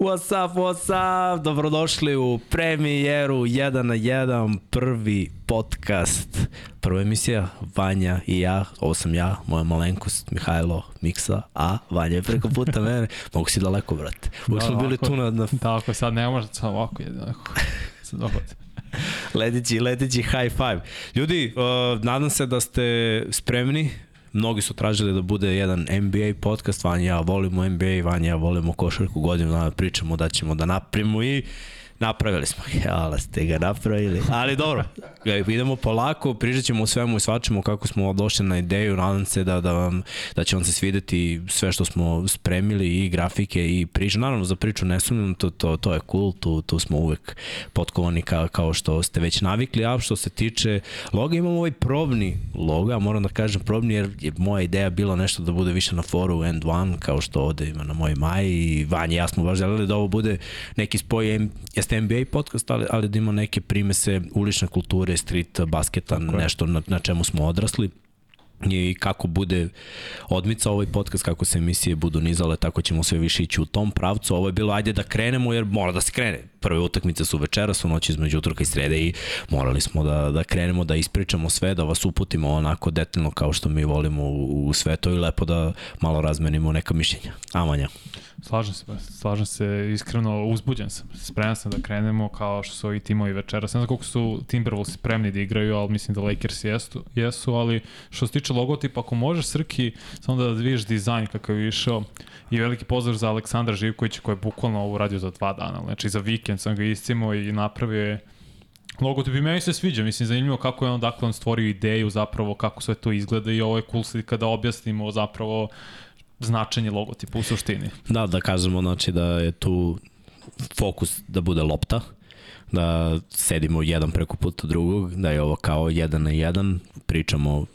What's up, what's up? Dobrodošli u premijeru 1 na 1, prvi podcast. Prva emisija, Vanja i ja, ovo sam ja, moja malenkost, Mihajlo Miksa, a Vanja je preko puta mene. Mogu si daleko, brate. Uvijek da, smo bili tu na... na... Tako, sad ne može, samo ovako jednako. ledeći, ledeći high five. Ljudi, uh, nadam se da ste spremni Mnogi su tražili da bude jedan NBA podcast, Vanja ja volimo NBA, Vanja ja volimo košarku, godinu dana pričamo da ćemo da napravimo i Napravili smo, jala ste ga napravili. Ali dobro, idemo polako, pričat ćemo svemu i svačemu kako smo došli na ideju, nadam se da, da, vam, da će vam se svideti sve što smo spremili i grafike i priča. Naravno, za priču ne sumnjam, to, to, to je cool, tu, tu smo uvek potkovani ka, kao što ste već navikli, a što se tiče loga, imamo ovaj probni loga, moram da kažem probni jer je moja ideja bila nešto da bude više na foru End One, kao što ovde ima na mojoj maji i Vanja ja smo baš želeli da ovo bude neki spoj, jeste NBA podcast, ali, ali da ima neke primese ulične kulture, street basketa, Tako nešto na, na čemu smo odrasli i kako bude odmica ovaj podcast, kako se emisije budu nizale, tako ćemo sve više ići u tom pravcu. Ovo je bilo, ajde da krenemo, jer mora da se krene. Prve utakmice su večeras, u noći između utorka i srede i morali smo da, da krenemo, da ispričamo sve, da vas uputimo onako detaljno kao što mi volimo u, u sve to i lepo da malo razmenimo neka mišljenja. Amanja. Slažem se, slažem se, iskreno uzbuđen sam. Spreman sam da krenemo kao što su ovi timovi večeras. Ne znam koliko su Timberwolves spremni da igraju, ali mislim da Lakers jesu, jesu ali što se tiče logotipa, ako možeš Srki, samo da vidiš dizajn kakav je išao i veliki pozdrav za Aleksandra Živkovića koji je bukvalno ovo radio za dva dana. Znači za vikend sam ga iscimo i napravio je Logotip i meni se sviđa, mislim zanimljivo kako je on dakle on stvorio ideju zapravo kako sve to izgleda i ovo je cool slika da objasnimo zapravo značenje logotipa u suštini. Da, da kažemo znači da je tu fokus da bude lopta, da sedimo jedan preko puta drugog, da je ovo kao jedan na jedan, pričamo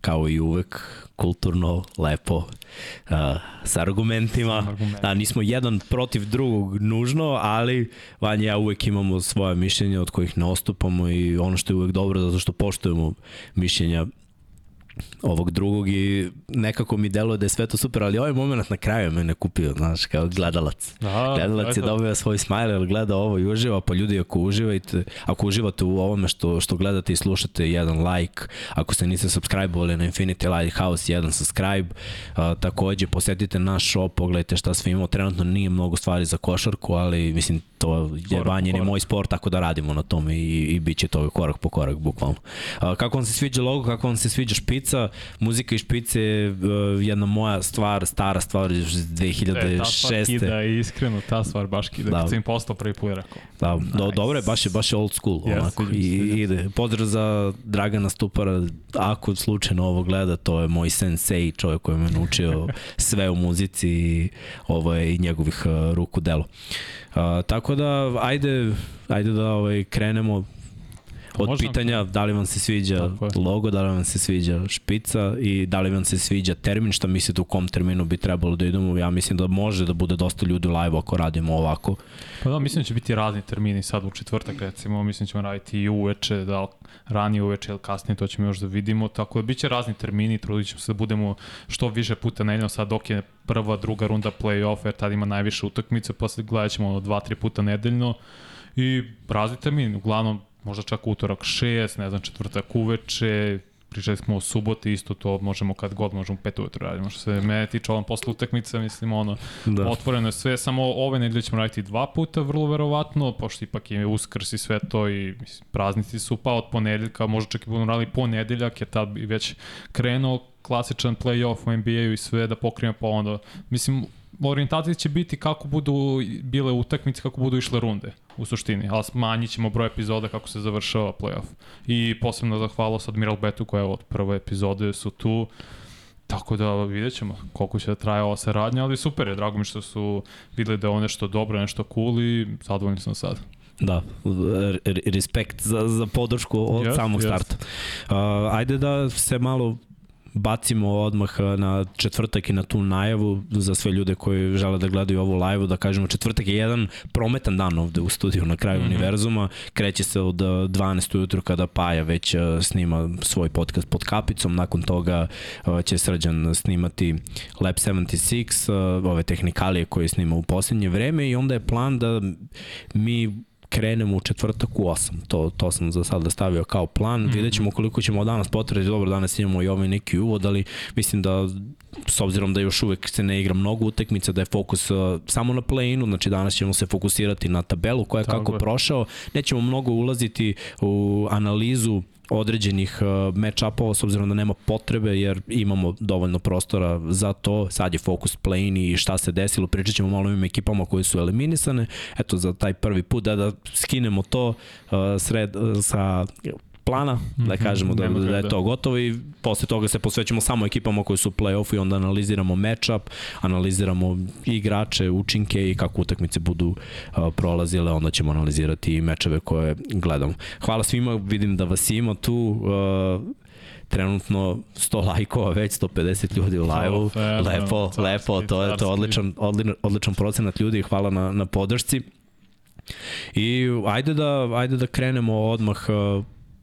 kao i uvek kulturno, lepo, uh, sa argumentima. Argument. Da, nismo jedan protiv drugog nužno, ali Vanja ja uvek imamo svoje mišljenje od kojih ne ostupamo i ono što je uvek dobro zato što poštujemo mišljenja ovog drugog i nekako mi deluje da je sve to super, ali ovaj moment na kraju me ne kupio, znaš, kao gledalac. Da, gledalac je dobio svoj smajl, ali gleda ovo i uživa, pa ljudi ako uživate, ako uživate u ovome što, što gledate i slušate, jedan like, ako se niste subscribe-ovali na Infinity Lighthouse, jedan subscribe, a, takođe posetite naš shop, pogledajte šta sve imamo, trenutno nije mnogo stvari za košarku, ali mislim to je banjen je moj sport, tako da radimo na tome i, i bit će to korak po korak, bukvalno. A, kako vam se sviđa logo, kako vam se sviđa špica, muzika i špice je uh, jedna moja stvar, stara stvar iz 2006. E, ta stvar kida, iskreno, ta stvar baš kida, da. kad sam im postao prvi put rekao. Da, nice. do, dobro je, baš je, baš je old school, yes, onako, i, ide. Pozdrav za Dragana Stupara, ako slučajno ovo gleda, to je moj sensei, čovjek koji me naučio sve u muzici i ovo je i njegovih uh, ruku delo. Uh, tako da, ajde, ajde da ovaj, krenemo od Možem. pitanja da li vam se sviđa logo, da li vam se sviđa špica i da li vam se sviđa termin, šta mislite u kom terminu bi trebalo da idemo, ja mislim da može da bude dosta ljudi u live ako radimo ovako. Pa da, mislim da će biti razni termini sad u četvrtak recimo, mislim da ćemo raditi i uveče, da ranije uveče ili kasnije, to ćemo još da vidimo, tako da biće razni termini, trudit ćemo se da budemo što više puta nedeljno, sad dok je prva, druga runda play-off, jer tad ima najviše utakmice, posle gledat ćemo ono dva, tri puta nedeljno i razni termini, uglavnom možda čak utorak 6, ne znam, četvrtak uveče, pričali smo o suboti, isto to možemo kad god možemo pet ujutro radimo. Što se mene tiče ovom posle utakmice, mislim ono, da. otvoreno je sve, samo ove nedelje ćemo raditi dva puta, vrlo verovatno, pošto ipak je uskrs i sve to i mislim, praznici su, pa od ponedeljka, možda čak i budemo radili ponedeljak, jer tad bi već krenuo klasičan play-off u NBA-u i sve da pokrijemo, pa onda, mislim, orijentacija će biti kako budu bile utakmice, kako budu išle runde u suštini, ali smanjit ćemo broj epizoda kako se završava playoff. I posebno zahvala sa Admiral Betu koja je od prve epizode su tu, Tako da vidjet ćemo koliko će da traje ova saradnja, ali super je, drago mi što su videli da je ovo nešto dobro, nešto cool i zadovoljni smo sad. Da, respekt za, za podršku od yes, samog yes. starta. Uh, ajde da se malo bacimo odmah na četvrtak i na tu najavu za sve ljude koji žele da gledaju ovu live da kažemo četvrtak je jedan prometan dan ovde u studiju na kraju mm -hmm. univerzuma. Kreće se od 12 ujutru kada Paja već snima svoj podcast pod kapicom. Nakon toga će Srđan snimati Lab 76, ove tehnikalije koje snima u poslednje vreme i onda je plan da mi krenemo u četvrtak u 8. To, to sam za sada stavio kao plan. Mm -hmm. Vidjet ćemo koliko ćemo danas potrebiti. Dobro, danas imamo i ovaj neki uvod, ali mislim da s obzirom da još uvek se ne igra mnogo utekmica, da je fokus uh, samo na play-inu, znači danas ćemo se fokusirati na tabelu koja je Tako kako je. prošao. Nećemo mnogo ulaziti u analizu određenih uh, match-upova s obzirom da nema potrebe jer imamo dovoljno prostora za to. Sad je fokus play-in i šta se desilo. Pričat ćemo malo o ekipama koje su eliminisane. Eto, za taj prvi put da, da skinemo to uh, sred, uh, sa plana, da mhm, kažemo da, da je to gotovo i posle toga se posvećamo samo ekipama koji su u play-offu i onda analiziramo matchup, analiziramo igrače, učinke i kako utakmice budu prolazile, onda ćemo analizirati i mečeve koje gledamo. Hvala svima, vidim da vas ima tu, trenutno 100 lajkova, već 150 ljudi u live-u. Lepo, lepo, to je to odličan, odličan, odličan procenat ljudi, hvala na, na podršci. I ajde da, ajde da krenemo odmah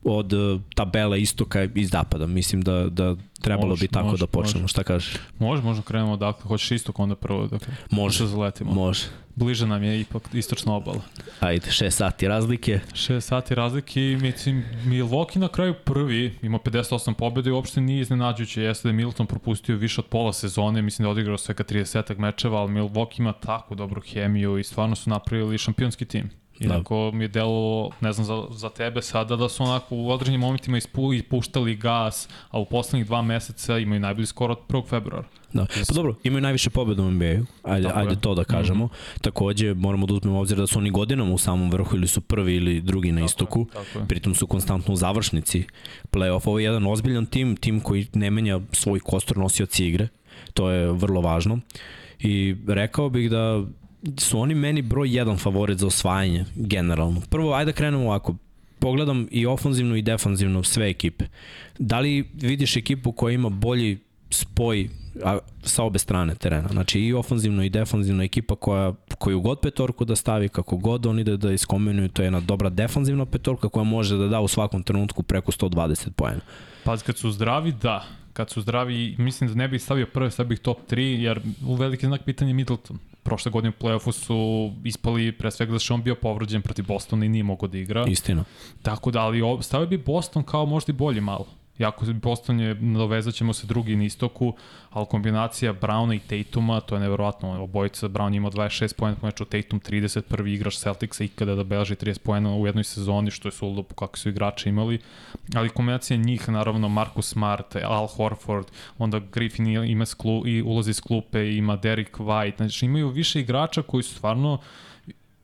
od uh, tabele istoka i zapada. Mislim da, da trebalo može, bi tako može, da počnemo. Može. Šta kažeš? Može, možemo krenemo odakle. Hoćeš istok onda prvo? Dakle, može, da zaletimo. može. Bliže nam je ipak istočna obala. Ajde, 6 sati razlike. 6 sati razlike i mislim, Milwaukee na kraju prvi, ima 58 pobjeda i uopšte nije iznenađujuće. Jeste da je Milton propustio više od pola sezone, mislim da je odigrao svega 30 mečeva, ali Milwaukee ima tako dobru hemiju i stvarno su napravili šampionski tim. Inako da. mi je delo, ne znam za, za tebe sada, da su onako u određenim momentima ispu, ispuštali gas, a u poslednjih dva meseca imaju najbolji skor od 1. februara. Da. Pa dobro, imaju najviše pobjeda u NBA-u, ajde, Tako ajde je. to da kažemo. Mm -hmm. Takođe, moramo da uzmemo obzir da su oni godinama u samom vrhu ili su prvi ili drugi na istoku. Tako je. Pritom su konstantno u završnici play-off. Ovo je jedan ozbiljan tim, tim koji ne menja svoj kostor nosioci igre. To je vrlo važno. I rekao bih da su oni meni broj jedan favorit za osvajanje, generalno. Prvo, ajde da krenemo ovako. Pogledam i ofanzivno i defanzivno sve ekipe. Da li vidiš ekipu koja ima bolji spoj a, sa obe strane terena. Znači i ofanzivno i defanzivno ekipa koja koju god petorku da stavi, kako god oni da, da iskombinuju, to je jedna dobra defanzivna petorka koja može da da u svakom trenutku preko 120 poena. Pa kad su zdravi, da. Kad su zdravi, mislim da ne bih stavio prve, stavio bih top 3, jer u veliki znak pitanja Middleton prošle godine u play-offu su ispali pre svega da što on bio povrođen protiv Bostona i nije mogao da igra. Istina. Tako da, ali stavio bi Boston kao možda i bolji malo. Jako Boston je, nadovezat ćemo se drugi na istoku, ali kombinacija Browna i Tatuma, to je neverovatno. Obojica, Brown ima 26 pojena po meču, Tatum 30, prvi igrač Celticsa ikada da beleži 30 pojena u jednoj sezoni, što je suludo po kako su igrači imali. Ali kombinacija njih, naravno, Marcus Smart, Al Horford, onda Griffin ima sklu, i ulazi iz klupe, ima Derek White, znači imaju više igrača koji su stvarno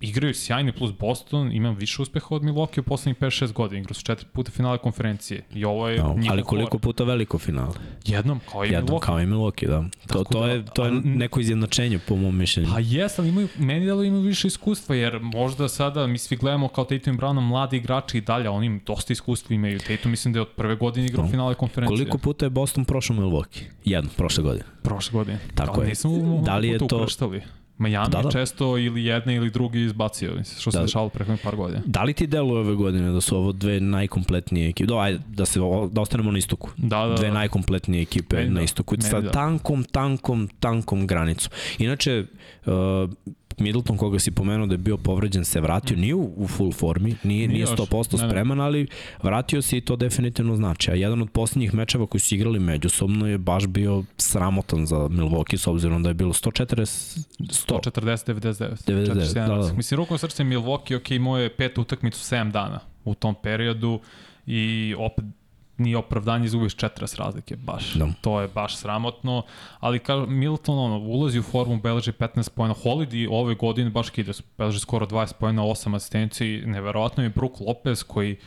igraju sjajni plus Boston, imam više uspeha od Milwaukee u poslednjih 5-6 godina. Igrao su četiri puta finale konferencije i ovo je no, Ali koliko kor. puta veliko finale? Jednom, kao i Jednom, Milwaukee. kao i Milwaukee, da. To, to, da, je, to je neko izjednačenje po mom mišljenju. Pa jes, ali imaju, meni delo imaju više iskustva, jer možda sada mi svi gledamo kao Tatum i Brown mladi igrači i dalje, oni dosta iskustva imaju. Tatum mislim da je od prve godine igrao no. finale konferencije. Koliko puta je Boston prošao Milwaukee? Jedno, prošle godine. Prošle godine. Tako da, je. Da li je to... Ukrštali. Miami da, da. često ili jedne ili drugi izbacio, što se da. dešavalo preko par godina. Da li ti deluje ove godine da su ovo dve najkompletnije ekipe? Da, ajde, da, se, da ostanemo na istoku. Da, da, dve da. najkompletnije ekipe Meni na da. istoku. Da. Sa tankom, tankom, tankom granicom. Inače, uh, Middleton koga si pomenuo da je bio povređen se vratio, nije u, u full formi, nije, nije 100% spreman, ali vratio se i to definitivno znači. A jedan od posljednjih mečeva koji su igrali međusobno je baš bio sramotan za Milwaukee s obzirom da je bilo 140 140 99 99 da, da. Mislim rukom srce Milwaukee ok, imao je pet utakmicu 7 dana u tom periodu i opet nije opravdanje izgubiš 40 razlike, baš. Da. To je baš sramotno, ali kao Milton ono, ulazi u formu, beleži 15 pojena, Holiday ove godine baš kide, beleži skoro 20 pojena, 8 asistenciji, neverovatno je Brook Lopez koji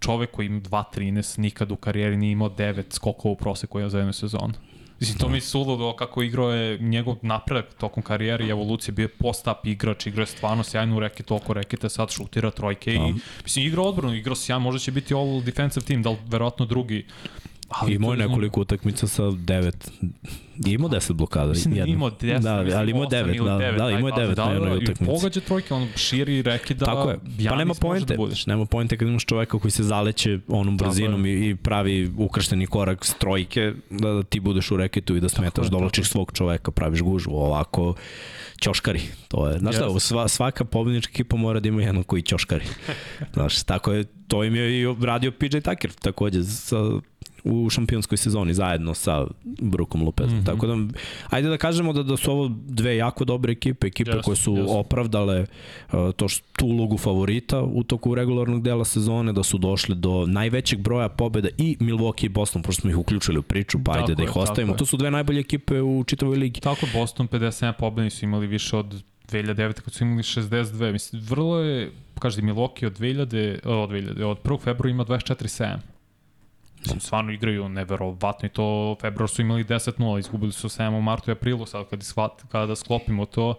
čovek koji ima 2-13, nikad u karijeri nije imao 9 skokova u proseku za jednu sezonu. Mislim, to mi je suludo kako igrao je njegov napredak tokom karijere i evolucije, bio je post-up igrač, igrao je stvarno sjajno u rekete, oko rekete, sad šutira trojke i, mislim, igrao odbranu, igrao sjajno, možda će biti all defensive team, da li verovatno drugi Ali Imao je nekoliko utakmica sa devet. Imao deset blokada. Mislim da jednu. imao 10, Da, mislim, ali imao osam devet, ili da, devet, da, imao je aj, devet da, na jednoj da, utakmici. Pogađa trojke, on širi reki da Tako je. Pa nema poente. Da nema poente kad imaš čoveka koji se zaleće onom brzinom i, i pravi ukršteni korak s trojke da, da ti budeš u reketu i da smetaš, dolačiš svog čoveka, praviš gužvu, ovako ćoškari. To je, znaš šta, Jeste. sva, svaka pobednička ekipa mora da ima jednog koji ćoškari. znaš, tako je, to im je i radio PJ Tucker takođe sa, u šampionskoj sezoni zajedno sa Brukom Lopezom. Mm. -hmm. Tako da, ajde da kažemo da, da su ovo dve jako dobre ekipe, ekipe Jesu, koje su jesu. opravdale uh, to što, tu ulogu favorita u toku regularnog dela sezone, da su došli do najvećeg broja pobjeda i Milwaukee i Boston, pošto smo ih uključili u priču, pa ajde Tako da je, ih tako ostavimo. je. To su dve najbolje ekipe u čitavoj ligi. Tako, Boston 57 pobedni su imali više od 2009. kad su imali 62. Mislim, vrlo je, kaže, Milwaukee od 2000, od 2000, od 1. februara ima 24-7. Mislim, stvarno igraju neverovatno i to februar su imali 10-0, izgubili su 7 u martu i aprilu, sad kad, shvat, kada sklopimo to,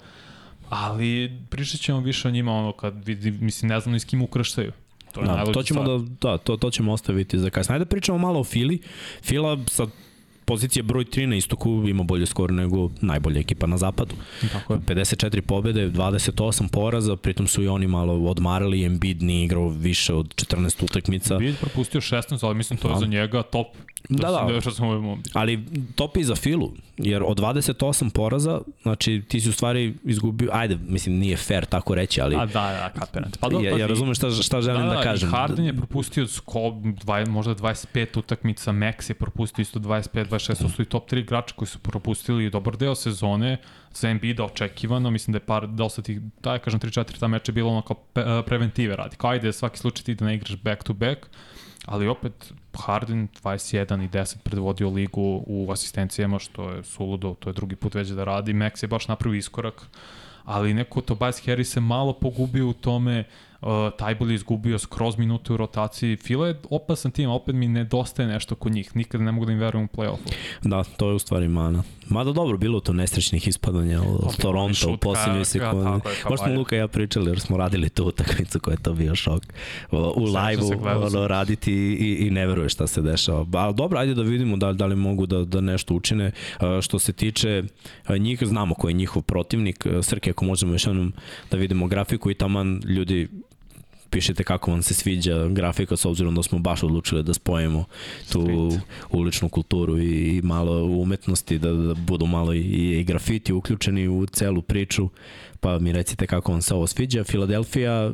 ali pričat ćemo više o njima ono kad vidi, mislim, ne znam ni s kim ukrštaju. To je Da, to ćemo stvar. da, da, to, to ćemo ostaviti za kasnije. Ajde da pričamo malo o Fili. Fila sa pozicije broj 3 na istoku ima bolje skor nego najbolja ekipa na zapadu. Tako je. 54 pobede, 28 poraza, pritom su i oni malo odmarali, Embiid nije igrao više od 14 utakmica. Bid propustio 16, ali mislim to je Da. za njega top. Da, da. Što sam Ali top je i za Filu, jer od 28 poraza, znači ti si u stvari izgubio, ajde, mislim nije fair tako reći, ali A da, da, kapiram. Pa ja, ja razumem šta, šta želim da, kažem. I Harden je propustio sko, dva, možda 25 utakmica, Max je propustio isto 25, 26, to su i top 3 igrača koji su propustili dobar deo sezone. Za Embiida očekivano, mislim da je par, dosta tih, da ja kažem 3-4 ta meča je bilo pe, e, preventive radi, kao ajde svaki slučaj ti da ne igraš back to back, ali opet Harden 21 i 10 predvodio ligu u asistencijama, što je suludo, to je drugi put već da radi, Max je baš napravio iskorak, ali neko Tobias Harris se malo pogubio u tome, uh, Tajbol je izgubio skroz minute u rotaciji. Fila je opasan tim, opet mi nedostaje nešto kod njih. Nikada ne mogu da im verujem u play-offu. Da, to je u stvari mana. Mada dobro, bilo to nesrećnih ispadanja od Pa, Toronto u posljednjoj sekundi. Možda smo. Luka i ja pričali jer smo radili tu utakmicu koja je to bio šok. U, live-u ono, raditi i, i ne veruješ šta se dešava. Ba, ali dobro, ajde da vidimo da, da li mogu da, da nešto učine. Uh, što se tiče uh, njih, znamo ko je njihov protivnik. Srke, ako možemo još jednom da vidimo grafiku i taman ljudi pišite kako vam se sviđa grafika s obzirom da smo baš odlučili da spojimo tu Street. uličnu kulturu i, malo umetnosti, da, da budu malo i, i grafiti uključeni u celu priču, pa mi recite kako vam se ovo sviđa. Filadelfija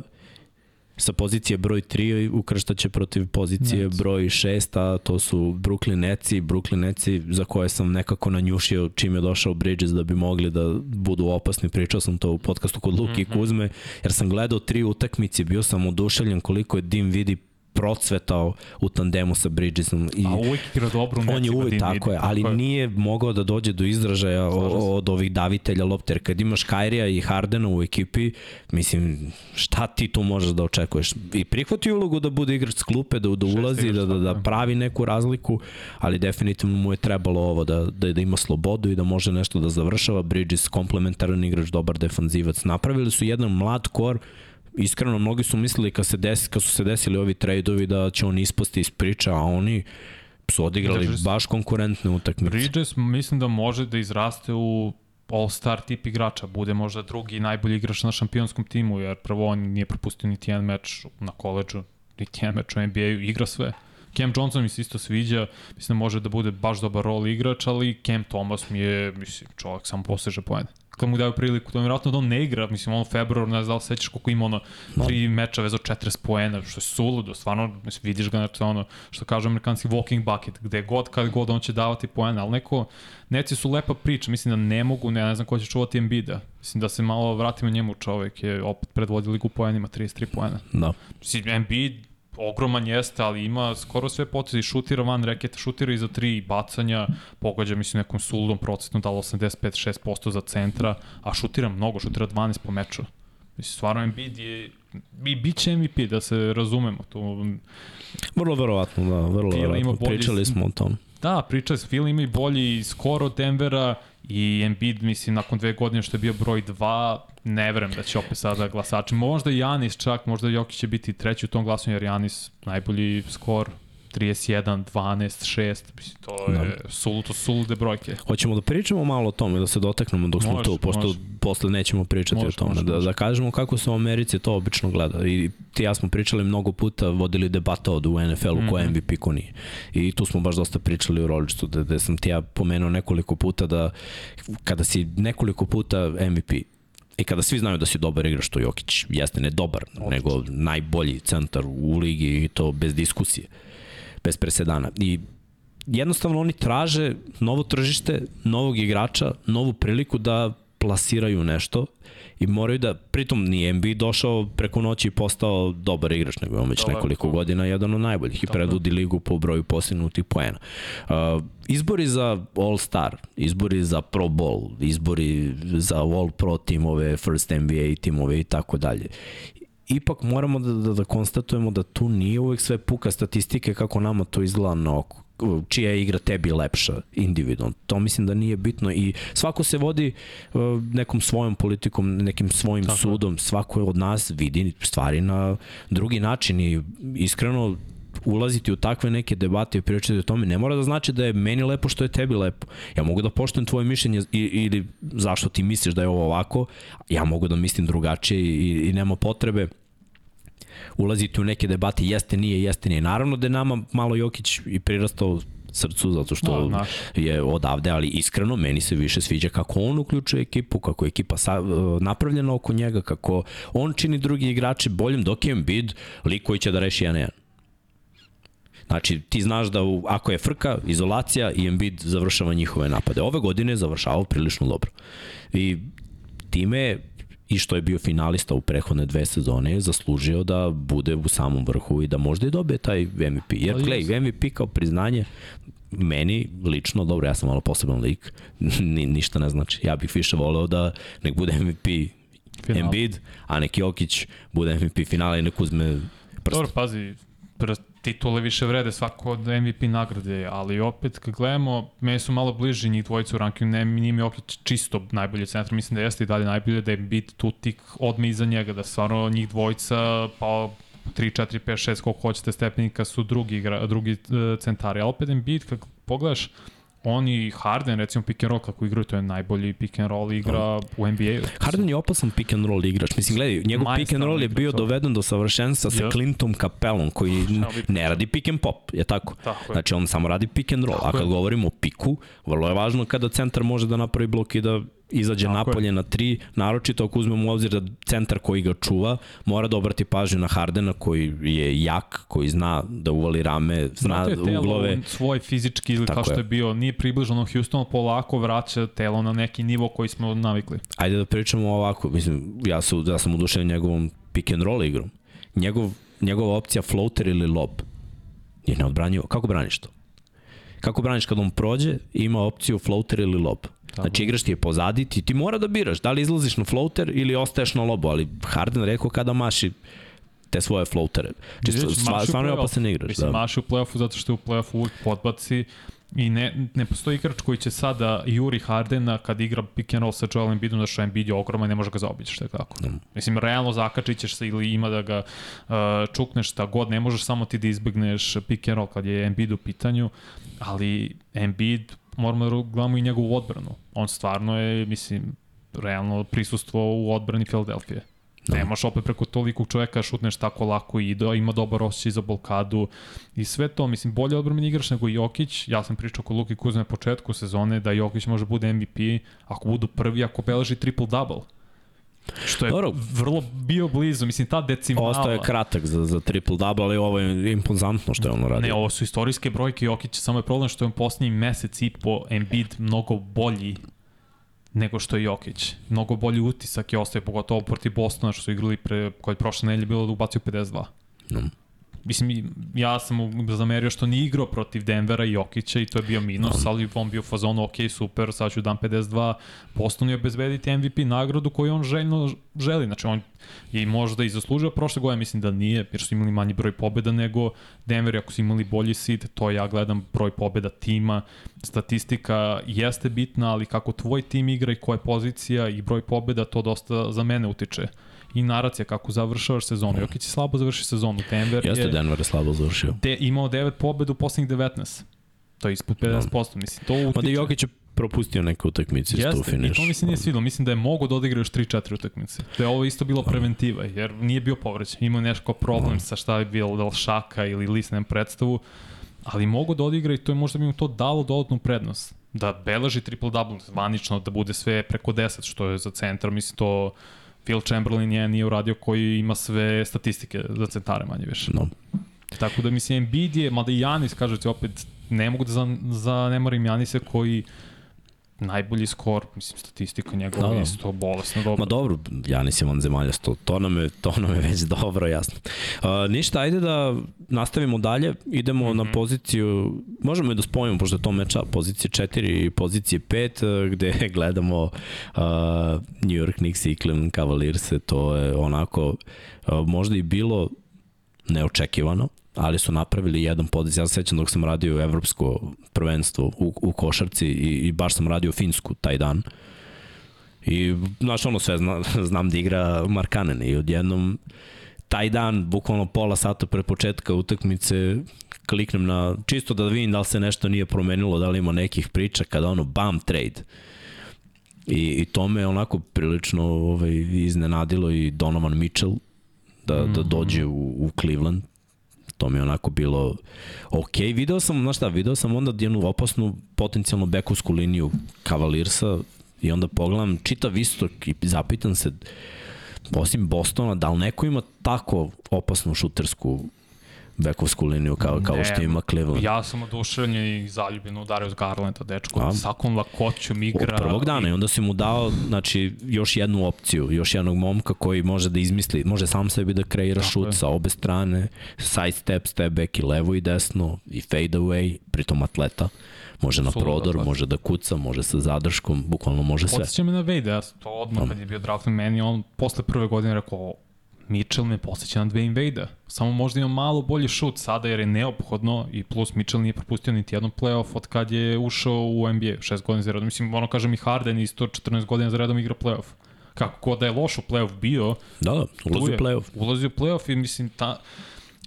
sa pozicije broj 3 ukrštaće protiv pozicije Nets. broj 6, a to su Brooklyn Netsi, Brooklyn Netsi za koje sam nekako nanjušio čim je došao Bridges da bi mogli da budu opasni. Pričao sam to u podcastu kod Luki mm. -hmm. i Kuzme, jer sam gledao tri utakmice, bio sam oduševljen koliko je Dim vidi procvetao u tandemu sa Bridgesom i A uvijek igra dobro u on je uvek tako je, ali tako nije mogao da dođe do izražaja o, od ovih davitelja lopte, jer kad imaš Kairija i Hardena u ekipi, mislim, šta ti tu možeš da očekuješ? I prihvati ulogu da bude igrač s klupe, da, da ulazi, da, da, da je. pravi neku razliku, ali definitivno mu je trebalo ovo, da, da, da ima slobodu i da može nešto da završava. Bridges, komplementaran igrač, dobar defanzivac. Napravili su jedan mlad kor, iskreno mnogi su mislili kad, se desi, kad su se desili ovi trejdovi da će on ispasti iz priča, a oni su odigrali se. baš konkurentne utakmice. Bridges mislim da može da izraste u all-star tip igrača, bude možda drugi najbolji igrač na šampionskom timu, jer prvo on nije propustio niti jedan meč na koleđu, niti jedan meč u NBA-u, igra sve. Cam Johnson mi se isto sviđa, mislim da može da bude baš dobar rol igrač, ali Cam Thomas mi je, mislim, čovjek samo poseže poene. Kad mu daju priliku, to je vjerojatno da on ne igra, mislim, on u februaru, ne znam da li se sećaš koliko ima ono, tri meča vezao 40 poena, što je suludo, stvarno, mislim, vidiš ga, znači, ono, što kažu amerikanski walking bucket, gde god, kad god on će davati poena, ali neko, neci su lepa priča, mislim da ne mogu, ne, ne znam ko će čuvati Embiida, mislim da se malo vratimo njemu, čovek je opet predvodio ligu poenima, 33 poena. Da. Mislim, Embiid ogroman jeste, ali ima skoro sve poteze i šutira van reketa, šutira i za tri bacanja, pogađa mislim nekom suludom procentom dalo 85-6% za centra, a šutira mnogo, šutira 12 po meču. Mislim, stvarno Embiid je i bit će MVP, da se razumemo. To, Vrlo verovatno, da, vrlo Fila ima verovatno. bolji- Pričali smo o tom. da, priča se, Phil ima i bolji skor od Denvera i Embiid, mislim, nakon dve godine što je bio broj 2, ne verem da će opet sada glasači. Možda Janis čak, možda Jokić će biti treći u tom glasanju, jer Janis najbolji skor 31, 12, 6, mislim, to je Da. suluto, sulude brojke. Hoćemo da pričamo malo o tome, da se dotaknemo dok smo Može, tu, pošto može. posle nećemo pričati Može, o tome. može, da, može. da kažemo kako se u Americi to obično gleda. I ti ja smo pričali mnogo puta, vodili debata od u NFL-u mm ko je Mhm. MVP, ko nije. I tu smo baš dosta pričali u Rolličtu, da, da sam ti ja pomenuo nekoliko puta da kada si nekoliko puta MVP, I kada svi znaju da si dobar igrač, što Jokić jeste ne dobar, Odlično. nego najbolji centar u ligi i to bez diskusije, bez presedana. I jednostavno oni traže novo tržište, novog igrača, novu priliku da plasiraju nešto i moraju da, pritom nije NBA došao preko noći i postao dobar igrač, nego je on već Dobar, nekoliko to. godina jedan od najboljih i predvodi ligu po broju postignutih poena. Uh, izbori za All-Star, izbori za Pro Bowl, izbori za All-Pro timove, First NBA timove i tako dalje ipak moramo da, da, da konstatujemo da tu nije uvek sve puka statistike kako nama to izgleda na oko čija je igra tebi lepša individualno. To mislim da nije bitno i svako se vodi uh, nekom svojom politikom, nekim svojim Tako sudom. Svako od nas vidi stvari na drugi način i iskreno ulaziti u takve neke debate i pričati o tome ne mora da znači da je meni lepo što je tebi lepo. Ja mogu da poštujem tvoje mišljenje ili zašto ti misliš da je ovo ovako, ja mogu da mislim drugačije i, i nema potrebe ulaziti u neke debate jeste, nije, jeste, nije. Naravno da je nama malo Jokić i prirastao srcu zato što Da, naš. je odavde, ali iskreno meni se više sviđa kako on uključuje ekipu, kako je ekipa sa, napravljena oko njega, kako on čini drugi igrače boljim dok je Embiid lik koji će da reši 1-1. Znači, ti znaš da u, ako je frka, izolacija i Embiid završava njihove napade. Ove godine je završavao prilično dobro. I time i što je bio finalista u prehodne dve sezone je zaslužio da bude u samom vrhu i da možda i dobije taj MVP. Jer, gledaj. MVP kao priznanje meni lično, dobro, ja sam malo poseban lik, ni, ništa ne znači. Ja bih više voleo da nek bude MVP Final. Embiid, a nek Jokić bude MVP finala i nek uzme prst. Dobro, pazi, pr- titule više vrede svako od MVP nagrade, ali opet kad gledamo, meni su malo bliži njih dvojica u rankingu, ne, nije mi Jokić čisto najbolji centar, mislim da jeste i dalje najbolje, da je bit tu tik odme iza njega, da stvarno njih dvojica, pa 3, 4, 5, 6, koliko hoćete stepenika su drugi, drugi uh, centari, a opet Embiid, kad pogledaš, on i Harden, recimo pick and roll kako igraju, to je najbolji pick and roll igra u NBA. Harden je opasan pick and roll igrač. Mislim, gledaj, njegov pick and roll je bio da. doveden do savršenstva sa Ja. Clintom Capellom, koji ne radi pick and pop, je tako? Tako je. Znači, on samo radi pick and roll. Tako A kad je. govorimo o piku, vrlo je važno kada centar može da napravi blok i da izađe Tako napolje na tri, naročito ako uzmemo u obzir da centar koji ga čuva mora da obrati pažnju na Hardena koji je jak, koji zna da uvali rame, zna je telo uglove. u svoj fizički Tako kao što je. je bio, nije približano Houstonu, polako vraća telo na neki nivo koji smo navikli. Ajde da pričamo ovako, mislim, ja, su, ja sam udušen njegovom pick and roll igrom. Njegov, njegova opcija floater ili lob je neodbranjivo. Kako braniš to? Kako braniš kad on prođe ima opciju floater ili lob? Znači igraš ti je pozadi, ti, ti mora da biraš da li izlaziš na floater ili ostaješ na lobu, ali Harden rekao kada maši te svoje floatere. Čisto, stvarno je opasan igrač. Mislim, Da. maši u play-offu zato što je u play-offu uvijek podbaci i ne, ne postoji igrač koji će sada Juri Hardena kad igra pick and roll sa Joel Embiidom da što Embiid je ogroman i ne može ga zaobići, što je tako. Da. Mislim, realno zakačit ćeš se ili ima da ga uh, čukneš šta god, ne možeš samo ti da izbegneš pick and roll kad je Embiid u pitanju, ali Embiid moramo da gledamo i njegovu odbranu. On stvarno je, mislim, realno prisustvo u odbrani Filadelfije. Da. Ne možeš opet preko tolikog čoveka šutneš tako lako i da ima dobar osjećaj za blokadu i sve to, mislim, bolje odbrani igrač nego Jokić. Ja sam pričao kod Luki Kuzme na početku sezone da Jokić može bude MVP ako budu prvi, ako beleži triple-double. Što je Dobro. vrlo bio blizu, mislim, ta decimala... Ostao je kratak za, za triple-double, ali ovo je impozantno što je on uradio. Ne, ovo su istorijske brojke Jokić, samo je problem što je on posljednji mesec i po Embiid mnogo bolji nego što je Jokić. Mnogo bolji utisak je ostaje, pogotovo protiv Bostona što su igrali pre, je prošle nedelje bilo da ubacio 52. No. Mislim, i- ja sam mu zamerio što nije igrao protiv Denvera i Jokića i to je bio minus, ali on bio u fazonu, ok, super, sad ću dam 52, Boston je obezbediti MVP nagradu koju on željno želi, znači on je i možda i zaslužio prošle godine, mislim da nije, jer su imali manji broj pobjeda nego Denver, ako su imali bolji seed, to ja gledam broj pobjeda tima, statistika jeste bitna, ali kako tvoj tim igra i koja je pozicija i broj pobjeda, to dosta za mene utiče. I naracija kako završavaš sezonu. Jokić je slabo završio sezonu. Denver Jeste je Denver je slabo završio. de, imao 9 pobeda u poslednjih 19. To je ispod 50%. Mislim, to utiče. Mada Jokić je propustio neke utakmice Jeste, i finišu. to mi se nije svidilo. Mislim da je mogo da odigra još 3-4 utakmice. Da je ovo isto bilo preventiva, jer nije bio povrećen. Imao nešto problem sa šta je bilo, da li šaka ili lisnem predstavu, ali mogo da odigra i to je možda bi mu to dalo dodatnu prednost. Da beleži triple-double, zvanično, da bude sve preko 10, što je za centar, mislim to Phil Chamberlain je nije uradio koji ima sve statistike za centare manje više. No. Tako da mislim Embiid je, mada i Janis, kažete opet, ne mogu da za, zanemarim Janise koji najbolji skor, mislim statistika njegova Da, da, isto bolesno dobro. Ma dobro, Janis je vanzemaljasto, to nam je, to nam je već dobro jasno. Uh, ništa, ajde da nastavimo dalje, idemo mm -hmm. na poziciju, možemo i da spojimo, pošto je to meča, pozicije 4 i pozicije 5, gde gledamo uh, New York Knicks i Cleveland Cavaliers, to je onako uh, možda i bilo neočekivano, ali su napravili jedan podis. Ja se sećam dok sam radio evropsko prvenstvo u, u košarci i, i baš sam radio finsku taj dan. I, znaš, ono sve, zna, znam da igra Markanen i odjednom taj dan, bukvalno pola sata pre početka utakmice, kliknem na, čisto da vidim da li se nešto nije promenilo, da li ima nekih priča, kada ono, bam, trade. I, i to me onako prilično ovaj, iznenadilo i Donovan Mitchell da, da dođe u, u Cleveland to mi je onako bilo ok. Video sam, znaš šta, video sam onda jednu opasnu potencijalno bekovsku liniju Cavaliersa i onda pogledam čitav istok i zapitam se osim Bostona, da li neko ima tako opasnu šutersku bekovsku liniju kao, kao što ima Cleveland. Ja sam oduševljen i zaljubljen u Darius Garlanda, dečko. A? Sakom lakoćom igra. Od prvog dana i onda si mu dao znači, još jednu opciju, još jednog momka koji može da izmisli, može sam sebi da kreira Tako šut je. sa obe strane, side step, step back i levo i desno i fade away, pritom atleta. Može na Suludo prodor, atleta. može da kuca, može sa zadrškom, bukvalno može sve. Podsjeća me na Vejda, ja to odmah kad je bio draftan meni, on posle prve godine rekao, Mitchell me posjeća na Dwayne Vejda. Samo možda ima malo bolji šut sada jer je neophodno i plus Mitchell nije propustio niti jedan playoff od kad je ušao u NBA, šest godina za redom. Mislim, ono kažem i Harden isto 14 godina za redom igra playoff. Kako god da je loš u playoff bio, Da, da, ulazi u playoff. Ulazi u playoff i mislim, ta,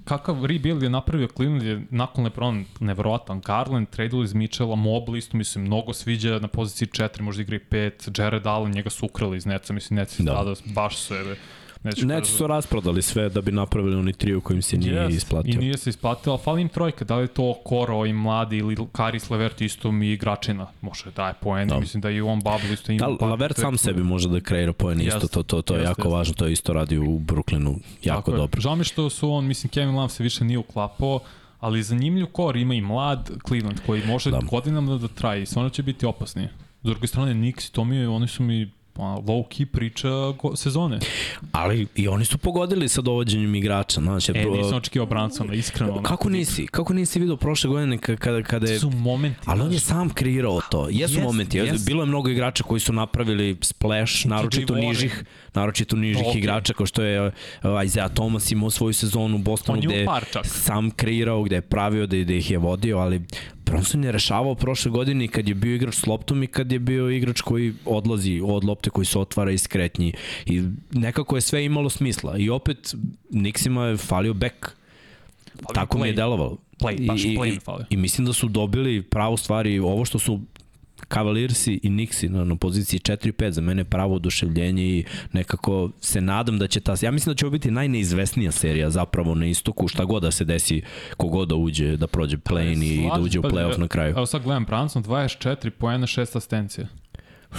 kakav rebuild je napravio Cleveland je nakon Lebron neverovatan. Garland, tradeo iz Mitchella, Mobley isto mislim mnogo sviđa na poziciji 4, možda igra i 5. Jared Allen, njega su ukrali iz Neca, mislim Neci Da. tada baš su ebe. Neću Neći su rasprodali sve da bi napravili oni trio kojim se nije Yes, isplatio. I nije se isplatilo, ali fali im trojka, da li je to Koro i mladi ili Karis Levert isto mi igračina, može da daje poen, Da. mislim da i u ovom bubble isto ima. Da, par Lavert sam sebi može da kreira poen isto, to, to, to je jako jeste. važno, to je isto radio u Brooklynu jako Tako je. dobro. Žao mi što su on, mislim, Kevin Love se više nije uklapao, ali zanimljiv kor ima i mlad Cleveland koji može Da. godinama da traje i stvarno će biti opasni. S druge strane, Knicks i to mi je, oni su mi low key priča sezone. Ali i oni su pogodili sa dovođenjem igrača, jer E, nisam očekio Bransona, iskreno. Kako nisi? Kako nisi video prošle godine ka- kada, kada je... Su momenti. Ali on je sam kreirao to. Jesu Jest, momenti. jest. Bilo je mnogo igrača koji su napravili splash, naročito nižih, naročito nižih Ok. igrača, kao što je uh, Isaiah Thomas imao svoju sezonu u Bostonu, gde je sam kreirao, gde je pravio, da, da ih je vodio, ali Bronson je rešavao prošle godine kad je bio igrač s loptom i kad je bio igrač koji odlazi od lopte, koji se otvara iz kretnji i nekako je sve imalo smisla i opet Nixima je falio back Ali tako mi je play. delovalo. Play, baš I, play i, falio. I mislim da su dobili pravu stvari, ovo što su Cavaliersi i Nixi na, na poziciji 4-5 za mene pravo oduševljenje i nekako se nadam da će ta ja mislim da će ovo biti najneizvesnija serija zapravo na istoku šta god da se desi kogod da uđe da prođe play-in i da uđe u play-off na kraju Evo sad gledam Branson, 24 poena, 6 asistencija.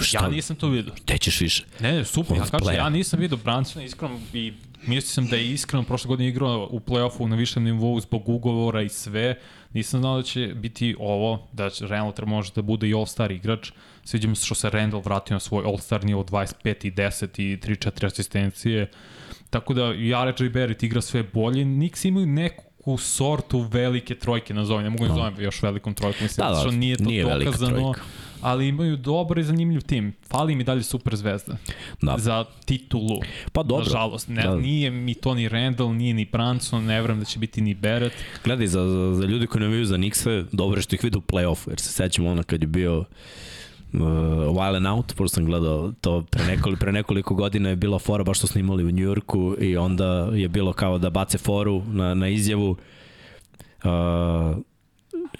šta Ja nisam to vidio. gde ćeš više Ne, ne, super, ja kažem, ja nisam vidio Bransona iskreno i mislio sam da je iskreno prošle godine igrao u play-offu na višem nivou zbog ugovora i sve. Nisam znao da će biti ovo, da će treba može da bude i all-star igrač. Sviđa mi se što se Randall vratio na svoj all-star nivo 25 i 10 i 3-4 asistencije. Tako da i Jared J. Barrett igra sve bolje. Knicks imaju neku sortu velike trojke, nazovem, ne mogu da zovem još velikom trojkom, mislim Da, da, da, što nije to nije velika dokazano, trojka. Ali imaju dobar i zanimljiv tim. Fali mi dalje super zvezda da. za titulu. Pa dobro. Nažalost, ne, Da. nije mi to ni Randall, nije ni Branson, ne verujem da će biti ni Barrett. Gledaj, za, za, za ljudi koji naviju za Nixe, dobro je što ih vide u play-offu, jer se sećamo ono kad je bio Wild and Out, pošto sam gledao to pre nekoliko, pre nekoliko godina je bila fora baš što snimali u Njujorku i onda je bilo kao da bace foru na, na izjavu uh,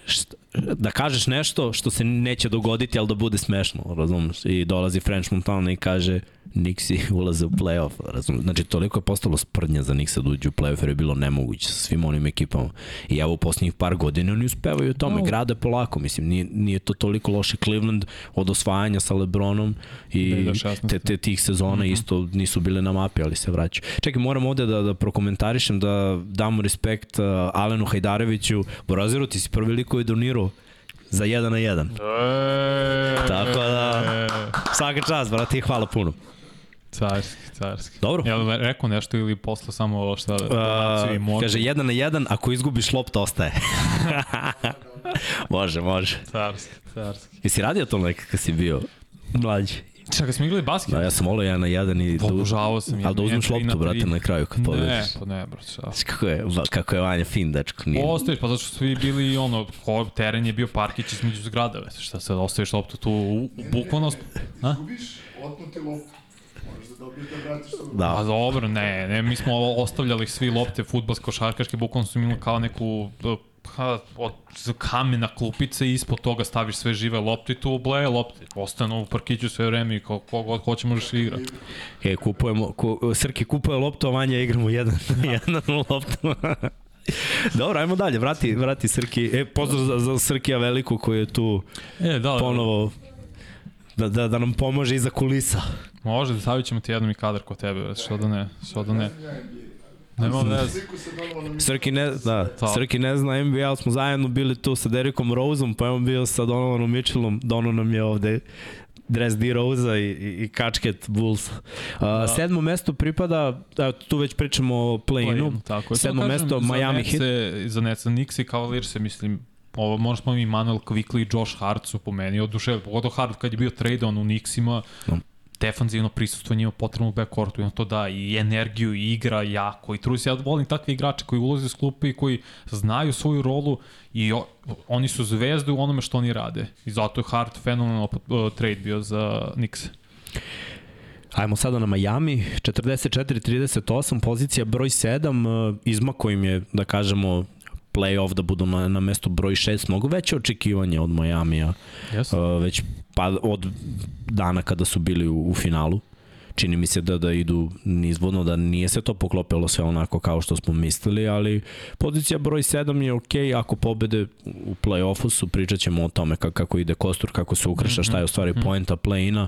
št, da kažeš nešto što se neće dogoditi, ali da bude smešno, razumeš? I dolazi French Montana i kaže Nixi ulaze u playoff, razumeš? Znači, toliko je postalo sprdnja za Nixa da uđe u playoff, jer je bilo nemoguće sa svim onim ekipama. I evo, u posljednjih par godina oni uspevaju u tome, no. grade polako, mislim, nije, nije to toliko loše Cleveland od osvajanja sa Lebronom i te, te tih sezona mm -hmm. isto nisu bile na mapi, ali se vraćaju. Čekaj, moram ovde da, da prokomentarišem, da damo respekt uh, Alenu Hajdareviću, Boraziru, ti si prvi lik koji je donirao za 1 na 1. E, Tako da, svaka čast, brate, i hvala puno. Carski, carski. Dobro. Jel rekao nešto ili posle samo šta da uh, može? Kaže, jedan na jedan, ako izgubiš lopta, ostaje. može, može. Carski, carski. Jesi radio to nekak kad si bio mlađi? Čekaj, smo igrali basket? Da, ja sam volio jedan na jedan i... Obožavao sam. Ali da uzmeš loptu, brate, na kraju kad pobediš. Ne, pa ne, brate, šta. Kako je, kako je Vanja fin, dečko. Nije. Ostaviš, pa zato što svi bili, ono, teren je bio parkić između zgrada, već, šta sad, ostaviš loptu tu, u, bukvalno... Izgubiš, otmuti loptu. Da. A pa dobro, ne, ne, mi smo ostavljali svi lopte futbalsko šarkaške, bukvalno su imali kao neku ha, od kamena klupice i ispod toga staviš sve žive lopte i tu obleje lopte. Ostanu u parkiću sve vreme i kao kogod hoće možeš igrati. E, kupujemo, ku, Srki kupuje loptu, a Vanja igramo jedan, jedan loptu. Dobro, ajmo dalje, vrati, vrati Srki. E, pozdrav za, za Srkija Veliku koji je tu e, da, da, ponovo da, da, da nam pomože iza kulisa. Može, da stavit ćemo ti jednom i kadar kod tebe, što da ne, što da ne. Nema veze. Srki ne, da, to. Srki ne zna NBA, ali smo zajedno bili tu sa Derikom Roseom, pa je on bio sa Donovanom Mitchellom, Dono nam je ovde dres D Rose-a i, i, i kačket Bulls. Uh, da. Sedmo mesto pripada, tu već pričamo o play-inu. Play Sedmo mesto Miami Heat. Za Nets, za Knicks i Cavaliers se mislim ovo možda smo i Manuel Quickly i Josh Hart su po meni oduševili, pogotovo Hart kad je bio tradeon u Knicksima, no defanzivno prisustvo njima potrebno u backcourtu i on to da i energiju i igra jako i trudi se. Ja volim takve igrače koji ulaze s klupe i koji znaju svoju rolu i o, oni su zvezde u onome što oni rade. I zato je Hart fenomenal uh, trade bio za Knicks. Ajmo sada na Miami, 44-38, pozicija broj 7, uh, izmako im je, da kažemo, playoff da budu na, na mestu broj 6, mnogo veće očekivanje od Majamija. Yes. Uh, već pa od dana kada su bili u, u finalu. Čini mi se da da idu nizvodno, da nije se to poklopilo sve onako kao što smo mislili, ali pozicija broj 7 je okay, ako pobede u play-offu su, pričat ćemo o tome kako, ide kostur, kako se ukrša, šta je u stvari mhm. poenta play-ina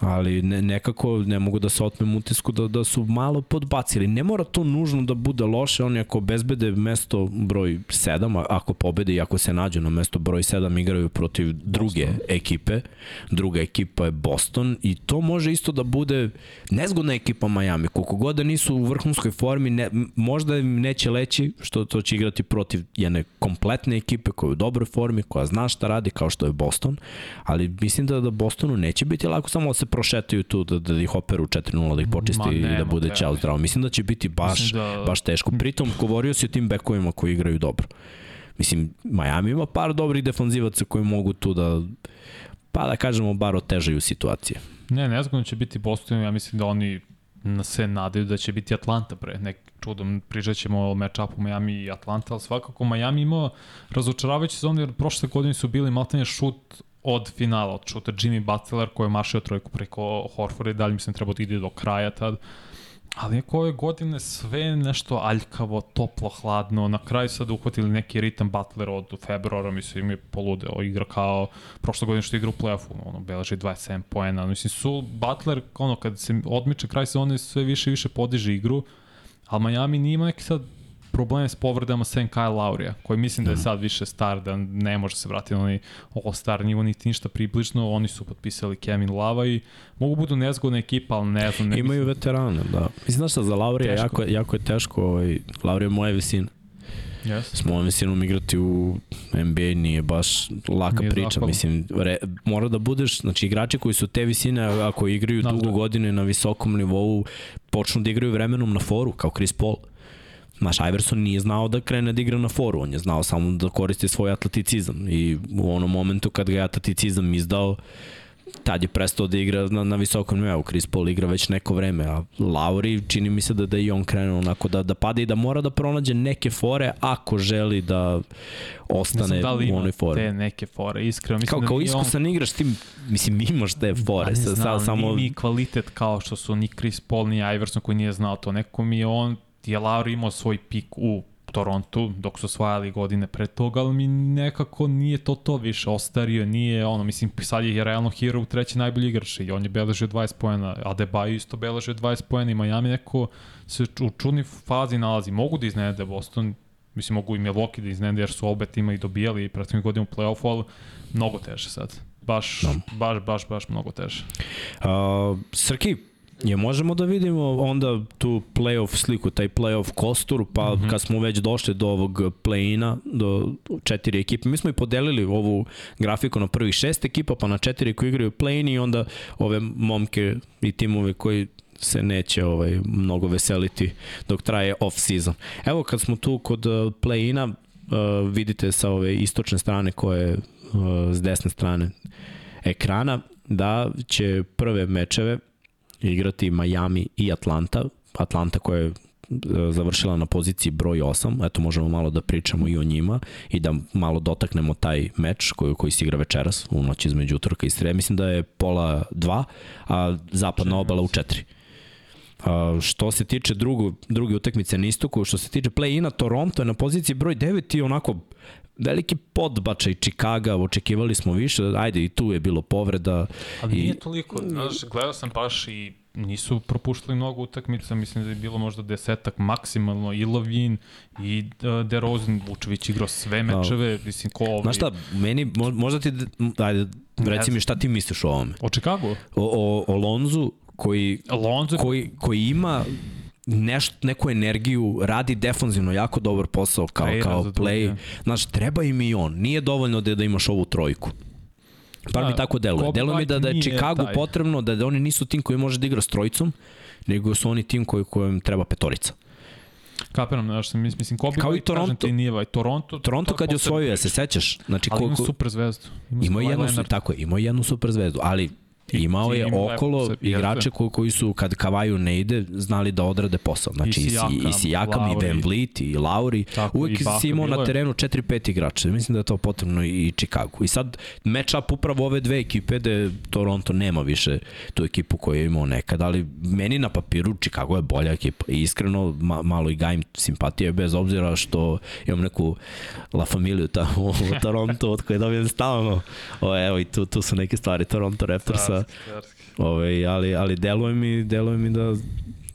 ali ne, nekako ne mogu da se otmem utisku da, da su malo podbacili. Ne mora to nužno da bude loše, oni ako bezbede mesto broj 7, ako pobede i ako se nađu na mesto broj 7 igraju protiv druge Boston. ekipe, druga ekipa je Boston i to može isto da bude nezgodna ekipa Miami, koliko god da nisu u vrhunskoj formi, ne, možda im neće leći što to će igrati protiv jedne kompletne ekipe koja je u dobroj formi, koja zna šta radi kao što je Boston, ali mislim da, da Bostonu neće biti lako samo da se prošetaju tu, da, da ih operu 4-0, da ih počisti i da bude čao zdravo. Mislim da će biti baš, da... baš teško. Pritom, govorio si o tim bekovima koji igraju dobro. Mislim, Miami ima par dobrih defanzivaca koji mogu tu da, pa da kažemo, bar otežaju situacije. Ne, nezgodno će biti Boston, ja mislim da oni se nadaju da će biti Atlanta pre nek čudom pričat ćemo o match-upu Miami i Atlanta, ali svakako Miami imao razočaravajući sezon jer prošle godine su bili maltene šut od finala, od šuta Jimmy Butler koji je mašio trojku preko Horforda i dalje mislim treba da ide do kraja tad. Ali neko ove godine sve nešto aljkavo, toplo, hladno. Na kraju sad uhvatili neki ritam Butler od februara, mislim, je poludeo. Igra kao prošle godine što igra u play-offu, ono, beleži 27 poena. Mislim, su Butler, ono, kad se odmiče kraj sezone, sve više i više podiže igru, ali Miami nije ima neki sad probleme s povredama sem Kyle Laurija, koji mislim da je mhm. sad više star, da ne može se vratiti na onaj all-star nivo, niti ništa približno. Oni su potpisali Kevin Lava i mogu budu nezgodna ekipa, ali ne znam. Ne Imaju mislim... veterane, da. Mislim da šta za Laurija jako, jako je teško. Ovaj, Laurija je moje visine. Yes. S mojom visinom igrati u NBA nije baš laka nije priča. Zahvalno. Mislim, re, mora da budeš, znači igrači koji su te visine, ako igraju dugo godine na visokom nivou, počnu da igraju vremenom na foru, kao Chris Paul. Naš Iverson nije znao da krene da igra na foru, on je znao samo da koristi svoj atleticizam i u onom momentu kad ga je atleticizam izdao, tad je prestao da igra na, na visokom nivou. Chris Paul igra već neko vreme, a Lauri čini mi se da, da i on krenuo onako da, da pada i da mora da pronađe neke fore ako želi da ostane da li u onoj fore. te neke fore, iskreno. Mislim Kao, da kao iskusan on... igraš, ti, mislim, imaš te fore. Pa ne sa, znam, sa, samo... Mi kvalitet kao što su ni Chris Paul, ni Iverson koji nije znao to. Neko mi je on, je Lauri imao svoj pik u Torontu dok su osvajali godine pre toga, ali mi nekako nije to to više, ostario, nije ono, mislim, sad je realno hero u treći najbolji igrač i on je beležio 20 poena, Adebayo isto beležio 20 poena i Miami neko se u čudnoj fazi nalazi. Mogu da iznede Boston, mislim mogu i Milwaukee da iznede jer su obe tima i dobijali i prethodnih godina u play-offu, ali mnogo teže sad. Baš, baš, baš, baš mnogo teže. Uh, Srki, Je možemo da vidimo onda tu playoff sliku, taj playoff kostur, pa mm -hmm. kad smo već došli do ovog play-ina, do četiri ekipe, mi smo i podelili ovu grafiku na prvih šest ekipa, pa na četiri koji igraju play-in i onda ove momke i timove koji se neće ovaj mnogo veseliti dok traje off season. Evo kad smo tu kod play-ina, uh, vidite sa ove istočne strane koje uh, s desne strane ekrana da će prve mečeve igrati Miami i Atlanta. Atlanta koja je e, završila na poziciji broj 8, eto možemo malo da pričamo i o njima i da malo dotaknemo taj meč koji, koji se igra večeras u noć između utorka i sreda. Mislim da je pola 2, a zapadna obala u 4. Uh, što se tiče drugu, druge utakmice na istoku, što se tiče play-ina, Toronto je na poziciji broj 9 i onako veliki podbačaj Čikaga, očekivali smo više, ajde i tu je bilo povreda. Ali i... nije toliko, znaš, gledao sam baš i nisu propuštali mnogo utakmica, mislim da je bilo možda desetak maksimalno, i Lovin, i uh, DeRozan, Vučević igrao sve mečeve, mislim ko ovaj... Znaš šta, meni, možda ti, ajde, reci mi šta ti misliš o ovome? O Chicago? O, o, o Lonzu, koji, Lonzo... koji, koji ima nešto, neku energiju, radi defanzivno jako dobar posao kao, Play kao play. Znaš, treba im i on. Nije dovoljno da, da imaš ovu trojku. Bar mi tako deluje. Deluje mi da, da je Chicago taj. potrebno, da, da oni nisu tim koji može da igra s trojicom, nego su oni tim koji, kojem treba petorica. Kapiram, znaš, mislim, Kobe Kao i Toronto. Ti nije, ovaj, Toronto, Toronto kad je osvojio, se sećaš? Znači, ali koliko, ima super zvezdu. Ima, ima jednu, tako je, ima jednu super zvezdu, ali Imao je okolo igrače koji, koji su kad Kavaju ne ide znali da odrade posao. Znači i Sijakam, i, Sijakam, i Van Vliet i Lauri. Tako, Uvijek si imao na terenu 4-5 igrača. Mislim da je to potrebno i Chicago. I sad match-up upravo ove dve ekipe da Toronto nema više tu ekipu koju je imao nekad, ali meni na papiru Chicago je bolja ekipa. I iskreno ma, malo i gajim simpatije bez obzira što imam neku La Familiju tamo u Toronto od koje dobijem stalno. O, evo i tu, tu su neke stvari Toronto Raptorsa Ove, ovaj, ali, ali deluje mi, deluje mi da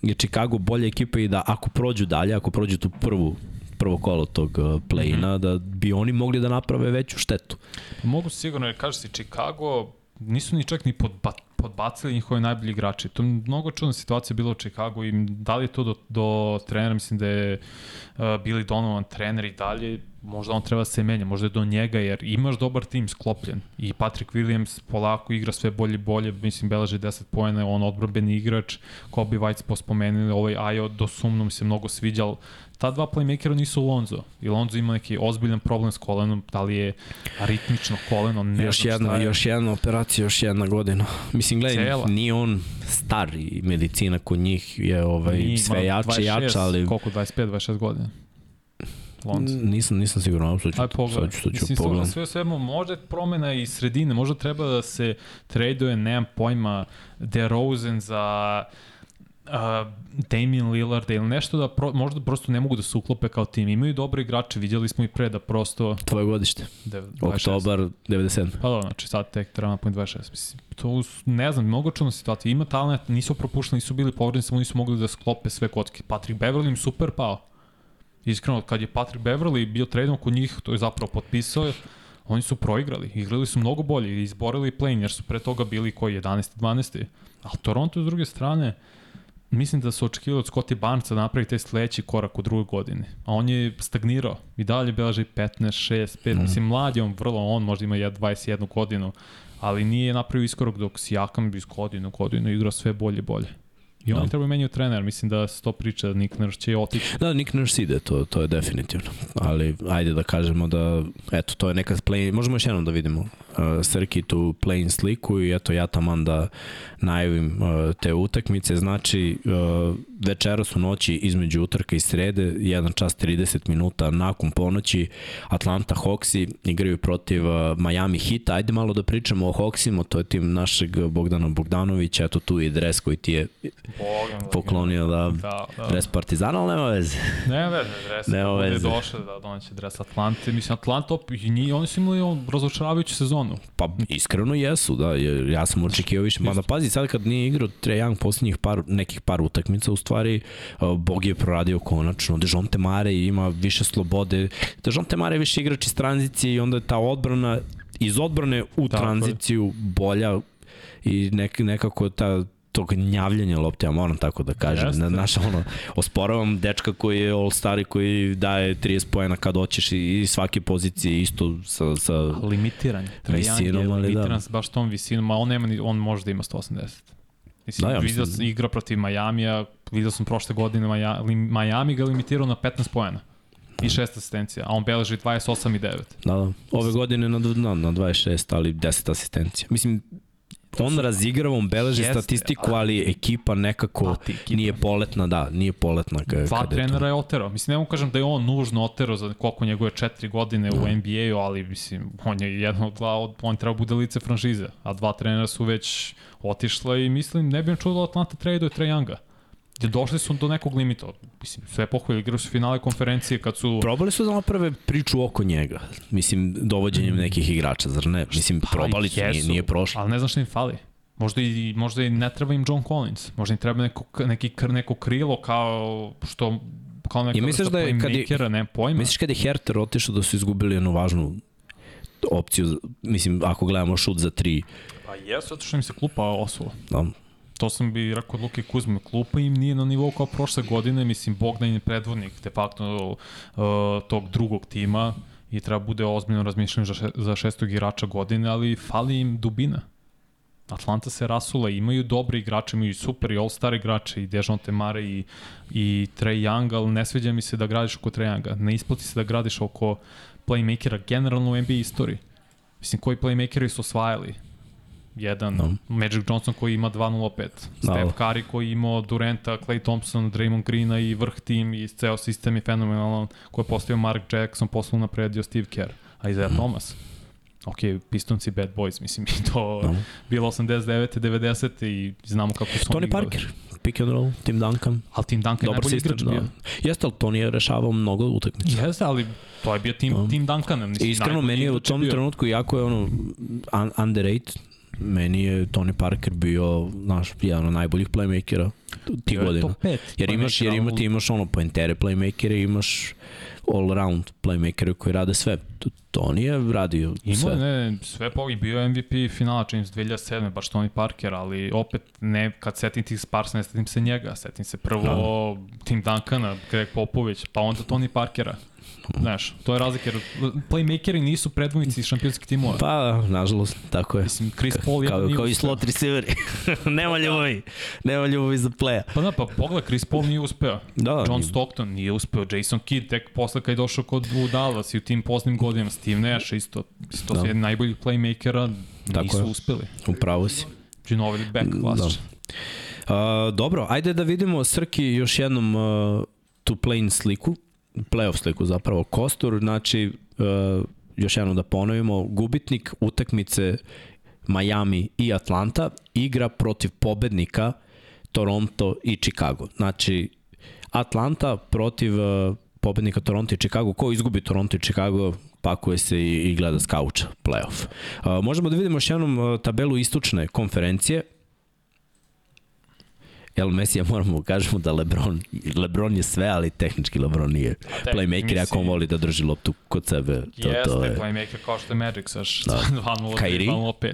je Chicago bolja ekipa i da ako prođu dalje, ako prođu tu prvu prvo kolo tog uh, play-ina, -hmm. da bi oni mogli da naprave veću štetu. Mogu sigurno, jer kaže se Chicago nisu ni čak ni podba, podbacili njihove najbolji igrači. To je mnogo čudna situacija bila u Chicago i da li je to do, do trenera, mislim da je uh, Billy Donovan trener i dalje, možda on treba da se menja, možda je do njega, jer imaš dobar tim sklopljen. I Patrick Williams polako igra sve bolje i bolje, mislim, beleže 10 pojene, on odbrbeni igrač, Kobe White pospomenuli, ovaj Ajo do sumno mi se mnogo sviđal, ta dva playmakera nisu Lonzo. I Lonzo ima neki ozbiljan problem s kolenom, da li je aritmično koleno, ne još jedna, je. Još jedna operacija, još jedna godina. Mislim, gledaj, Cela. nije on star i medicina kod njih je ovaj, Nije, sve jače, 26, jače, ali... Koliko, 25-26 godina? Lonzo. Nisam, nisam siguran, sad ću, Aj, sad ću, sad ću Mislim, pogledam. Sve svemu, možda promena i sredine, možda treba da se traduje, nemam pojma, DeRozan za uh, Damian Lillard ili nešto da pro, možda prosto ne mogu da se uklope kao tim. Imaju dobre igrače, vidjeli smo i pre da prosto... Tvoje godište. Oktobar 97. Pa da, znači sad tek treba na point 26. Mislim, to ne znam, mnogo čudna situacija. Ima talent, nisu propušteni, nisu bili povredni, samo nisu mogli da sklope sve kocke. Patrick Beverly im super pao. Iskreno, kad je Patrick Beverly bio tradeom kod njih, to je zapravo potpisao, oni su proigrali. Igrali su mnogo bolje i izborili play jer su pre toga bili koji 11. 12. A Toronto s druge strane, mislim da su očekivali od Scottie Barnesa da napravi taj sledeći korak u drugoj godini. A on je stagnirao. I dalje beleži 15, 6, 5. Mm. Mislim, mlad je on vrlo, on možda ima 21 godinu, ali nije napravio iskorak dok Sijakam iz godinu godinu igrao sve bolje i bolje. I oni Da. trebaju menjaju trener, mislim da se to priča, da Nick Nurse će otići. Da, Nick Nurse ide, to, to je definitivno. Ali ajde da kažemo da, eto, to je neka play, možemo još jednom da vidimo uh, Srki tu play sliku i eto ja taman da najavim uh, te utakmice. Znači, uh, večeras u noći između utrka i srede, 1 čas 30 minuta nakon ponoći, Atlanta Hawksi igraju protiv uh, Miami Heat. Ajde malo da pričamo o Hawksima, to je tim našeg Bogdana Bogdanovića, eto tu i dres koji ti je Bogom, poklonio da, Da, da. dres Partizana, ali nema veze. Ne veze, dres. Nema Nema veze. Došao da doneće dres Atlante. Mislim, Atlanta, i oni su imali on, razočaravajuću sezonu. Pa iskreno jesu, da, ja sam očekivao više. Mada pazi, sad kad nije igrao Trae Young poslednjih par, nekih par utakmica, u stvari, uh, Bog je proradio konačno. Dejonte Mare ima više slobode. Dejonte Mare je više igrač iz tranzicije i onda je ta odbrana iz odbrane u Tako je. tranziciju bolja i nek, nekako ta tog gnjavljenja lopte, ja moram tako da kažem. Jeste. Na, naš, ono, osporavam dečka koji je all-star i koji daje 30 pojena kad hoćeš i, i svake pozicije isto sa, sa Limitiran. Visinom, ali da. limitiran s baš tom visinom, a on, nema, on može da ima 180. Mislim, Da, ja da, vidio sam igra protiv Majamija, vidio sam prošle godine Maja, li- Miami ga limitirao na 15 poena i 6 asistencija, a on beleži 28 i 9. Da, da. Ove godine na, na, na 26, ali 10 asistencija. Mislim, on razigrava, on beleži Jeste, statistiku, ali ekipa nekako A, ti ekipa. nije poletna, da, nije poletna. Ka, Dva kada je trenera je oterao. Mislim, ne mogu kažem da je on nužno oterao za koliko njegove četiri godine u NBA-u, ali mislim, on je jedan od dva, on treba bude lice franšize, a dva trenera su već otišla i mislim, ne bi me čuo da Atlanta traduje Trae Younga. Gde došli su do nekog limita. Mislim, sve pohvalje, igraju su finale konferencije kad su... Probali su da naprave priču oko njega. Mislim, dovođenjem nekih igrača, zar ne? Mislim, probali su, nije, nije prošlo. Ali ne znam šta im fali. Možda i, možda i ne treba im John Collins. Možda im treba neko, neki, kr, neko krilo kao što kao neka I misliš da je kad je- ne pojma. Misliš kad je Herter otišao da su izgubili jednu važnu opciju, mislim, ako gledamo šut za tri, Pa jesu, zato što im se klupa osula. da, To sam bi rekao od Luke Kuzme, klupa im nije na nivou kao prošle godine, mislim Bogdan je predvodnik de facto uh, tog drugog tima i treba bude ozbiljno razmišljanje za, še, za šestog igrača godine, ali fali im dubina. Atlanta se rasula, imaju dobre igrače, imaju super i all-star igrače, i Dejounte Mare i, i Trae Young, ali ne sviđa mi se da gradiš oko Trae Younga. Ne isplati se da gradiš oko playmakera generalno u NBA istoriji. Mislim, koji playmakeri su osvajali? Jedan, No. no. Magic Johnson koji ima 2.05, Da. Steph Curry koji ima Durenta, Clay Thompson, Draymond Greena i vrh tim i ceo sistem je fenomenalan koji je postavio Mark Jackson, poslu napredio Steve Kerr, a Isaiah mm. Thomas. Ok, Pistonci Bad Boys, mislim, i to No. bilo 89. 90. i znamo kako su Tony oni igrali. Parker, pick and roll, Tim Duncan, Ali Tim Duncan je dobar najbolji sistem, igrač da. bio. Jeste, ali Tony je rešavao mnogo utakmica. Jeste, ali to je bio Tim, Da. Tim Duncan. Mislim, Iskreno, najbolji meni je u je tom bio. trenutku, jako je ono un underrated, meni je Tony Parker bio naš jedan od najboljih playmakera tih godina. top 5. Jer imaš, jer ima, ti imaš ono pointere playmakere, imaš all around playmakere koji rade sve. Tony je radio Imao sve. je, ne, sve po i bio MVP finala čini se 2007. baš Tony Parker, ali opet ne, kad setim tih Spars, ne setim se njega, setim se prvo Tim Duncana, Greg Popović, pa onda Tony Parkera. Znaš, to je razlika, jer playmakeri nisu predvojnici šampionskih timova. Pa, nažalost, tako je. Mislim, Chris Paul kao, jedan nije kao i slot receiveri. nema ljubavi. Nema ljubavi za playa. Pa da, pa pogledaj, Chris Paul nije uspeo. Da, John nije. Stockton nije uspeo, Jason Kidd tek posle kad je došao kod u Dallas i u tim poznim godinama, Steve Nash isto, isto Da. su jedni najboljih playmakera, Tako nisu je. uspeli. Upravo si. Ginobili back, klasično. Uh, dobro, ajde da vidimo Srki još jednom uh, tu play sliku, playoff sliku zapravo, Kostur, znači uh, još jednom da ponovimo, gubitnik utakmice Miami i Atlanta igra protiv pobednika Toronto i Chicago. Znači, Atlanta protiv uh, pobednika Toronto i Chicago. Ko izgubi Toronto i Chicago, pakuje se i, i gleda s kauča playoff. Uh, možemo da vidimo još jednom tabelu istočne konferencije. Jel Messi, ja moramo kažemo da Lebron, Lebron je sve, ali tehnički Lebron nije tek, playmaker, ako on voli da drži loptu kod sebe. To, Jeste, to je, playmaker kao što je Magic sa š- Da. 2-0, Kyrie? 2-0-5.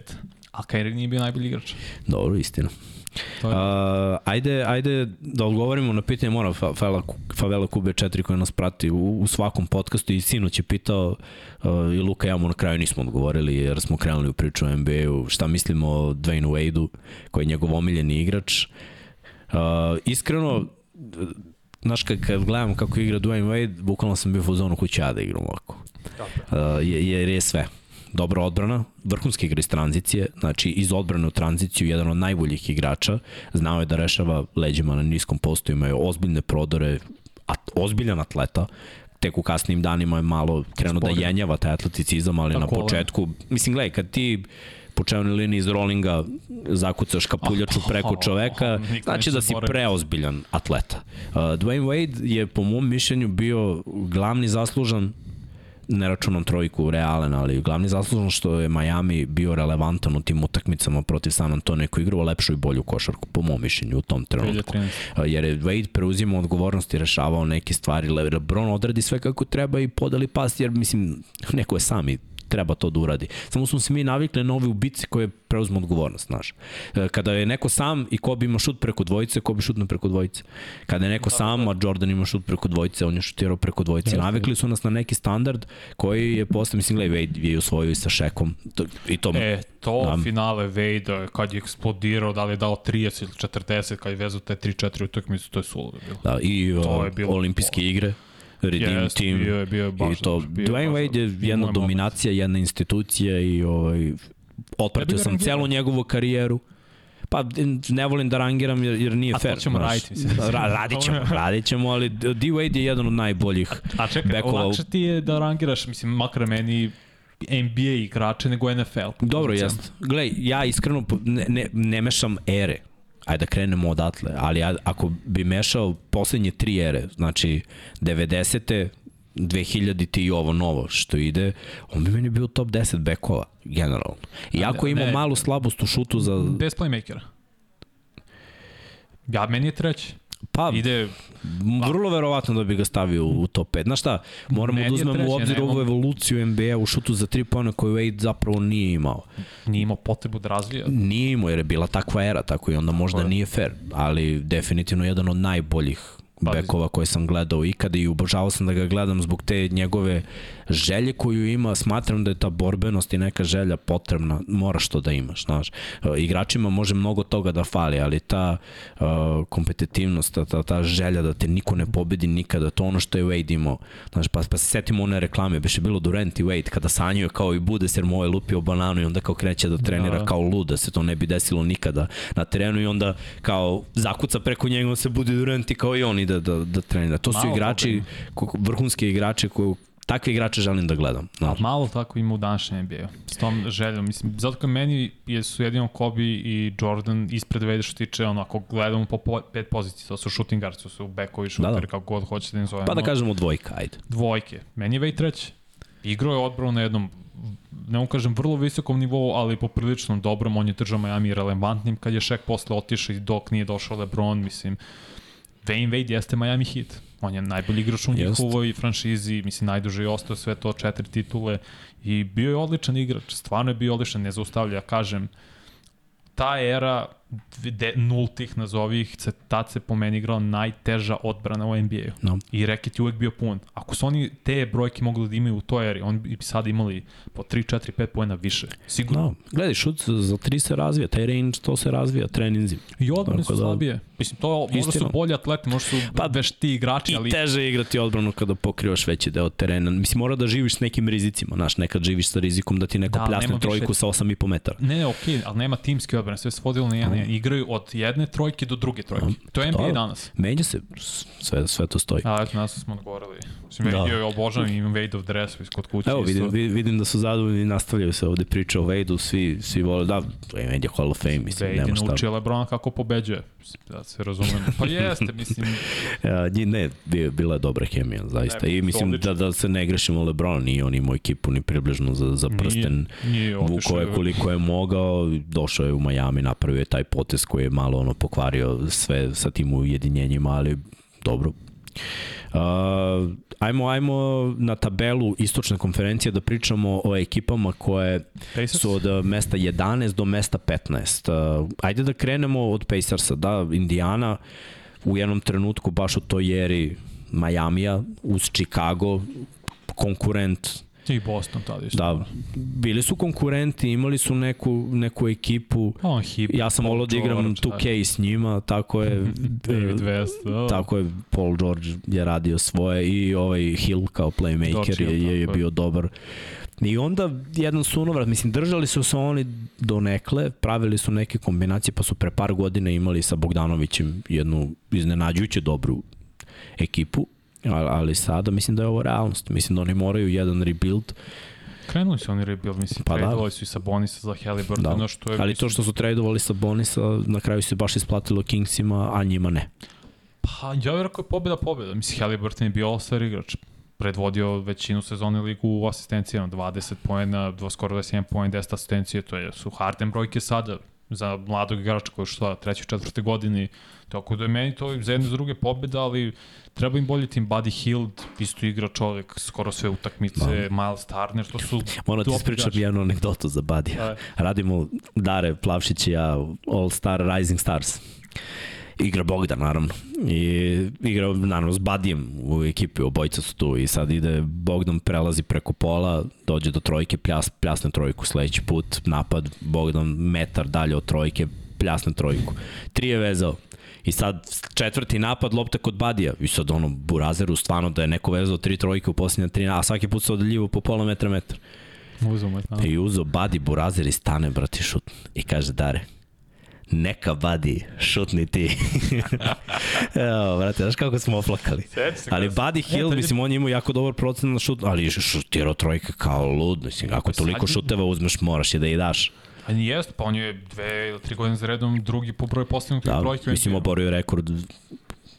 A Kyrie nije bio najbolji igrač. dobro, istina. To je, Uh, ajde, ajde da odgovorimo na pitanje mora Fa- Favela, Favela Kube 4 koji nas prati u, u svakom podcastu i sinoć je pitao uh, i Luka i ja mu na kraju nismo odgovorili jer smo krenuli u priču o NBA-u šta mislimo o Dwayne Wade-u koji je njegov omiljeni igrač iskreno, znaš, kad, kad gledam kako igra Dwayne Wade, bukvalno sam bio u zonu kuća ja da igram ovako. Uh, jer je sve. Dobra odbrana, vrhunski igra iz tranzicije, znači iz odbrane u tranziciju, jedan od najboljih igrača, znao je da rešava leđima na niskom postu, imaju ozbiljne prodore, at, ozbiljan atleta, tek u kasnim danima je malo krenuo da jenjava taj atleticizam, ali Tako na početku, mislim, gledaj, kad ti po čevnoj liniji iz rollinga zakucaš kapuljaču preko čoveka, znači da si preozbiljan atleta. Uh, Dwayne Wade je po mom mišljenju bio glavni zaslužan ne računam trojku Realen, ali glavni zaslužan što je Miami bio relevantan u tim utakmicama protiv San Antonio koji igrao lepšu i bolju košarku, po mom mišljenju, u tom trenutku. Jer je Wade preuzimao odgovornost i rešavao neke stvari. LeBron odradi sve kako treba i podali pas, jer mislim, neko je sami treba to da uradi. Samo smo se mi navikli na nove ubice koje preuzmu odgovornost, znaš. E, kada je neko sam i ko bi ima šut preko dvojice, ko bi šutno preko dvojice. Kada je neko da, sam, a Jordan ima šut preko dvojice, on je šutirao preko dvojice. Jeste. Navikli su nas na neki standard koji je posle, mislim, gledaj, Wade je usvojio i sa Šekom. To, I to, e, to da. finale Wade kad je eksplodirao, da li je dao 30 ili 40, kad je vezao te 3-4 utakmice, to je suludo bilo. Da, i to je bilo olimpijske igre. Redeem yes, Team. Bio je, bio je baš, I to, bio Dwayne Wade je jedna dominacija, moment. jedna institucija i ovaj, otpratio sam celu njegovu karijeru. Pa ne volim da rangiram jer, jer nije fair. A to ćemo raditi, mislim. Ra, radit ćemo, radit ćemo, ali D. Wade je jedan od najboljih A, a čekaj, bekova. lakše ti je da rangiraš, mislim, makar meni NBA igrače nego NFL. Dobro, jest. Glej, ja iskreno ne, ne, ne mešam ere ajde da krenemo odatle, ali ja, ako bi mešao poslednje tri ere, znači 90. 2000 i ovo novo što ide, on bi meni bio top 10 bekova, generalno. Iako ima ne, malu slabost u šutu za... Bez playmakera. Ja, meni je treći. Pa, ide... Vrlo verovatno da bi ga stavio u top 5. Znaš šta, moramo da uzmemo u obzir ovu evoluciju NBA u šutu za 3 pojena koju Wade zapravo nije imao. Nije imao potrebu da razvija. Nije imao jer je bila takva era, tako i onda možda nije fair, ali definitivno jedan od najboljih bekova koje sam gledao ikada i obožavao sam da ga gledam zbog te njegove želje koju ima, smatram da je ta borbenost i neka želja potrebna, moraš to da imaš, znaš. E, igračima može mnogo toga da fali, ali ta uh, kompetitivnost, ta, ta, ta želja da te niko ne pobedi nikada, to ono što je Wade imao. Znaš, pa, pa se setimo one reklame, beše bilo Durant i Wade kada sanjuje kao i bude, jer mu je lupio bananu i onda kao kreće da trenira da. kao lud, da se to ne bi desilo nikada na terenu i onda kao zakuca preko njega, se budi Durant i kao i on ide da, da trenira. To su Malo igrači, vrhunski igrači koji takve igrače želim da gledam. No. Malo tako ima u današnjem NBA-u. S tom željom. Mislim, zato kao meni je su jedino Kobe i Jordan ispred Vede što tiče, ono, ako gledamo po, po pet pozicija, to su shooting guards, to su backovi, shooteri, da, da. kako god hoćete da im zovemo. Pa da kažemo dvojka, ajde. Dvojke. Meni je Vade treći. Igrao je odbrano na jednom ne mogu kažem vrlo visokom nivou, ali poprilično dobrom, on je držao Miami relevantnim kad je Shaq posle otišao i dok nije došao LeBron, mislim, Wayne Wade jeste Miami Heat. On je najbolji igrač u njihovoj franšizi, mislim, najduže je ostao sve to, četiri titule i bio je odličan igrač, stvarno je bio odličan, ne zaustavlja, kažem, ta era de, nultih nazovih, se, tad se po meni igrala najteža odbrana u NBA-u. No. I reket je uvek bio pun. Ako su oni te brojke mogli da imaju u toj eri, oni bi sad imali po 3, 4, 5 pojena više. Sigurno. No. Gledaj, šut za 3 se razvija, taj range to se razvija treninzim. I odbrane su da... slabije. Mislim, to možda su bolji atleti, možda su pa, vešti igrači, ali... I teže igrati odbranu kada pokrivaš veći deo terena. Mislim, mora da živiš s nekim rizicima, znaš, nekad živiš sa rizikom da ti neko da, pljasne trojku više... sa 8,5 metara. Ne, ne, okej, okay, ali nema timske odbrane, sve se vodilo na jedan, mm. igraju od jedne trojke do druge trojke. Mm. To je NBA da, danas. Menja se, sve, sve to stoji. A, eto, nas smo odgovorili. Mislim, da. je obožavam im Wade of Dress kod kuće. Evo, vidim, isto. vidim da su zadovoljni i nastavljaju se ovde priča o Wade-u, svi, svi vole, da, Wade je Hall of Fame, mislim, Wade nema šta. Wade je naučio Lebrona kako pobeđuje, da se razumem. Pa jeste, mislim. ja, ne, bila je dobra hemija, zaista. Ne, I mislim da, da se ne grešimo Lebrona, nije on imao ekipu ni približno za, za prsten. Nije, nije Vukao je koliko je mogao, došao je u Miami, napravio je taj potez koji je malo ono pokvario sve sa tim ujedinjenjima, ali dobro. Uh, ajmo, ajmo na tabelu istočne konferencije da pričamo o ekipama koje Pacers? su od mesta 11 do mesta 15. Uh, ajde da krenemo od Pacersa, da, Indiana u jednom trenutku baš u toj eri Majamija uz Chicago konkurent I Boston tada isto. Da, bili su konkurenti, imali su neku, neku ekipu. On hip. Ja sam volao da igram George, 2K s njima, tako je. David West. Da. Tako je, Paul George je radio svoje i ovaj Hill kao playmaker George je, je, je. bio dobar. I onda jedan sunovrat, mislim, držali su se oni do nekle, pravili su neke kombinacije, pa su pre par godina imali sa Bogdanovićem jednu iznenađujuće dobru ekipu, ali, ali sada mislim da je ovo realnost. Mislim da oni moraju jedan rebuild, Krenuli su oni rebuild, mislim, Pa da. su i sa Bonisa za Halliburton, Da. da. što je... ali to što su tradovali sa Bonisa, na kraju se baš isplatilo Kingsima, a njima ne. Pa, ja bih rekao je pobjeda pobjeda. Mislim, Halliburton je bio all-star igrač. Predvodio većinu sezone ligu u asistencijama, 20 poena, skoro 21 poen, 10 asistencije, to je, su Harden brojke sada za mladog igrača koji je što trećoj, četvrte godini. Tako da je meni to za jedne druge pobjeda, ali treba im bolji tim. Buddy Hield, isto igra čovek, skoro sve utakmice, Da. Miles Turner, to su... Moram ti ispričam jednu anegdotu za Badija. Da. Radimo Dare Plavšić i ja All Star Rising Stars. Igra Bogdan, naravno. I igra, naravno, s Badijem u ekipi, obojica su tu i sad ide, Bogdan prelazi preko pola, dođe do trojke, pljas, pljasne trojku sledeći put, napad, Bogdan metar dalje od trojke, pljasne trojku. Tri je vezao. I sad četvrti napad, lopta kod Badija. I sad ono, Burazeru, stvarno da je neko vezao tri trojke u posljednje tri, a svaki put se odaljivo po pola metra metra. Uzemo je, da. I uzo Badi Burazer i stane, brati, šut. I kaže, Dare, neka Badi, šutni ti. Evo, brate, znaš kako smo oplakali. Sjeti se Ali Buddy Hill, E, mislim, on je imao jako dobar procent na šut, ali šutirao trojke kao lud, mislim, ako toliko šuteva uzmeš, moraš je da i daš. Jest, pa on je dve ili tri godine za redom drugi po broju postignutih Da, brojki. u mislim, oborio je rekord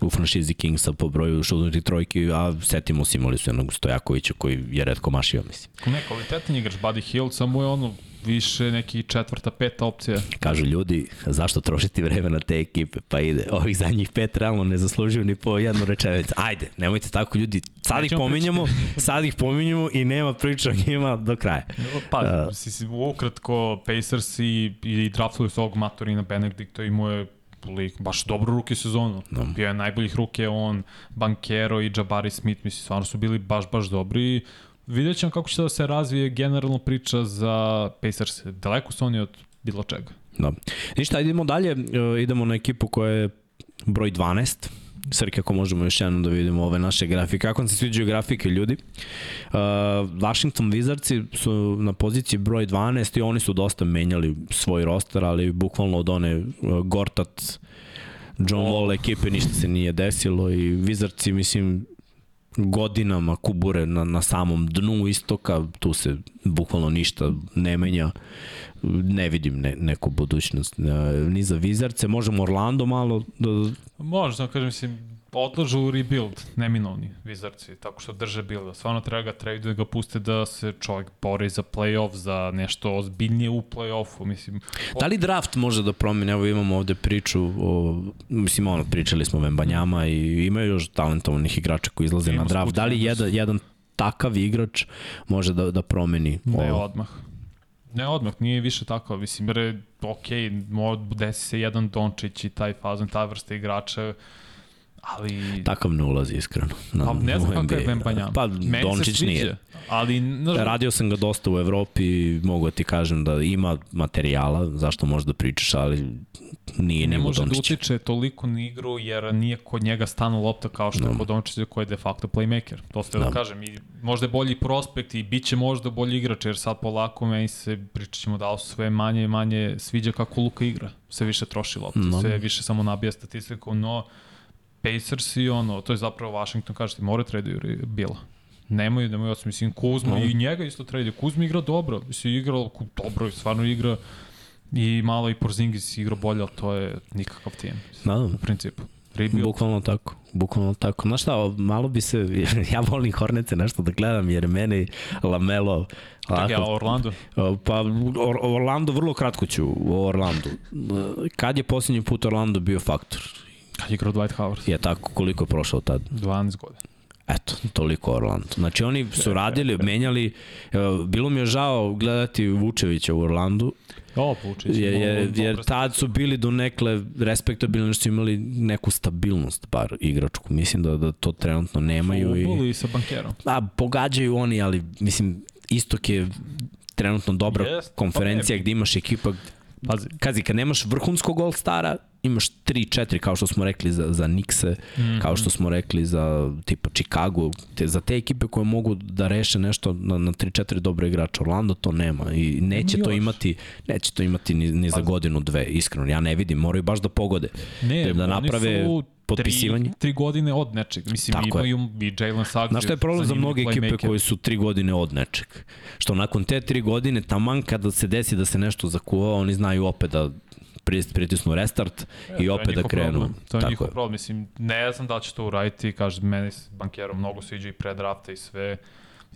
u franšizi Kingsa po broju šutnutih trojki, a setimo se imali su jednog Stojakovića koji je redko mašio, mislim. Ne, kvalitetan igrač Buddy Hield, samo je ono više neki četvrta, peta opcija. Kažu ljudi, zašto trošiti vreme na te ekipe? Pa ide, ovih zadnjih pet realno ne zaslužuju ni po jednu rečenicu. Ajde, nemojte tako ljudi, sad ih Nećemo pominjemo, sad ih pominjemo i nema priča o njima do kraja. Pa, uh, si, si, ukratko, Pacers i, i draftali su ovog Matorina Benedikta i mu je lik, baš dobru ruke sezonu. Da. Bio je najboljih ruke on, Bankero i Jabari Smith, mislim, stvarno su bili baš, baš dobri vidjet ćemo kako će da se razvije generalno priča za Pacers. Daleko su oni od bilo čega. Da. Ništa, idemo dalje, e, idemo na ekipu koja je broj 12. Srke, ako možemo još jednom da vidimo ove naše grafike. Kako vam se sviđaju grafike, ljudi? Uh, Washington Wizardsi su na poziciji broj 12 i oni su dosta menjali svoj roster, ali bukvalno od one uh, Gortat, John Wall ekipe ništa se nije desilo i Wizardsi, mislim, godinama kubure na, na samom dnu istoka, tu se bukvalno ništa ne menja, ne vidim ne, neku budućnost ni za Vizarce, možemo Orlando malo Može, da kažem, mislim, odlažu rebuild, neminovni Wizardsi, tako što drže builda. Stvarno treba ga trade da ga puste da se čovjek bori za playoff, za nešto ozbiljnije u playoffu, mislim. Da li draft može da promeni? Evo imamo ovde priču, o, mislim ono, pričali smo o Vembanjama i imaju još talentovanih igrača koji izlaze Ima na draft. Da li jedan, jedan takav igrač može da, da promeni Ne ovo? odmah. Ne odmah, nije više tako, mislim, je, ok, desi se jedan Dončić i taj fazon, ta vrsta igrača, ali... Takav ne ulazi iskreno. Na, Pa ne znam kako je NBA. Vembanjama. Pa Meni Dončić sviđa, nije. Ali, znaš, Radio sam ga dosta u Evropi mogu da ti kažem da ima materijala, zašto možeš da pričaš, ali nije ne može da Dončića. utiče toliko na igru jer nije kod njega stana lopta kao što je Da. kod Dončića koji je de facto playmaker. To ste da. Da. da kažem. I možda je bolji prospekt i bit će možda bolji igrač jer sad polako meni se pričat ćemo da sve manje i manje sviđa kako Luka igra. Sve više troši lopta, Da. sve više samo nabija statistiku, no Pacers i ono, to je zapravo Washington, kažete, more traduju Bila. Nemaju, nemaju osam, mislim, Kuzma No. i njega isto traduju. Kuzma igra dobro, mislim, igra dobro i stvarno igra i malo i Porzingis igra bolje, ali to je nikakav tim, Da, da. u principu. Rebuild. Bukvalno tako, bukvalno tako. Znaš šta, malo bi se, ja volim Hornece nešto da gledam, jer meni Lamelo, Čekaj, a ovako, Orlando? pa Or, Orlando, vrlo kratko ću o Orlandu. Kad je posljednji put Orlando bio faktor? Kad je igrao Dwight Howard? Je tako, koliko je prošao tad? 12 godina. Eto, toliko Orlando. Znači oni su radili, menjali, bilo mi je žao gledati Vučevića u Orlandu, O, Vučić. jer, jer, jer tad su bili do nekle respektabilni što su imali neku stabilnost bar igračku. Mislim da, da to trenutno nemaju. I, Ubuli sa bankerom. a, pogađaju oni, ali mislim, istok je trenutno dobra Jest, konferencija pa gde imaš ekipa Pazi, Kazi, kad nemaš vrhunskog All-Stara, imaš 3-4, kao što smo rekli za, za Nixe, mm -hmm. kao što smo rekli za tipa Chicago, te, za te ekipe koje mogu da reše nešto na, na 3-4 dobre igrača. Orlando to nema i neće Još. to imati neće to imati ni, ni za godinu, dve, iskreno. Ja ne vidim, moraju baš da pogode. ne, da oni naprave su potpisivanje. Tri, tri godine od nečeg. Mislim, Tako je. imaju i Jalen Suggs. Znaš šta je problem za mnoge ekipe koje su tri godine od nečeg? Što nakon te tri godine, taman kada se desi da se nešto zakuva, oni znaju opet da pritisnu restart i opet da krenu. Problem. To je Tako njihov je. problem. Mislim, ne znam da će to uraditi. Kažem, meni se bankero mnogo sviđa i pre drafta i sve.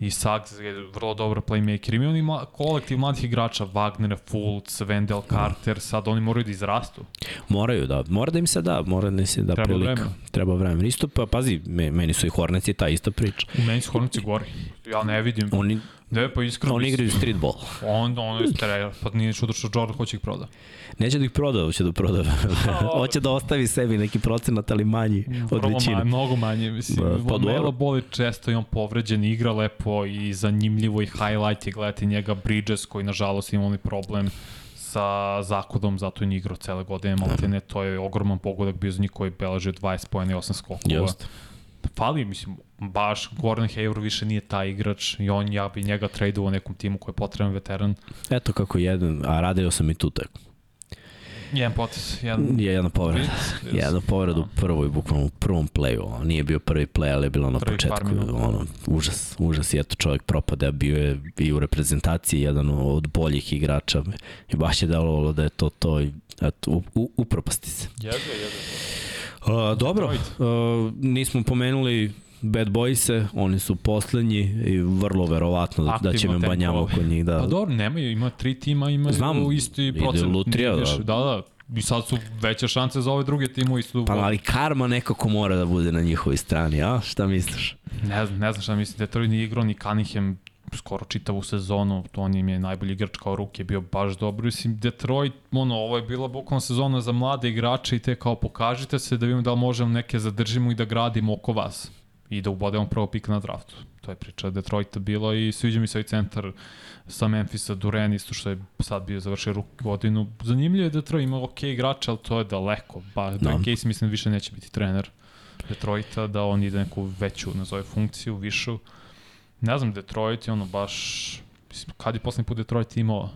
I Suggs je vrlo dobar playmaker. Ima oni ma, kolektiv mladih igrača, Wagner, Fultz, Wendell Carter, sad oni moraju da izrastu. Moraju da, mora da im se da, mora da im se da Treba prilika. vremena. Treba vremena. Isto pa, pazi, me, meni su i Hornets ta ista priča. U meni su Hornici gori. Ja ne vidim. Oni, Ne, pa iskreno. oni igraju streetball. On, on je streljao. Pa nije čudo što Jordan hoće ih proda. Neće da ih proda, hoće da proda. hoće da ostavi sebi neki procenat, ali manji od Vrlo većine. manje, mnogo manje. Mislim, Da, da, pa Melo boli često i on povređen, igra lepo i zanimljivo i highlight je gledati njega Bridges koji nažalost ima onaj problem sa zakodom, zato je nije igrao cele godine, malte ne, to je ogroman pogodak bio za njih koji beleže 20 pojene i 8 skokova. Just. Fali, mislim, baš Gordon Hayward više nije taj igrač i on, ja bi njega tradeovao nekom timu koji je potreban veteran. Eto kako jedan, a radio sam i tu tek. Jedan potis, jedan... Je jedna povreda. Vic, Jedna povreda u prvoj, bukvalno u prvom playu. ono, Nije bio prvi play, ali je bilo na Prvih par početku. Ono, užas, užas. I eto čovjek propade, a bio je i u reprezentaciji jedan od boljih igrača. I baš je delovalo da je to to. I, eto, u, u, upropasti se. Jedve, jedve. Uh, dobro, uh, nismo pomenuli Bad Boyse, oni su poslednji i vrlo verovatno da, da će me banjamo kod njih. Da. Pa dobro, nemaju, ima tri tima, ima Znam, isti ide procent. lutrija, Nije da. Da, da. I sad su veće šanse za ove druge timove isto. Pa ali karma nekako mora da bude na njihovoj strani, a? Šta misliš? Ne znam, ne znam šta mislim, Detroit nije igrao ni Cunningham skoro čitavu sezonu, to on im je najbolji igrač kao ruke, je bio baš dobro. Mislim, Detroit, ono, ovo je bila bukvalno sezona za mlade igrače i te kao pokažite se da vidimo da li možemo neke zadržimo i da gradimo oko vas i da ubodemo prvo pik na draftu. To je priča Detroita bila i sviđa mi se ovaj centar sa Memphisa, Duren isto što je sad bio završio ruk godinu. Zanimljivo je Detroit ima ok igrača, ali to je daleko. Ba, Da. da. Casey mislim više neće biti trener Detroita, da on ide neku veću, nazove funkciju, višu. Ne znam, Detroit je ono baš... Mislim, kad je poslednji put Detroit imao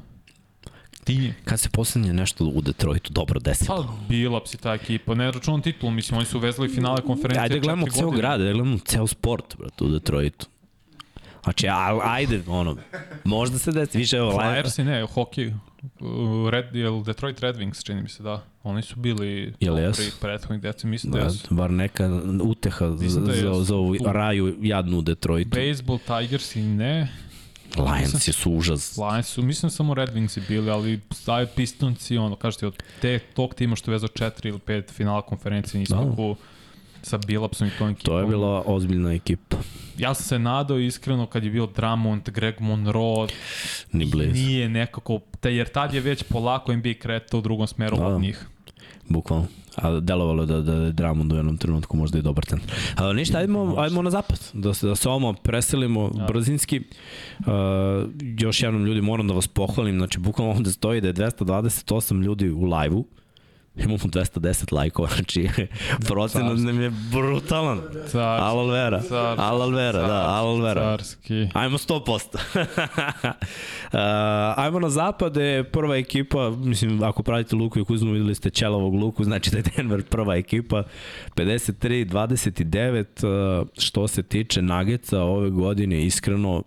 tim? Kad se poslednje nešto u Detroitu dobro desilo? Pa bila bi ta ekipa, ne računam titulu, mislim, oni su vezali finale konferencije Ajde da gledamo ceo grad, da gledamo ceo sport, brate, u Detroitu. Znači, a, ajde, ono, možda se desi, više evo, Flyers i ne, hokej, uh, Red, jel Detroit Red Wings, čini mi se, da. Oni su bili Jel dobri jesu? prethodnih deca, mislim da da, jesu. bar neka uteha za, da za, jesu. za ovu raju jadnu u Detroitu. Baseball, Tigers i ne. Lions su užas. Lions su, mislim samo Red Wings i bili, ali staje Pistonci, ono, kažete, od te, tog tima što je vezao četiri ili pet finala konferencije, Da. nismo da. sa Bilapsom i tom ekipom. To je bila ozbiljna ekipa. Ja sam se nadao iskreno kad je bio Drummond, Greg Monroe, Ni blizu. nije nekako, te, jer tad je već polako NBA kretao u drugom smeru Da. od njih. Bukvalno. A delovalo da, da je Drummond u jednom trenutku možda i dobar ten. A, ništa, ajmo, ajmo na zapad, da se, da se ovo preselimo Da. brzinski. A, još jednom ljudi moram da vas pohvalim, znači bukvalno ovde stoji da je 228 ljudi u live-u. Imamo 210 lajkova, znači procenat nam je brutalan. Al Carski, Al Alvera, da, Al Alvera. Carski. Ajmo 100%. uh, ajmo na zapad, je prva ekipa, mislim, ako pratite Luku i Kuzmu, videli ste Ćelovog Luku, znači da je Denver prva ekipa, 53-29, uh, što se tiče Nageca ove godine, iskreno,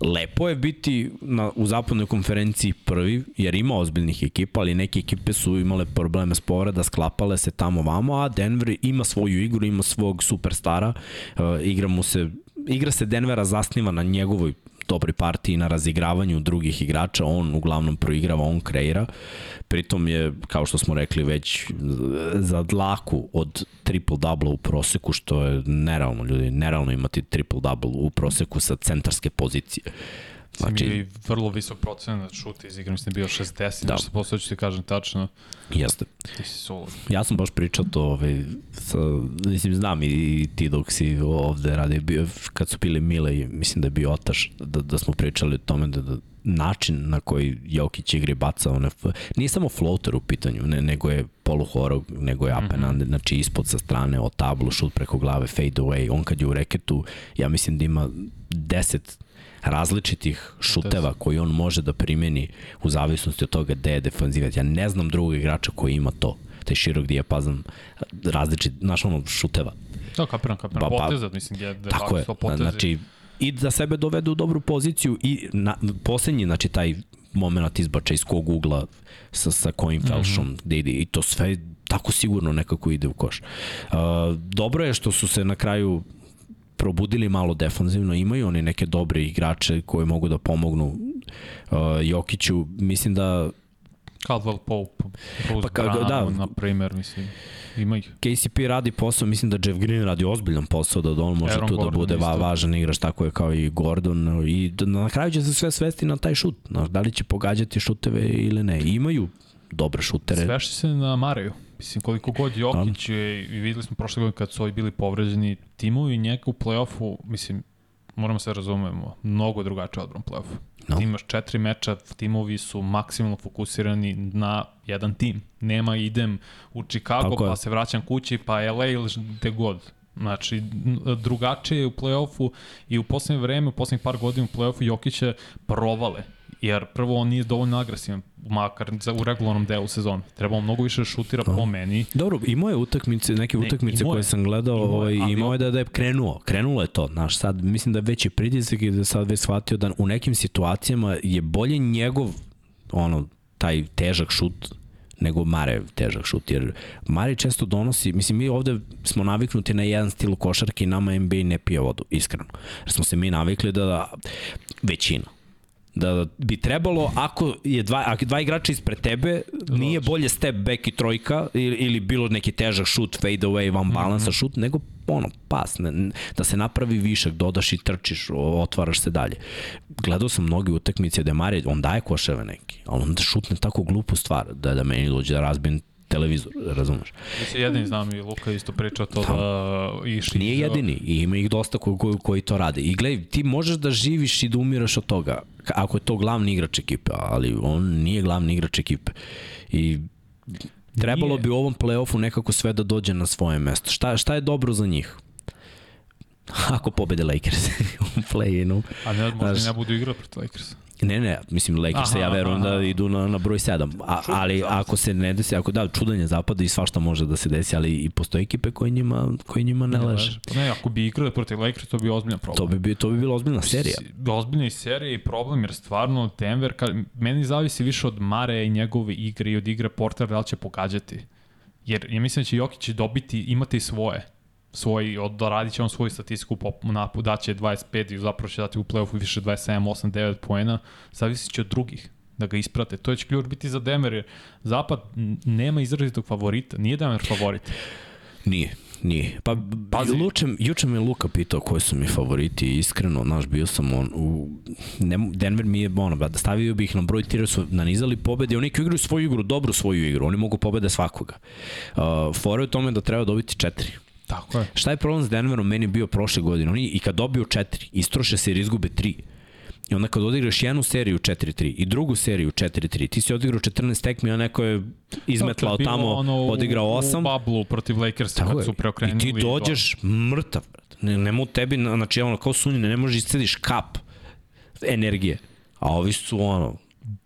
lepo je biti na, u zapadnoj konferenciji prvi, jer ima ozbiljnih ekipa, ali neke ekipe su imale probleme s povreda, sklapale se tamo vamo, a Denver ima svoju igru, ima svog superstara, uh, igra mu se igra se Denvera zasniva na njegovoj dobroj partiji na razigravanju drugih igrača, on uglavnom proigrava, on kreira. Pritom je, kao što smo rekli već, za dlaku od triple-double u proseku, što je nerealno, ljudi, nerealno imati triple-double u proseku sa centarske pozicije. Znači, Znači- i vrlo visok procenat šuta iz igre, mislim bio 60, Da. nešto posle ću ti kažem tačno, Jeste. ti si. Ja sam baš pričao to, ovaj, sa, mislim, znam i, ti dok si ovde radi, bio, kad su bili Mile mislim da je bio Otaš, da, da smo pričali o tome da, da način na koji Jokić igri baca one, nije samo floater u pitanju, ne, nego je poluhorog, nego je up and under, znači ispod sa strane, o tablu, šut preko glave, fade away, on kad je u reketu, ja mislim da ima 10 različitih šuteva koji on može da primeni u zavisnosti od toga gde je defanzivac. Ja ne znam drugog igrača koji ima to taj širok dijapazan različit, znaš ono, šuteva. Da, kapiram, kapiram. Pa, pa, potezat, mislim, je, de Tako je, potezi. znači i da sebe dovede u dobru poziciju i na, poslednji, znači taj moment izbača iz kog ugla sa, sa kojim felšom mm -hmm. gde ide i to sve tako sigurno nekako ide u koš. Uh, dobro je što su se na kraju probudili malo defanzivno, imaju oni neke dobre igrače koje mogu da pomognu uh, Jokiću. Mislim da Caldwell Pope, Bruce Pa ka- Brown, da. da. na primer, mislim, ima ih. KCP radi posao, mislim da Jeff Green radi ozbiljan posao, da on može Aaron tu da Gordon bude va, važan igrač, tako je kao i Gordon i da, na kraju će se sve svesti na taj šut, znaš, da li će pogađati šuteve ili ne. Imaju dobre šutere. Svešći se na Mareju. Mislim, koliko god Jokić je, i videli smo prošle godine kad su ovi bili povređeni, timovi njega u play-offu, mislim, moramo se razumemo, mnogo drugačije odbran play-offu. No. Ti imaš četiri meča, timovi su maksimalno fokusirani na jedan tim. Nema idem u Chicago, pa se vraćam kući, pa LA ili gde god. Znači, drugačije je u play-offu i u poslednje vreme, u poslednjih par godina u play-offu Jokić je provale. Jer prvo on nije dovoljno agresivan, makar za, u regularnom delu sezone. Trebao mnogo više da šutira po meni. Dobro, imao je utakmice, neke Ne, utakmice je. koje sam gledao, Imao ovaj, imao je on- da, da je krenuo, krenulo je to, znaš, sad mislim da je veći pritisak i da sad već shvatio da u nekim situacijama je bolje njegov, ono, taj težak šut nego Mare težak šut, jer Mare često donosi, mislim mi ovde smo naviknuti na jedan stil košarke i nama NBA ne pije vodu, iskreno. Jer smo se mi navikli da, da većina, da bi trebalo ako je dva ako dva igrača ispred tebe nije bolje step back i trojka ili, ili bilo neki težak šut fade away van balansa mm -hmm. šut nego ono pas ne, da se napravi višak dodaš i trčiš otvaraš se dalje gledao sam mnoge utakmice da Mare on daje koševe neki ali onda šutne tako glupu stvar da da meni dođe da razbijem televizor razumeš Mi se jedini znam i Luka isto pričao to da išli... Nije jedini i ima ih dosta koji, koji, koji to rade. I gledaj, ti možeš da živiš i da umiraš od toga, ako je to glavni igrač ekipe, ali on nije glavni igrač ekipe. I trebalo Nije. bi u ovom play-offu nekako sve da dođe na svoje mesto. Šta, šta je dobro za njih? Ako pobede Lakers u play-inu. A ne, možda Znaš- ne budu igrati protiv Lakersa. Ne, ne, mislim Lakers Aha, ja verujem aha, da aha. idu na, na broj 7. A, ali ako se ne desi, ako da, čudanje zapada i svašta može da se desi, ali i postoje ekipe koje njima, koje njima ne leže. Pa ne, ako bi igrali protiv Lakersa, to bi ozbiljan problem. To bi, bi, to bi bila ozbiljna serija. Ozbiljna i serija i problem, jer stvarno Denver, ka, meni zavisi više od Mare i njegove igre i od igre Portera da li će pogađati. Jer ja mislim da će Jokić dobiti, imati svoje svoj, od, radit će on svoju statistiku po napu, daće 25 i zapravo će dati u play-offu više 27, 8, 9 poena, zavisi će od drugih da ga isprate. To će ključ biti za Denver, jer Zapad nema izrazitog favorita, nije Denver favorit. Nije, nije. Pa, Pazi. Luče, juče me Luka pitao koji su mi favoriti i iskreno, znaš, bio sam on u... Ne, Denver mi je, ono, da stavio bih ih na broj tira su nanizali pobede, oni koji igraju svoju igru, dobru svoju igru, oni mogu pobede svakoga. Uh, fora je u tome da treba dobiti četiri. Tako je. Šta je problem s Denverom meni bio prošle godine? Oni i kad dobiju četiri, istroše se jer izgube tri. I onda kad odigraš jednu seriju 4-3 i drugu seriju 4-3, ti si odigrao 14 tekmi, a neko je izmetlao je tamo, ono odigrao 8. U bablu protiv Lakersa kad su preokrenuli. I ti dođeš mrtav. Ne, nema u tebi, na- znači ono, kao sunjine, ne možeš iscediš kap energije. A ovi su ono,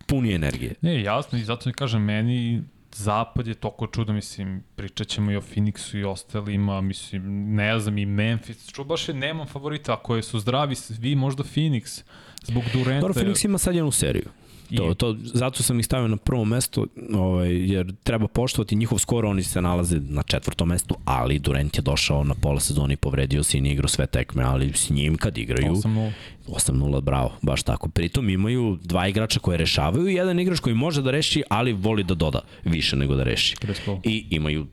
puni energije. Ne, jasno, i zato mi kažem, meni Zapad je toko čudo, mislim, pričat ćemo i o Phoenixu i ostalima, mislim, ne znam, i Memphis, ču baš je, nemam favorita, ako je su zdravi svi, možda Phoenix, zbog Durenta. Dobro, Phoenix ima sad jednu seriju. To, to, zato sam ih stavio na prvo mesto, ovaj, jer treba poštovati njihov skor, oni se nalaze na četvrtom mestu, ali Durant je došao na pola sezoni i povredio se i nije igrao sve tekme, ali s njim kad igraju, 8-0. 8-0, bravo, baš tako. Pritom imaju dva igrača koje rešavaju i jedan igrač koji može da reši, ali voli da doda više nego da reši. I imaju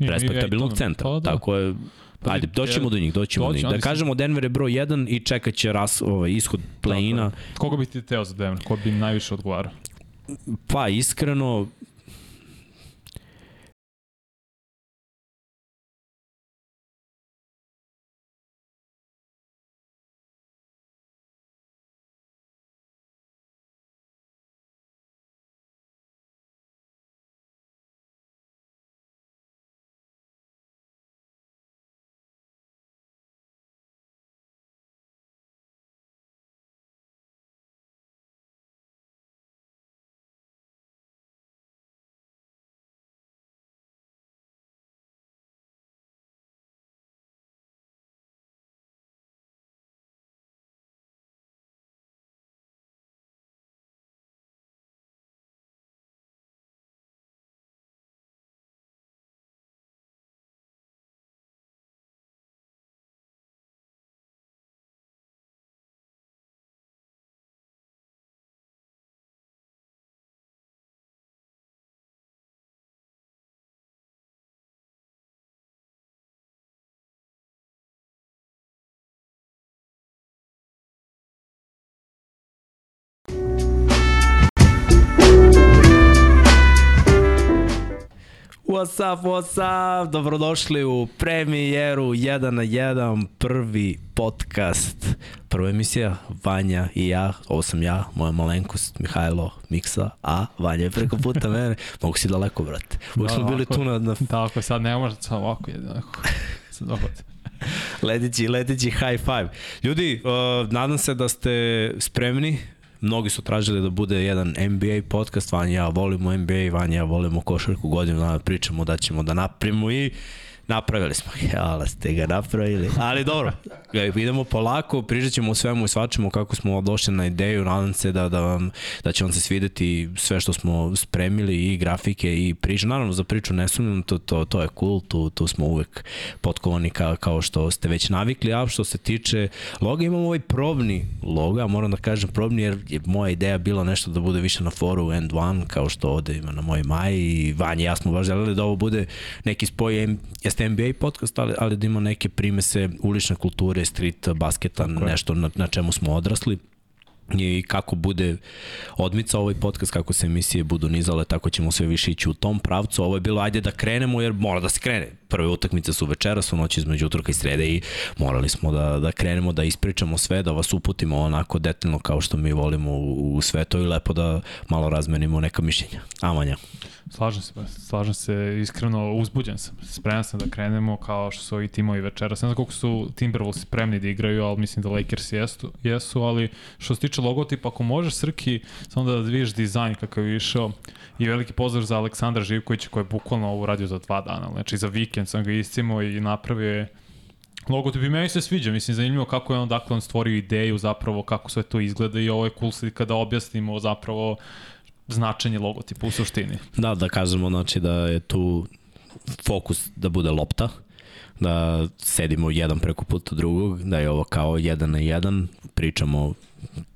respektabilnog centra. Pa da. Tako je, Pa Ajde, doćemo do njih, doćemo do njih. Da kažemo Denver je broj 1 i čekat će ras, ovaj, ishod play-ina. Koga bi ti teo za Denver? Ko bi im najviše odgovarao? Pa iskreno, What's up, what's up? Dobrodošli u premijeru 1 na 1, prvi podcast, prva emisija, Vanja i ja, ovo sam ja, moja malenkost, Mihajlo Miksa, a Vanja je preko puta mene, mogu si daleko, brate. Uvijek Da, smo bili tu na, na Tako, sad ne može samo ovako. Ovako. Se dogodi. leteći, leteći high five. Ljudi, uh, nadam se da ste spremni, mnogi su tražili da bude jedan NBA podcast, Vanja ja volimo NBA, Vanja ja volimo košarku, godinu dana pričamo da ćemo da napravimo i napravili smo. Jala ste ga napravili. Ali dobro, idemo polako, pričat ćemo svemu i svačemu kako smo došli na ideju, nadam se da, da, vam, da će vam se svideti sve što smo spremili i grafike i priče. Naravno za priču ne sumnjam, to, to, to je cool, tu, tu smo uvek potkovani kao, kao što ste već navikli, a što se tiče loga imamo ovaj probni logo, ja moram da kažem probni jer je moja ideja bila nešto da bude više na foru End One, kao što ovde ima na mojoj maji i Vanja ja smo baš želeli da ovo bude neki spoj, Jeste NBA podcast, ali, ali da ima neke primese ulične kulture, street basketa, Tako nešto na, na čemu smo odrasli i kako bude odmica ovaj podcast, kako se emisije budu nizale, tako ćemo sve više ići u tom pravcu. Ovo je bilo, ajde da krenemo, jer mora da se krene. Prve utakmice su večeras, u noći između utorka i srede i morali smo da, da krenemo, da ispričamo sve, da vas uputimo onako detaljno kao što mi volimo u, u sve to i lepo da malo razmenimo neka mišljenja. Amanja. Slažem se, slažem se, iskreno uzbuđen sam. Spreman sam da krenemo kao što su ovi timovi večeras. Ne znam koliko su Timberwolves spremni da igraju, ali mislim da Lakers jesu, jesu ali što se tiče logotipa, ako možeš Srki, samo da vidiš dizajn kakav je išao i veliki pozdrav za Aleksandra Živkovića koji je bukvalno ovo uradio za dva dana. Znači za vikend sam ga iscimo i napravio je Logotip i meni se sviđa, mislim zanimljivo kako je on dakle on stvorio ideju zapravo kako sve to izgleda i ovo je cool slika da objasnimo zapravo značenje logotipa u suštini. Da, da kažemo znači da je tu fokus da bude lopta, da sedimo jedan preko puta drugog, da je ovo kao jedan na jedan, pričamo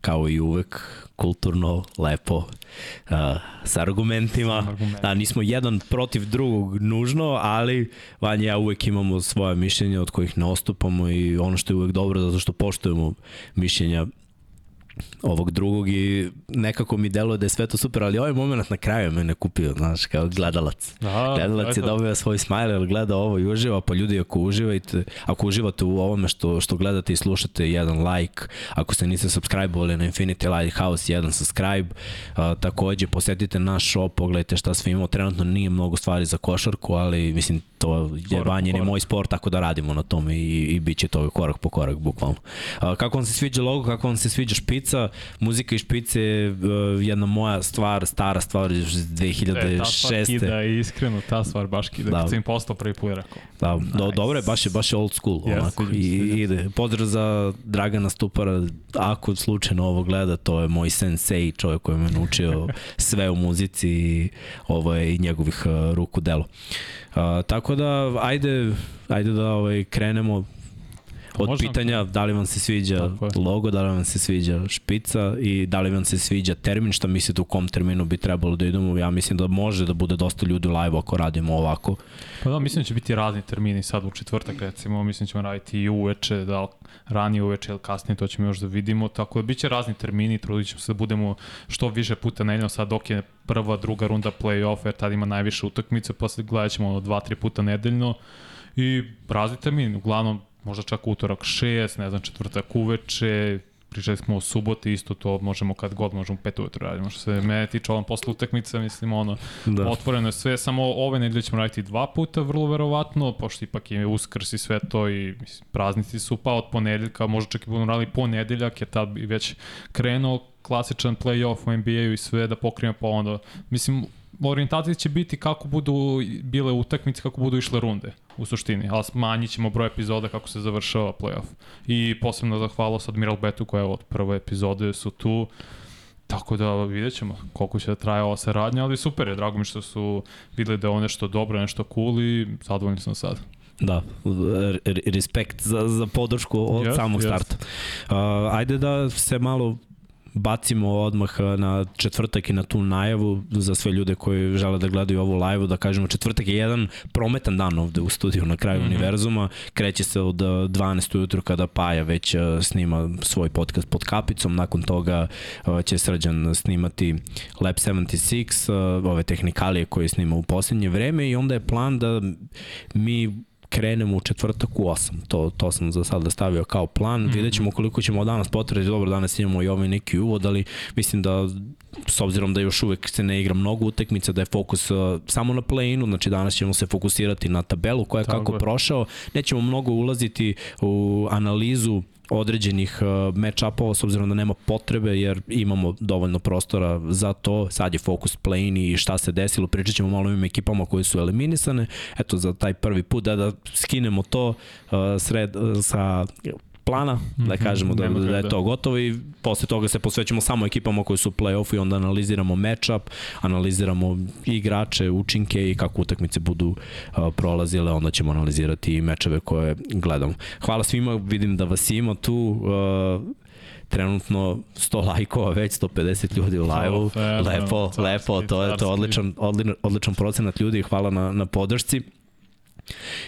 kao i uvek, kulturno, lepo, uh, sa argumentima. Argument. Da, nismo jedan protiv drugog nužno, ali Vanja ja uvek imamo svoje mišljenja od kojih ne ostupamo i ono što je uvek dobro zato što poštujemo mišljenja ovog drugog i nekako mi deluje da je sve to super, ali ovaj moment na kraju me ne kupio, znaš, kao gledalac. Da, Gledalac je dobio svoj smajl, jer gleda ovo i uživa, pa ljudi ako uživate, ako uživate u ovome što, što gledate i slušate, jedan like, ako se niste subscribe-ovali na Infinity Lighthouse, jedan subscribe, a, takođe posetite naš shop, pogledajte šta sve imamo, trenutno nije mnogo stvari za košarku, ali mislim to je vanjen i korak. moj sport, tako da radimo na tome i, i bit će to korak po korak, bukvalno. A, kako vam se sviđa logo, kako vam se sviđa špica, muzika i špice je uh, jedna moja stvar, stara stvar iz E, ta stvar 2006. kida, iskreno, ta stvar baš kida. Da. Kad sam im postao prvi put rekao. Da, do, Nice. dobro je, baš je, baš je old school, Jeste, onako, i, ide. Pozdrav za Dragana Stupara, ako slučajno ovo gleda, to je moj sensei, čovjek koji me naučio sve u muzici i ovo je i njegovih uh, ruku delo. Uh, tako da, ajde, ajde da ovaj, krenemo od Možda. pitanja da li vam se sviđa logo, da li vam se sviđa špica i da li vam se sviđa termin, šta mislite u kom terminu bi trebalo da idemo. Ja mislim da može da bude dosta ljudi u live ako radimo ovako. Pa da, mislim da će biti razni termini sad u četvrtak recimo, mislim da ćemo raditi i uveče, da ranije uveče ili kasnije, to ćemo još da vidimo, tako da biće razni termini, trudit ćemo se da budemo što više puta nedeljno, sad dok je prva, druga runda play-off, jer tad ima najviše utakmice, posle gledat ćemo ono dva, tri puta nedeljno i razni termini, uglavnom možda čak utorak 6, ne znam, četvrtak uveče, pričali smo o suboti, isto to možemo kad god možemo pet ujutro radimo. Što se mene tiče ovom posle utakmice, mislim ono, Da. otvoreno je sve, samo ove nedelje ćemo raditi dva puta, vrlo verovatno, pošto ipak je uskrs i sve to i mislim, praznici su, pa od ponedeljka, možda čak i budemo radili ponedeljak, jer tad bi već krenuo klasičan play-off u NBA-u i sve da pokrijemo pa onda, mislim, orijentacija će biti kako budu bile utakmice, kako budu išle runde u suštini, ali smanjit ćemo broj epizoda kako se završava playoff. I posebno zahvalnost Admiral Betu koja je od prve epizode su tu, Tako da vidjet ćemo koliko će da traje ova saradnja, ali super je, drago mi što su videli da je ovo nešto dobro, nešto cool i zadovoljni sam sad. Da, respekt za, za podršku od Jest, samog jest. starta. Uh, ajde da se malo bacimo odmah na četvrtak i na tu najavu za sve ljude koji žele da gledaju ovu live da kažemo četvrtak je jedan prometan dan ovde u studiju na kraju mm -hmm. univerzuma kreće se od uh, 12 ujutru kada Paja već uh, snima svoj podcast pod kapicom nakon toga će Srđan snimati Lab 76 uh, ove tehnikalije koje snima u posljednje vreme i onda je plan da mi krenemo u četvrtak u 8. To, to sam za sada stavio kao plan. Mm -hmm. Vidjet ćemo koliko ćemo danas potrebiti. Dobro, danas imamo i ovaj neki uvod, ali mislim da s obzirom da još uvek se ne igra mnogo utakmica, da je fokus uh, samo na play-inu, znači danas ćemo se fokusirati na tabelu koja je Tako kako je. prošao. Nećemo mnogo ulaziti u analizu određenih uh, match-upova s obzirom da nema potrebe jer imamo dovoljno prostora za to. Sad je fokus play-in i šta se desilo. Pričat ćemo malo ovim ekipama koje su eliminisane. Eto, za taj prvi put da, da skinemo to uh, sred, uh, sa plana, da Mhm, kažemo da, da je kada. to gotovo i posle toga se posvećamo samo ekipama koji su u play-offu i onda analiziramo matchup, analiziramo igrače, učinke i kako utakmice budu uh, prolazile, onda ćemo analizirati i mečeve koje gledamo. Hvala svima, vidim da vas ima tu, uh, trenutno 100 lajkova, već 150 ljudi u live-u. Lepo, carski, lepo, to je to odličan, odličan, odličan procenat ljudi, hvala na, na podršci.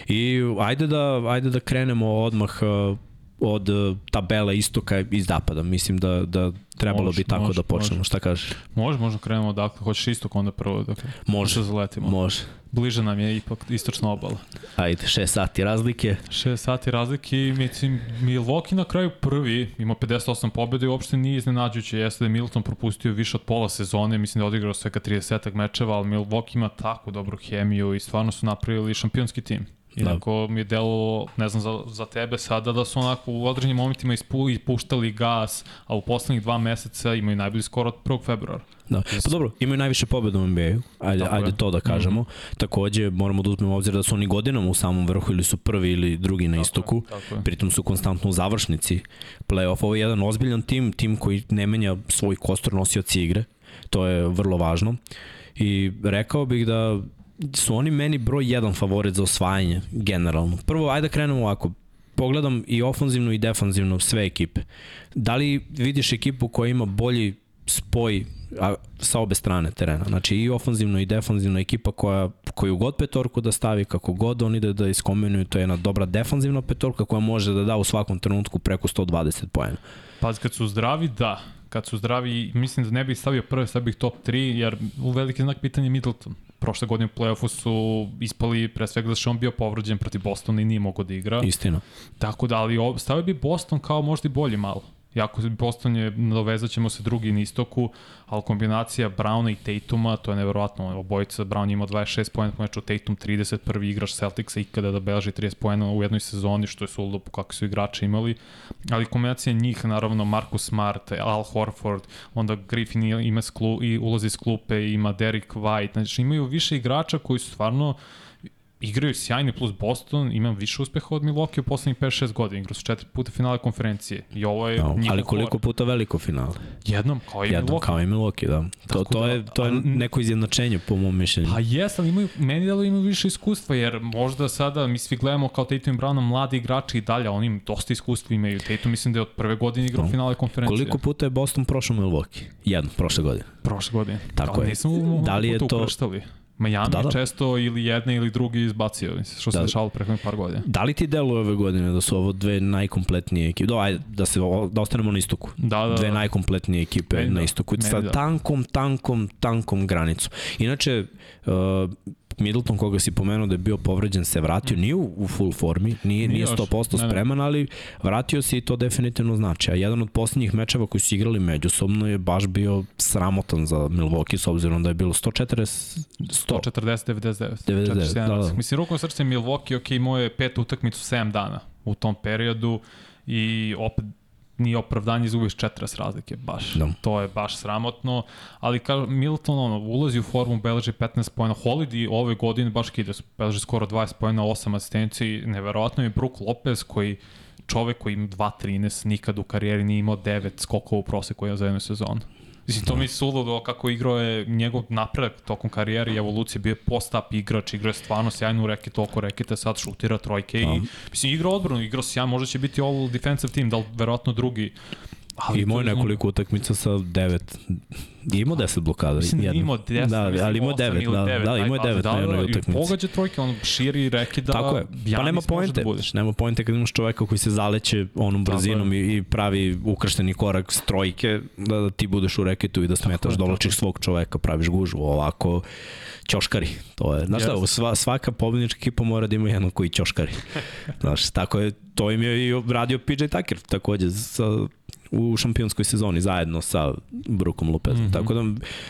I ajde da, ajde da krenemo odmah uh, od uh, tabele istoka i zapada. Mislim da, da trebalo Može, bi tako može, da počnemo. može. Šta kažeš? Može, možda krenemo odakle, hoćeš istok onda prvo, dakle, Može. da zaletimo. Može. Bliže nam je ipak istočna obala. Ajde, 6 sati razlike. 6 sati razlike i mislim, Milwaukee na kraju prvi, ima 58 pobjeda i uopšte nije iznenađujuće. Jeste da je Milton propustio više od pola sezone, mislim da je odigrao svega 30 mečeva, ali Milwaukee ima tako dobru hemiju i stvarno su napravili šampionski tim. Inako mi je delo, ne znam za, za tebe sada, da su onako u određenim momentima ispu, ispuštali gas, a u poslednjih dva meseca imaju najbolji skor od 1. februara. Da. Pa dobro, imaju najviše pobjeda u NBA-u, ajde, Tako ajde je. to da kažemo. Mm Mhm. -hmm. Takođe, moramo da uzmemo obzir da su oni godinama u samom vrhu ili su prvi ili drugi na istoku. Tako je. Pritom su konstantno u završnici play-off. Ovo je jedan ozbiljan tim, tim koji ne menja svoj kostor nosioci igre. To je vrlo važno. I rekao bih da su oni meni broj jedan favorit za osvajanje, generalno. Prvo, ajde da krenemo ovako. Pogledam i ofanzivno i defanzivno sve ekipe. Da li vidiš ekipu koja ima bolji spoj a, sa obe strane terena. Znači i ofanzivno i defanzivno ekipa koja koju god petorku da stavi, kako god oni da, da iskombinuju, to je jedna dobra defanzivna petorka koja može da da u svakom trenutku preko 120 poena. Pa kad su zdravi, da. Kad su zdravi, mislim da ne bih stavio prve, stavio bih top 3, jer u veliki znak pitanja Middleton. Prošle godine u play-offu su ispali pre svega da što on bio povrođen protiv Bostona i nije mogao da igra. Istina. Tako da, ali stavio bi Boston kao možda i bolji malo. Jako Boston je, nadovezat ćemo se drugi na istoku, ali kombinacija Browna i Tatuma, to je neverovatno. Obojica, Brown je imao 26 pojena po meču, Tatum 31. igrač Celticsa ikada da beleži 30 pojena u jednoj sezoni, što je suludo po kakvi su igrači imali. Ali kombinacija njih, naravno, Marcus Smart, Al Horford, onda Griffin ima sklu, i ulazi iz klupe, ima Derek White, znači imaju više igrača koji su stvarno igraju sjajni plus Boston, ima više uspeha od Milwaukee u poslednjih 5-6 godina. Igrao su četiri puta finale konferencije. I ovo je No, njihov ali koliko core. puta veliko finale? Jednom, kao i Jednom Milwaukee. kao i Milwaukee, da. To, Tako to, da, je, to je neko izjednačenje po mom mišljenju. Pa jes, ali imaju, meni delo imaju više iskustva, jer možda sada mi svi gledamo kao Tatum i Brownom mladi igrači i dalje, oni dosta iskustva imaju. Tatum mislim da je od prve godine igrao No. finale konferencije. Koliko puta je Boston prošao Milwaukee? Jedno, prošle godine. Prošle godine. Tako da, je. Nisam Da li je to- ukrštali. Miami Da, da, da. često ili jedne ili drugi izbacio, mislim, što se Da. dešavalo prethodnih par godina. Da li ti deluje ove godine da su ovo dve najkompletnije ekipe? Do, ajde, da, se, da ostanemo na istoku. Da, da, Dve da. najkompletnije ekipe Meni na da. istoku. Meni Sa da. tankom, tankom, tankom granicom. Inače, uh, Middleton koga si pomenuo da je bio povređen se vratio, nije u, u full formi, nije, Nije nije još. 100% Ne, ne. spreman, ali vratio se i to definitivno znači. A jedan od posljednjih mečeva koji su igrali međusobno je baš bio sramotan za Milwaukee s obzirom da je bilo 140 100 140, 99. 99, 47. da, da. Mislim, rukom srce Milwaukee, ok, imao je pet utakmicu 7 dana u tom periodu i opet nije opravdanje izgubiš 40 razlike, baš. Da. To je baš sramotno, ali kao Milton ono, ulazi u formu, beleži 15 pojena. Holiday ove godine baš kide, beleži skoro 20 pojena, 8 asistenciji, neverovatno je Brook Lopez koji čovek koji ima 2-13, nikad u karijeri nije imao 9 skokova u proseku za jednu sezonu. Mislim, to mi je suludo kako igrao je njegov napredak tokom karijere i evolucije, bio je post-up igrač, igrao je stvarno sjajnu reket, oko reketa, sad šutira trojke i, Da. mislim, igrao odbranu, igrao sjajan, možda će biti all defensive team, da li verovatno drugi. I imao je nekoliko utakmica sa 9. Imao 10 blokada. Mislim da jednu. imao 10, da, mislim, ali imao osam 9, ili da, devet, da, imao je. 9 na jednoj i utakmici. Pogađa trojke, on širi reke da Tako je. Pa nema poente. Da nema poente kad imaš čoveka koji se zaleće onom brzinom i, i pravi ukršteni korak s trojke da, da ti budeš u reketu i da smetaš, dolačiš svog čoveka, praviš gužvu, ovako ćoškari. To je, znaš šta, Jeste. sva, svaka pobednička ekipa mora da ima jednog koji ćoškari. znaš, tako je, to im je i radio PJ Tucker takođe sa, u šampionskoj sezoni zajedno sa Brookom Lopezom. Mm. -hmm. Tako da,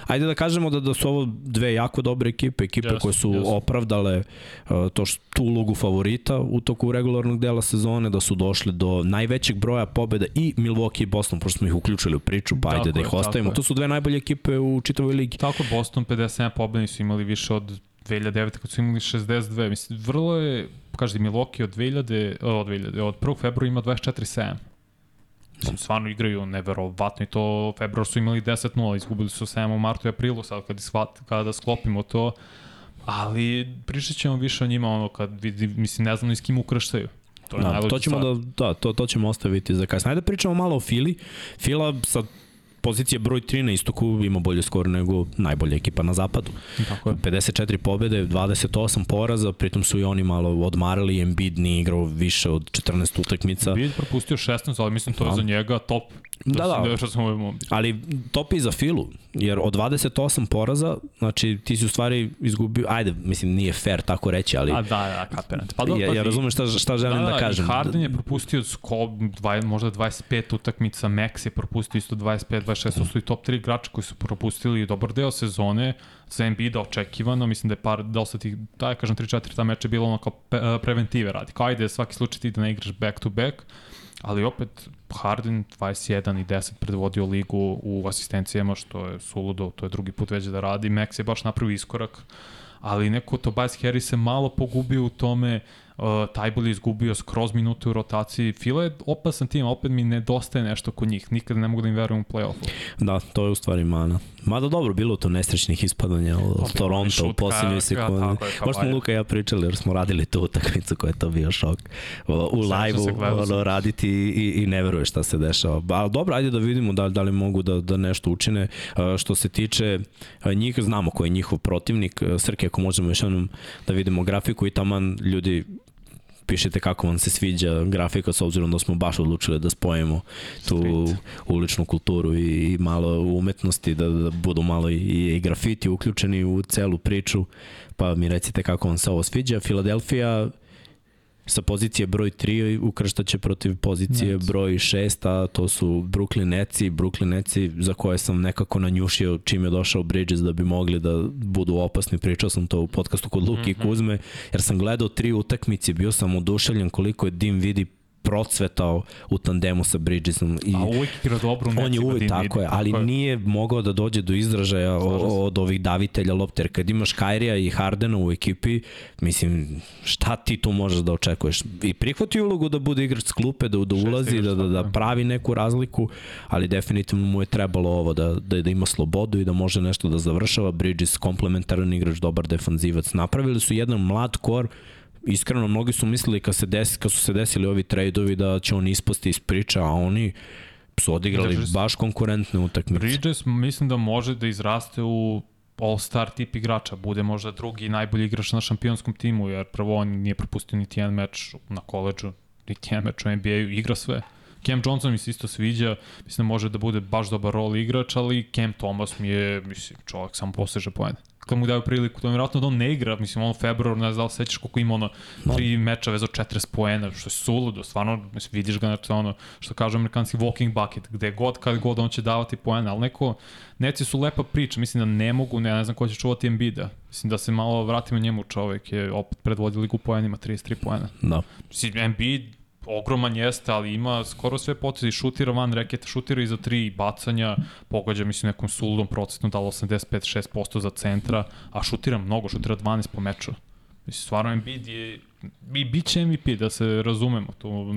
ajde da kažemo da, da su ovo dve jako dobre ekipe, ekipe Jesu, koje su jesu. opravdale uh, to što, tu ulogu favorita u toku regularnog dela sezone, da su došli do najvećeg broja pobjeda i Milwaukee i Boston, pošto smo ih uključili u priču, pa ajde Tako da je, ih tako ostavimo. je. To su dve najbolje ekipe u čitavoj ligi. Tako, Boston 57 pobedni su imali više od 2009. kad su imali 62. Mislim, vrlo je, kaže Milwaukee od 2000, od 2000, od 1. februara ima 24-7. Mislim, stvarno igraju neverovatno i to februar su imali 10-0, izgubili su 7 u martu i aprilu, sad kad, shvat, kada sklopimo to, ali pričat ćemo više o njima ono kad vidi, mislim ne znam ni s kim ukrštaju. To je Da, to ćemo stvar. da, da, to, to ćemo ostaviti za kasnije. Ajde da pričamo malo o Fili. Fila sa pozicije broj 3 na istoku ima bolje skor nego najbolja ekipa na zapadu. Tako je. 54 pobede, 28 poraza, pritom su i oni malo odmarali, Embiid nije igrao više od 14 utakmica. Bid propustio 16, ali mislim to je Da. za njega top. Da, da. sam ovaj Ali top i za Filu, jer od 28 poraza, znači ti si u stvari izgubio, ajde, mislim nije fair tako reći, ali A da, da, kapiram. Pa ja, ja razumem šta, šta želim da, kažem. I Harden je propustio sko, dva, možda 25 utakmica, Max je propustio isto 25, 26, to su i top 3 igrača koji su propustili dobar deo sezone za Embiida očekivano, mislim da je par, da tih, da kažem 3-4 ta meča je bilo ono kao preventive radi, kao ajde svaki slučaj ti da ne igraš back to back, ali opet Harden 21 i 10 predvodio ligu u asistencijama, što je suludo, to je drugi put već da radi, Max je baš napravio iskorak, ali neko Tobias Harris se malo pogubio u tome, uh, Tajbol je izgubio skroz minute u rotaciji. Fila je opasan tim, opet mi nedostaje nešto kod njih. Nikada ne mogu da im verujem u play-offu. Da, to je u stvari mana. Mada dobro, bilo to nesrećnih ispadanja od Opet Toronto u šut ka- posljednjoj sekundi. Baš smo. Luka i ja pričali jer smo radili tu utakmicu koja je to bio šok. U live-u ono, raditi i, i ne veruje šta se dešava. Ali dobro, ajde da vidimo da, da li mogu da, da nešto učine. A, Što se tiče a, njih, znamo ko je njihov protivnik. A, Srke, ako možemo još jednom da vidimo grafiku i taman ljudi pišite kako vam se sviđa grafika s obzirom da smo baš odlučili da spojimo tu Street. uličnu kulturu i, i malo umetnosti, da, da budu malo i, i grafiti uključeni u celu priču, pa mi recite kako vam se ovo sviđa. Filadelfija sa pozicije broj 3 ukrštaće protiv pozicije Nets. broj 6, a to su Brooklyn Netsi, Brooklyn Netsi za koje sam nekako nanjušio čim je došao Bridges da bi mogli da budu opasni. Pričao sam to u podcastu kod Luki mm -hmm. i Kuzme, jer sam gledao tri utakmice, bio sam oduševljen koliko je Dim vidi procvetao u tandemu sa Bridgesom. I A uvijek igra dobro on je uvijek tako je, ali nije mogao da dođe do izražaja od ovih davitelja lopte. Jer kad imaš Kairija i Hardena u ekipi, mislim, šta ti tu možeš da očekuješ? I prihvati ulogu da bude igrač s klupe, da, da ulazi, da, da, da tako je. pravi neku razliku, ali definitivno mu je trebalo ovo, da, da, da ima slobodu i da može nešto da završava. Bridges, komplementaran igrač, dobar defanzivac. Napravili su jedan mlad kor, iskreno mnogi su mislili kad, se desi, kad su se desili ovi trejdovi da će on ispasti iz priča, a oni su odigrali Bridges- baš konkurentne utakmice. Bridges mislim da može da izraste u all-star tip igrača, bude možda drugi najbolji igrač na šampionskom timu, jer prvo on nije propustio niti jedan meč na koleđu, niti jedan meč u NBA-u, igra sve. Cam Johnson mi se isto sviđa, mislim da može da bude baš dobar rol igrač, ali Cam Thomas mi je, mislim, čovjek samo poseže poene. Kad mu daju priliku, to je vjerojatno da on ne igra, mislim, on u februaru, ne znam da li sećaš koliko ima ono, tri meča vezao 40 poena, što je suludo, stvarno, mislim, vidiš ga, znači, ono, što kažu amerikanski walking bucket, gde god, kad god on će davati poena, ali neko, neci su lepa priča, mislim da ne mogu, ne, ne znam ko će čuvati Embiida, mislim da se malo vratimo njemu, čovek je opet predvodio ligu poenima, 33 poena. Da. Mislim, Embiid ogroman jeste, ali ima skoro sve poteze i šutira van reketa, šutira i za tri bacanja, pogađa mislim nekom suludom procentu, da li 85-6% za centra, a šutira mnogo, šutira 12 po meču. Mislim, stvarno Embiid je i bit će MVP, da se razumemo. To,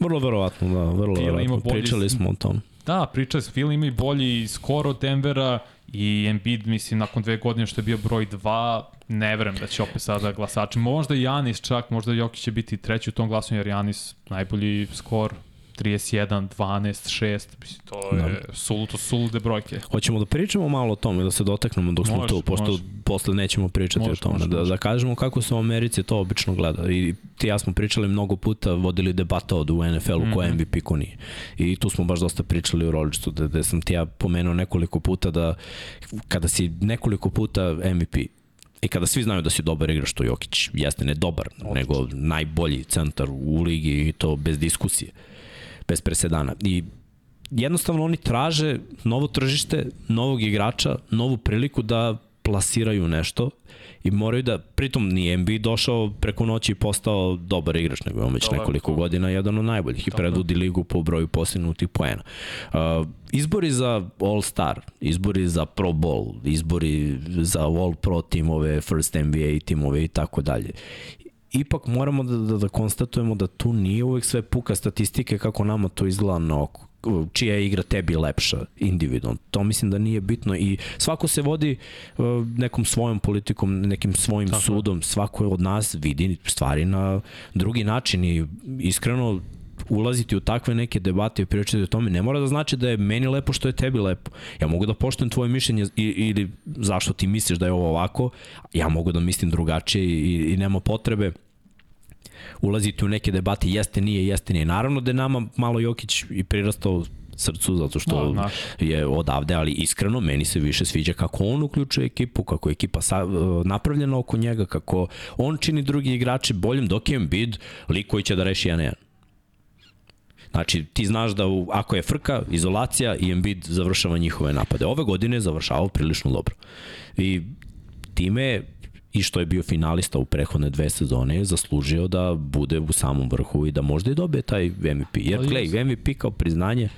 Vrlo verovatno, da, vrlo Fila verovatno. bolji Pričali smo o tom. da, priča se, Phil ima i bolji skor od Denvera i Embiid, mislim, nakon dve godine što je bio broj 2, ne verujem da će opet sada glasači. Možda Janis čak, možda Jokić će biti treći u tom glasanju, jer Janis najbolji skor 31, 12, 6, mislim, to je Da. suluto, sulude brojke. Hoćemo da pričamo malo o tome, da se dotaknemo dok smo Može, tu, pošto može. posle nećemo pričati Može, o tome. može, da, može. da kažemo kako se u Americi to obično gleda. I ti ja smo pričali mnogo puta, vodili debata od u NFL-u mm -hmm. ko je Mhm. MVP, ko nije. I tu smo baš dosta pričali u roličtu, da, da sam ti ja pomenuo nekoliko puta da kada si nekoliko puta MVP, I kada svi znaju da si dobar igrač, što Jokić jeste ne dobar, nego najbolji centar u ligi i to bez diskusije, bez presedana. I jednostavno oni traže novo tržište, novog igrača, novu priliku da plasiraju nešto i moraju da, pritom nije NBA došao preko noći i postao dobar igrač, nego je on već Dobar, nekoliko to. godina jedan od najboljih i predvodi ligu po broju postignutih poena. Uh, izbori za All Star, izbori za Pro Bowl, izbori za All Pro timove, First NBA timove i tako dalje ipak moramo da, da, da konstatujemo da tu nije uvek sve puka statistike kako nama to izgleda na oko čija je igra tebi lepša individualno. To mislim da nije bitno i svako se vodi uh, nekom svojom politikom, nekim svojim Tako sudom, svako od nas vidi stvari na drugi način i iskreno ulaziti u takve neke debate i pričati o tome ne mora da znači da je meni lepo što je tebi lepo. Ja mogu da poštujem tvoje mišljenje i, ili zašto ti misliš da je ovo ovako, ja mogu da mislim drugačije i, i nema potrebe ulaziti u neke debate jeste, nije, jeste, nije. Naravno da je nama malo Jokić i prirastao srcu zato što Da, naš. je odavde, ali iskreno meni se više sviđa kako on uključuje ekipu, kako je ekipa sa, napravljena oko njega, kako on čini drugi igrače boljim, dok je Embiid lik koji će da reši 1-1. Znači, ti znaš da u, ako je frka, izolacija i Embiid završava njihove napade. Ove godine je završavao prilično dobro. I time i što je bio finalista u prehodne dve sezone je zaslužio da bude u samom vrhu i da možda i dobije taj MVP. Jer, gledaj, MVP kao priznanje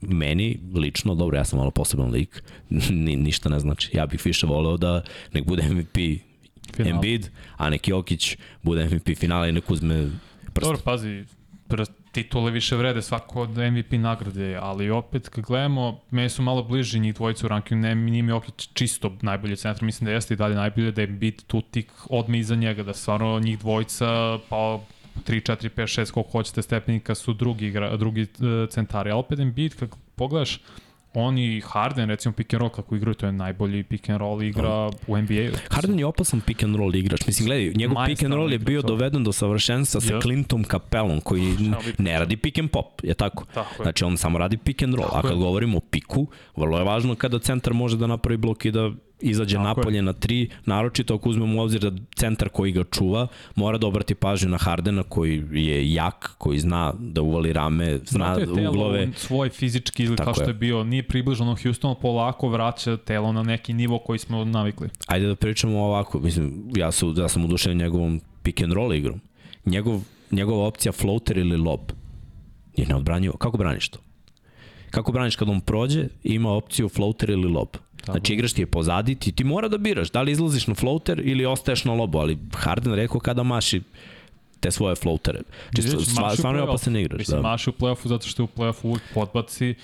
meni lično, dobro, ja sam malo poseban lik, ni, ništa ne znači. Ja bih više voleo da nek bude MVP Final. Embiid, a nek Jokić bude MVP finala i nek uzme prst. Dobro, pazi, titule više vrede svako od MVP nagrade, ali opet kad gledamo, meni su malo bliži njih dvojica u rankingu, ne, nije mi Jokić čisto najbolji centar, mislim da jeste i dalje najbolje, da je bit tu tik odme iza njega, da stvarno njih dvojica, pa 3, 4, 5, 6, koliko hoćete stepenika su drugi, drugi uh, centari, a opet Embiid, kad pogledaš, on i Harden, recimo pick and roll kako igraju, to je najbolji pick and roll igra u NBA-u. Harden je opasan pick and roll igrač. Mislim, gledaj, njegov pick and roll je bio to. doveden do savršenstva sa Jeste. Clintom Capellom, koji ne radi pick and pop, je tako? Tako je. Znači, on samo radi pick and roll. A Tako kad je. govorimo o piku, vrlo je važno kada centar može da napravi blok i da izađe Tako napolje na tri, naročito ako uzmemo u obzir da centar koji ga čuva mora da obrati pažnju na Hardena koji je jak, koji zna da uvali rame, zna Vratio je telo uglove. svoj fizički ili Tako kao što je. je bio, nije približano Houstonu, polako vraća telo na neki nivo koji smo navikli. Ajde da pričamo ovako, mislim, ja, su, ja sam udušen njegovom pick and roll igrom. Njegov njegova opcija floater ili lob je neodbranjivo. Kako braniš to? Kako braniš kad on prođe ima opciju floater ili lob? Znači igraš ti je pozadi, ti, ti mora da biraš da li izlaziš na floater ili ostaješ na lobu, ali Harden rekao kada maši te svoje floatere. Čisto, u stvarno je opasan igrač. Mislim, Da. maši u play-offu zato što je u play-offu uvijek podbaci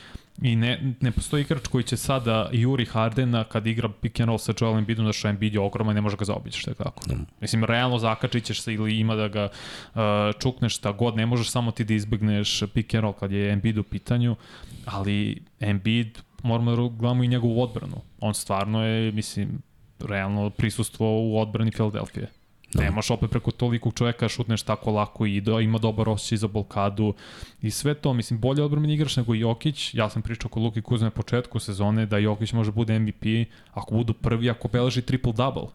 i ne, ne postoji igrač koji će sada juri Hardena kad igra pick and roll sa Joel Embiidom, da što Embiid je ogroman, ne može ga zaobići, što je tako. Da. Mislim, realno zakačit ćeš se ili ima da ga uh, čukneš šta god, ne možeš samo ti da izbegneš pick and roll kad je Embiid u pitanju, ali Embiid moramo da gledamo i njegovu odbranu. On stvarno je, mislim, realno prisustvo u odbrani Filadelfije. Da. Ne možeš opet preko tolikog čoveka šutneš tako lako i da ima dobar osjećaj za blokadu i sve to, mislim, bolje odbrani igrač nego Jokić. Ja sam pričao kod Luki Kuzme na početku sezone da Jokić može da bude MVP ako budu prvi, ako beleži triple-double.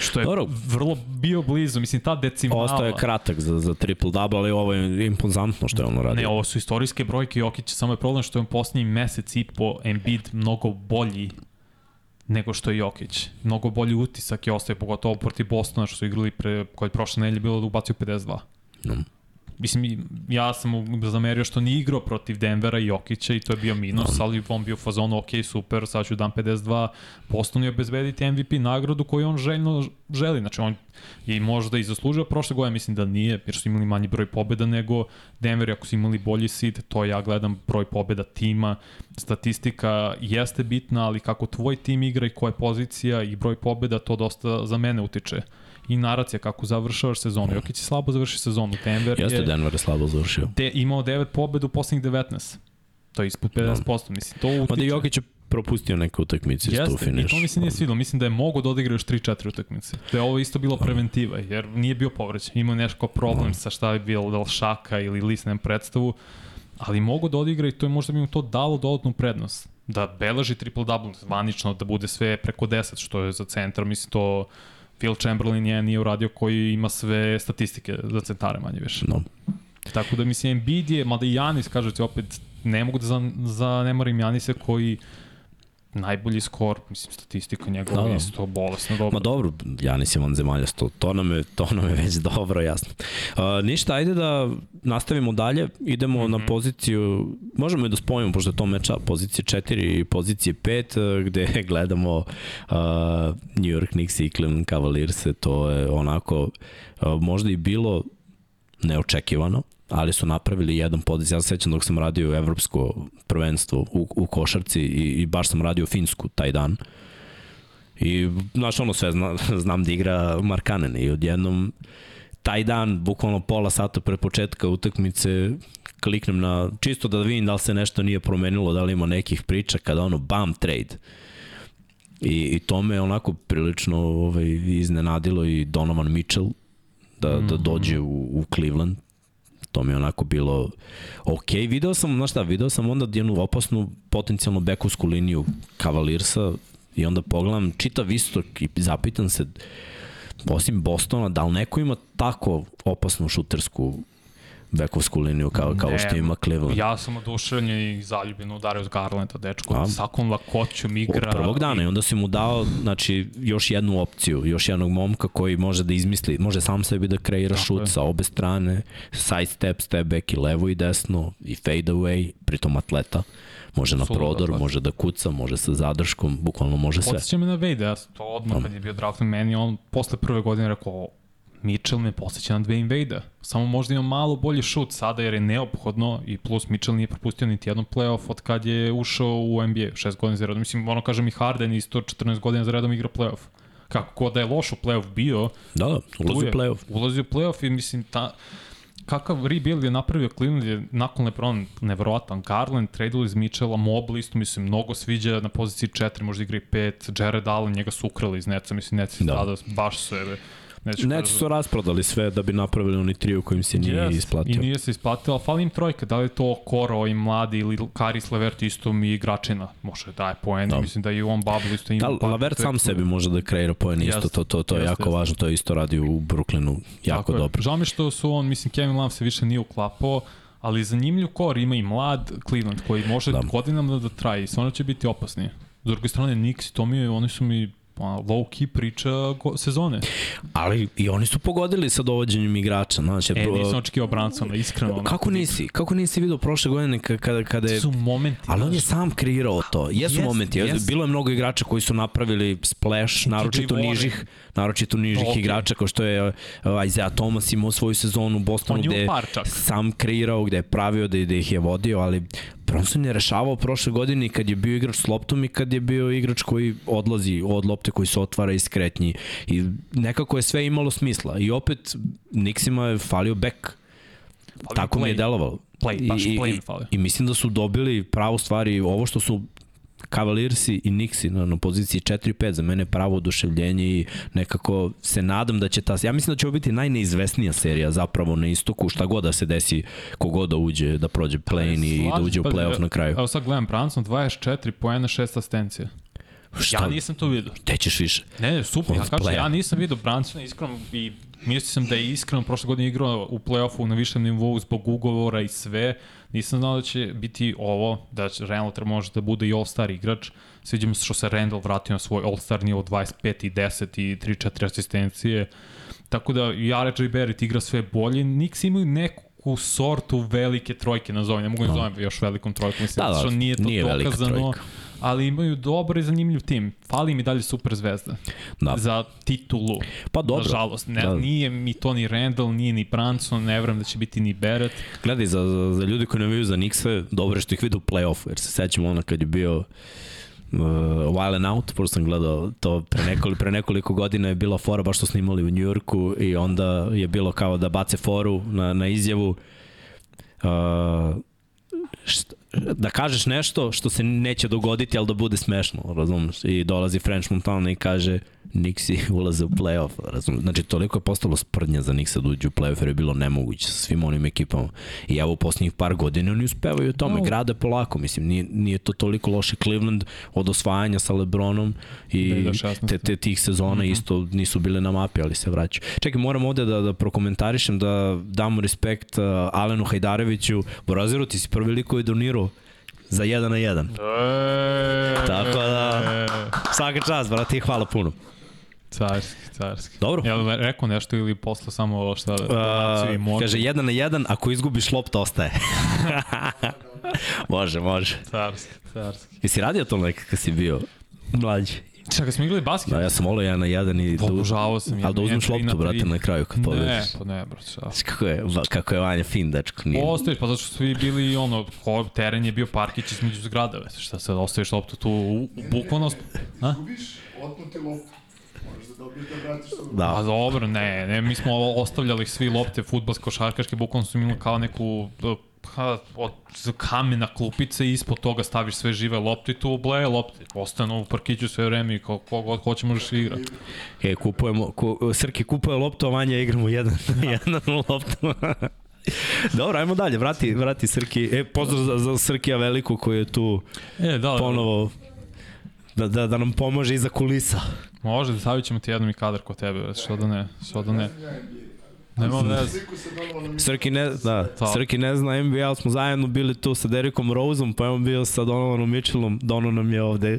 Što je Dobro. vrlo bio blizu, mislim, ta decimala. Ostao je kratak za, za triple double, ali ovo je impozantno što je ono radio. Ne, ovo su istorijske brojke Jokić, samo je problem što je on posljednji mesec i po Embiid mnogo bolji nego što je Jokić. Mnogo bolji utisak je ostaje, pogotovo protiv Bostona što su igrali pre, koje je prošle nedelje bilo da ubacio 52. No. Mislim, ja sam mu zamerio što nije igrao protiv Denvera i Jokića i to je bio minus, ali on bio u fazonu, ok, super, sad ću dam 52, Bostonu je obezbediti MVP nagradu koju on željno želi. Znači, on je možda i zaslužio prošle godine, mislim da nije, jer su imali manji broj pobjeda nego Denver, ako su imali bolji seed, to ja gledam broj pobjeda tima, statistika jeste bitna, ali kako tvoj tim igra i koja je pozicija i broj pobjeda, to dosta za mene utiče i naracija kako završavaš sezonu. Jokić je slabo završi sezonu. Denver Jeste je Denver je slabo završio. de, imao 9 pobjeda u poslednjih 19. To je ispod 50%. Mislim, to utiče. Mada Jokić je propustio neke utakmice isto u Jeste, i finiš. to mi se nije svidilo. Mislim da je mogo da odigra još 3-4 utakmice. Da je ovo isto bilo preventiva, jer nije bio povređen. Imao nešto problem sa šta je bilo, da li šaka ili list, nemam predstavu, ali mogo da odigra i to je možda bi mu to dalo dodatnu prednost. Da beleži triple-double, zvanično, da bude sve preko 10, što je za centar, mislim to Phil Chamberlain je nije uradio koji ima sve statistike za centare manje više. No. Tako da mislim Embiid je, mada i Janis, kažete opet, ne mogu da za, zanemarim Janise koji najbolji skor, mislim statistika njegova Da, da, isto bolesno dobro. Ma dobro, Janis je vanzemaljac, to, to, nam je, to nam je već dobro jasno. Uh, ništa, ajde da nastavimo dalje, idemo mm -hmm. na poziciju, možemo i da spojimo, pošto je to meča pozicije 4 i pozicije 5, uh, gde gledamo uh, New York Knicks i Cleveland Cavaliers, to je onako uh, možda i bilo neočekivano, ali su napravili jedan podis. Ja se sećam dok sam radio evropsko prvenstvo u, u košarci i, i baš sam radio finsku taj dan. I, znaš, ono sve zna, znam da igra Markanen i odjednom taj dan, bukvalno pola sata pre početka utakmice, kliknem na, čisto da vidim da li se nešto nije promenilo, da li ima nekih priča, kada ono, bam, trade. I, i to me onako prilično ovaj, iznenadilo i Donovan Mitchell da, da dođe u, u Cleveland. To mi je onako bilo ok. Video sam, znaš šta, video sam onda jednu opasnu potencijalno bekovsku liniju Cavaliersa i onda pogledam čitav istok i zapitam se osim Bostona, da li neko ima tako opasnu šutersku bekovsku liniju kao, kao što ima Cleveland? Ja sam oduševljen i zaljubljen u Darius Garlanda, dečko. A? Sakom lakoćom igra. Od prvog dana i onda si mu dao znači, još jednu opciju, još jednog momka koji može da izmisli, može sam sebi da kreira Tako šut je. sa obe strane, side step, step back i levo i desno i fade away, pritom atleta. Može na prodor, atleta. može da kuca, može sa zadrškom, bukvalno može sve. Podsjeća me na Vejda, ja to odmah kad je bio draftan meni, on posle prve godine rekao, Mitchell me posjeća na Dwayne Vejda. Samo možda ima malo bolji šut sada jer je neophodno i plus Mitchell nije propustio niti jedan playoff od kad je ušao u NBA, šest godina za redom. Mislim, ono kažem i Harden isto 14 godina za redom igra playoff. Kako god da je loš u playoff bio, Da, da, ulazi u playoff. Ulazi u playoff i mislim, ta, kakav rebuild je napravio Cleveland je nakon Lebron nevjerovatan. Garland, tradeali iz Mitchella, Mobley isto mi se mnogo sviđa na poziciji 4, možda igra i 5. Jared Allen, njega su ukrali iz Neca, mislim Neci Da. baš su. Neću Neći su rasprodali sve da bi napravili oni trio kojim se nije Jest, isplatio. I nije se isplatilo, ali fali im trojka, da li je to Koro i mladi ili Karis Levert isto mi igračina, može da daje poen, Da. mislim da i u ovom bubble isto ima. Da, par Lavert sam sebi može da kreira poen isto, to, to, to je jako važno, to je isto radio u Brooklynu jako Tako je. dobro. Žao mi što su on, mislim, Kevin Love se više nije uklapao, ali zanimljiv kor ima i mlad Cleveland koji može Da. da. godinama da, da traje i stvarno će biti opasni. S druge strane, Knicks i to mi je, oni su mi ono, low key priča go, sezone. Ali i oni su pogodili sa dovođenjem igrača. Znači, E, nisam očekivao Bransona, iskreno. Kako nisi? Kako nisi vidio prošle godine ka- kada, kada je... su momenti. Ali on je sam kreirao to. Jesu Jest, momenti. jest. Bilo je mnogo igrača koji su napravili splash, naročito nižih, naročito nižih Ok. igrača kao što je uh, Isaiah Thomas imao svoju sezonu u Bostonu gde je sam kreirao, gde je pravio da, da ih je vodio, ali Bronson je rešavao prošle godine kad je bio igrač s loptom i kad je bio igrač koji odlazi od lopte koji se otvara iz kretnji i nekako je sve imalo smisla i opet Nixima je falio bek tako mi je play. delovalo Play, baš I, play i, falio. i mislim da su dobili pravu stvari ovo što su Cavaliersi i Nixi na, na poziciji 4-5 za mene pravo oduševljenje i nekako se nadam da će ta ja mislim da će ovo biti najneizvesnija serija zapravo na istoku šta god da se desi kogod da uđe da prođe play-in i da uđe u pa, play-off na kraju Evo sad gledam Branson, 24 poena, 6 asistencija. šta Ja nisam to vidio. gde ćeš više Ne, ne, super, ja kažem, playa. ja nisam vidio Bransona iskreno i mislio sam da je iskreno prošle godine igrao u play-offu na višem nivou zbog ugovora i sve. Nisam znao da će biti ovo, da će Randall može da bude i all-star igrač. Sviđa mi se što se Randall vratio na svoj all-star nivo 25 i 10 i 3-4 asistencije. Tako da i RJ Barrett igra sve bolje. Knicks imaju neku sortu velike trojke, nazovem, ne mogu da zovem još velikom trojkom, mislim, Da, da, što nije to nije velika dokazano, trojka. Ali imaju dobar i zanimljiv tim. Fali mi dalje super zvezda da. za titulu. Pa dobro. Nažalost, ne, Da. nije mi to ni Randall, nije ni Branson, ne verujem da će biti ni Barrett. Gledaj, za, za, za ljudi koji ne viju za Nixe, dobro je što ih vide u play-offu, jer se sećamo ono kad je bio uh, Wild and Out, pošto sam gledao to pre nekoliko, pre nekoliko godina je bila fora baš što snimali u Njujorku i onda je bilo kao da bace foru na, na izjavu uh, št, da kažeš nešto što se neće dogoditi, ali da bude smešno, razumeš? I dolazi French Montana i kaže Nixi ulaze u playoff? Znači, toliko je postalo sprdnja za Nixa da uđe u playoff, jer je bilo nemoguće sa svim onim ekipama. I evo, u poslednjih par godina oni uspevaju u tome, No. grade polako, mislim, nije, nije to toliko loše Cleveland od osvajanja sa Lebronom i 2016. te, te tih sezona mm -hmm. isto nisu bile na mapi, ali se vraćaju. Čekaj, moram ovde da, da prokomentarišem, da damo respekt uh, Alenu Hajdareviću. Boraziru, ti si prvi lik koji je donirao za jedan na jedan. E, Tako da, svaka čast, brate, i hvala puno. Carski, carski. Dobro. Jel rekao nešto ili posle samo šta da Uh, može? kaže, jedan na jedan, ako izgubiš lopta, ostaje. može, može. Carski, carski. Jesi radio to nekak kad si bio mlađi? Čekaj, smo igrali basket? Da, ja sam volio jedan na jedan i da, Obožavao sam ali da jedan, uzmeš loptu, brate, na kraju kad pobediš. Ne, pa ne, brate, Kako je, kako je Vanja fin, dečko. Nije. Ostaviš, pa zato što svi bili ono, ko, teren je bio parkić između zgrada, već šta sad ostaviš loptu tu, u, u, bukvalno, a? Izgubiš, otnuti loptu. Moraš da dobiješ da vratiš. Da. Pa dobro, ne, ne, mi smo ostavljali svi lopte futbalsko šarkaške, bukvalno su imali kao neku ha, od kamena klupice i ispod toga staviš sve žive lopte i tu bleje lopte. Ostanu u parkiću sve vreme i ko, ko god hoće možeš igra. E, kupujemo, ku, Srki kupuje loptu, a Vanja igramo jedan, jedan loptu. Dobro, ajmo dalje, vrati, vrati Srki. E, pozdrav za, za Srkija Veliku koji je tu E, da, ponovo da, da, da nam pomože iza kulisa. može da stavit ćemo ti jednom i kadar kod tebe, što da ne, što da ne. Nema veze. Sliku se donalo na Srki ne, da. Srki ne zna NBA, ali smo zajedno bili tu sa Derikom Roseom, pa je on bio sa Donovanom Mitchellom, Dono nam je ovde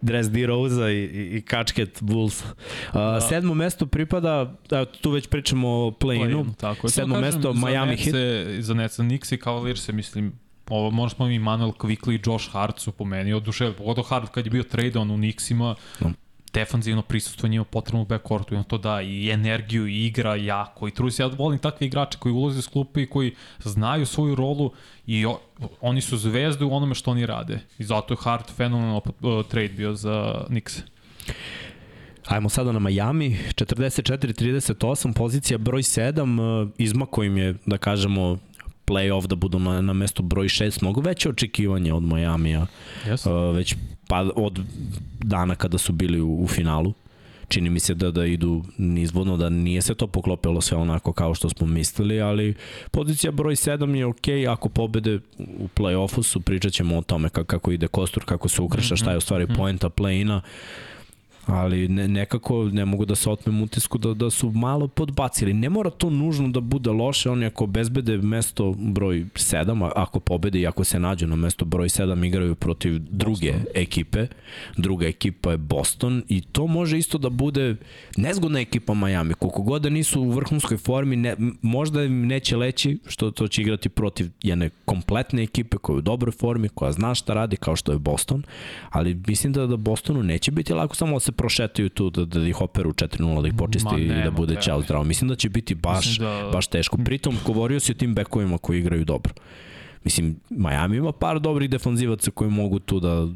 dres D. Rose-a i, i, i kačket Bulls. Uh, da. Sedmo mesto pripada, tu već pričamo o play-inu, je. sedmo kažem, mesto Miami Heat. Za Nets, za Knicks i Cavaliers se mislim, ovo možda smo i Manuel Quickly i Josh Hart su po meni oduševili, pogotovo Hart kad je bio tradeon u Knicksima, No. defanzivno prisustvo njima potrebno u backcourtu i on to da i energiju i igra jako i trudi se. Ja volim takve igrače koji ulaze s klupe i koji znaju svoju rolu i o, oni su zvezde u onome što oni rade. I zato je Hart fenomenal uh, trade bio za Knicks. Ajmo sada na Miami, 44-38, pozicija broj 7, izmako im je, da kažemo, play-off da budu na, na mestu broj 6, mnogo veće očekivanje od Majamija, Jesu? uh, već pa od dana kada su bili u, u finalu. Čini mi se da da idu nizvodno, da nije se to poklopilo sve onako kao što smo mislili, ali pozicija broj 7 je okej, ako pobede u play-offu su, pričat ćemo o tome kako, ide kostur, kako se ukrša, šta je u stvari poenta play-ina ali ne, nekako ne mogu da se otmem utisku da, da su malo podbacili. Ne mora to nužno da bude loše, oni ako bezbede mesto broj 7, a ako pobede i ako se nađu na mesto broj 7 igraju protiv druge Boston. ekipe. Druga ekipa je Boston i to može isto da bude nezgodna ekipa Miami. Koliko god da nisu u vrhunskoj formi, ne, možda im neće leći što to će igrati protiv jedne kompletne ekipe koja je u dobroj formi, koja zna šta radi kao što je Boston, ali mislim da, da Bostonu neće biti lako samo da se prošetaju tu, da, da ih operu 4-0, da ih počisti Ma, i da bude treba. čao zdravo. Mislim da će biti baš, da... baš teško. Pritom, govorio si o tim bekovima koji igraju dobro. Mislim, Miami ima par dobrih defanzivaca koji mogu tu da,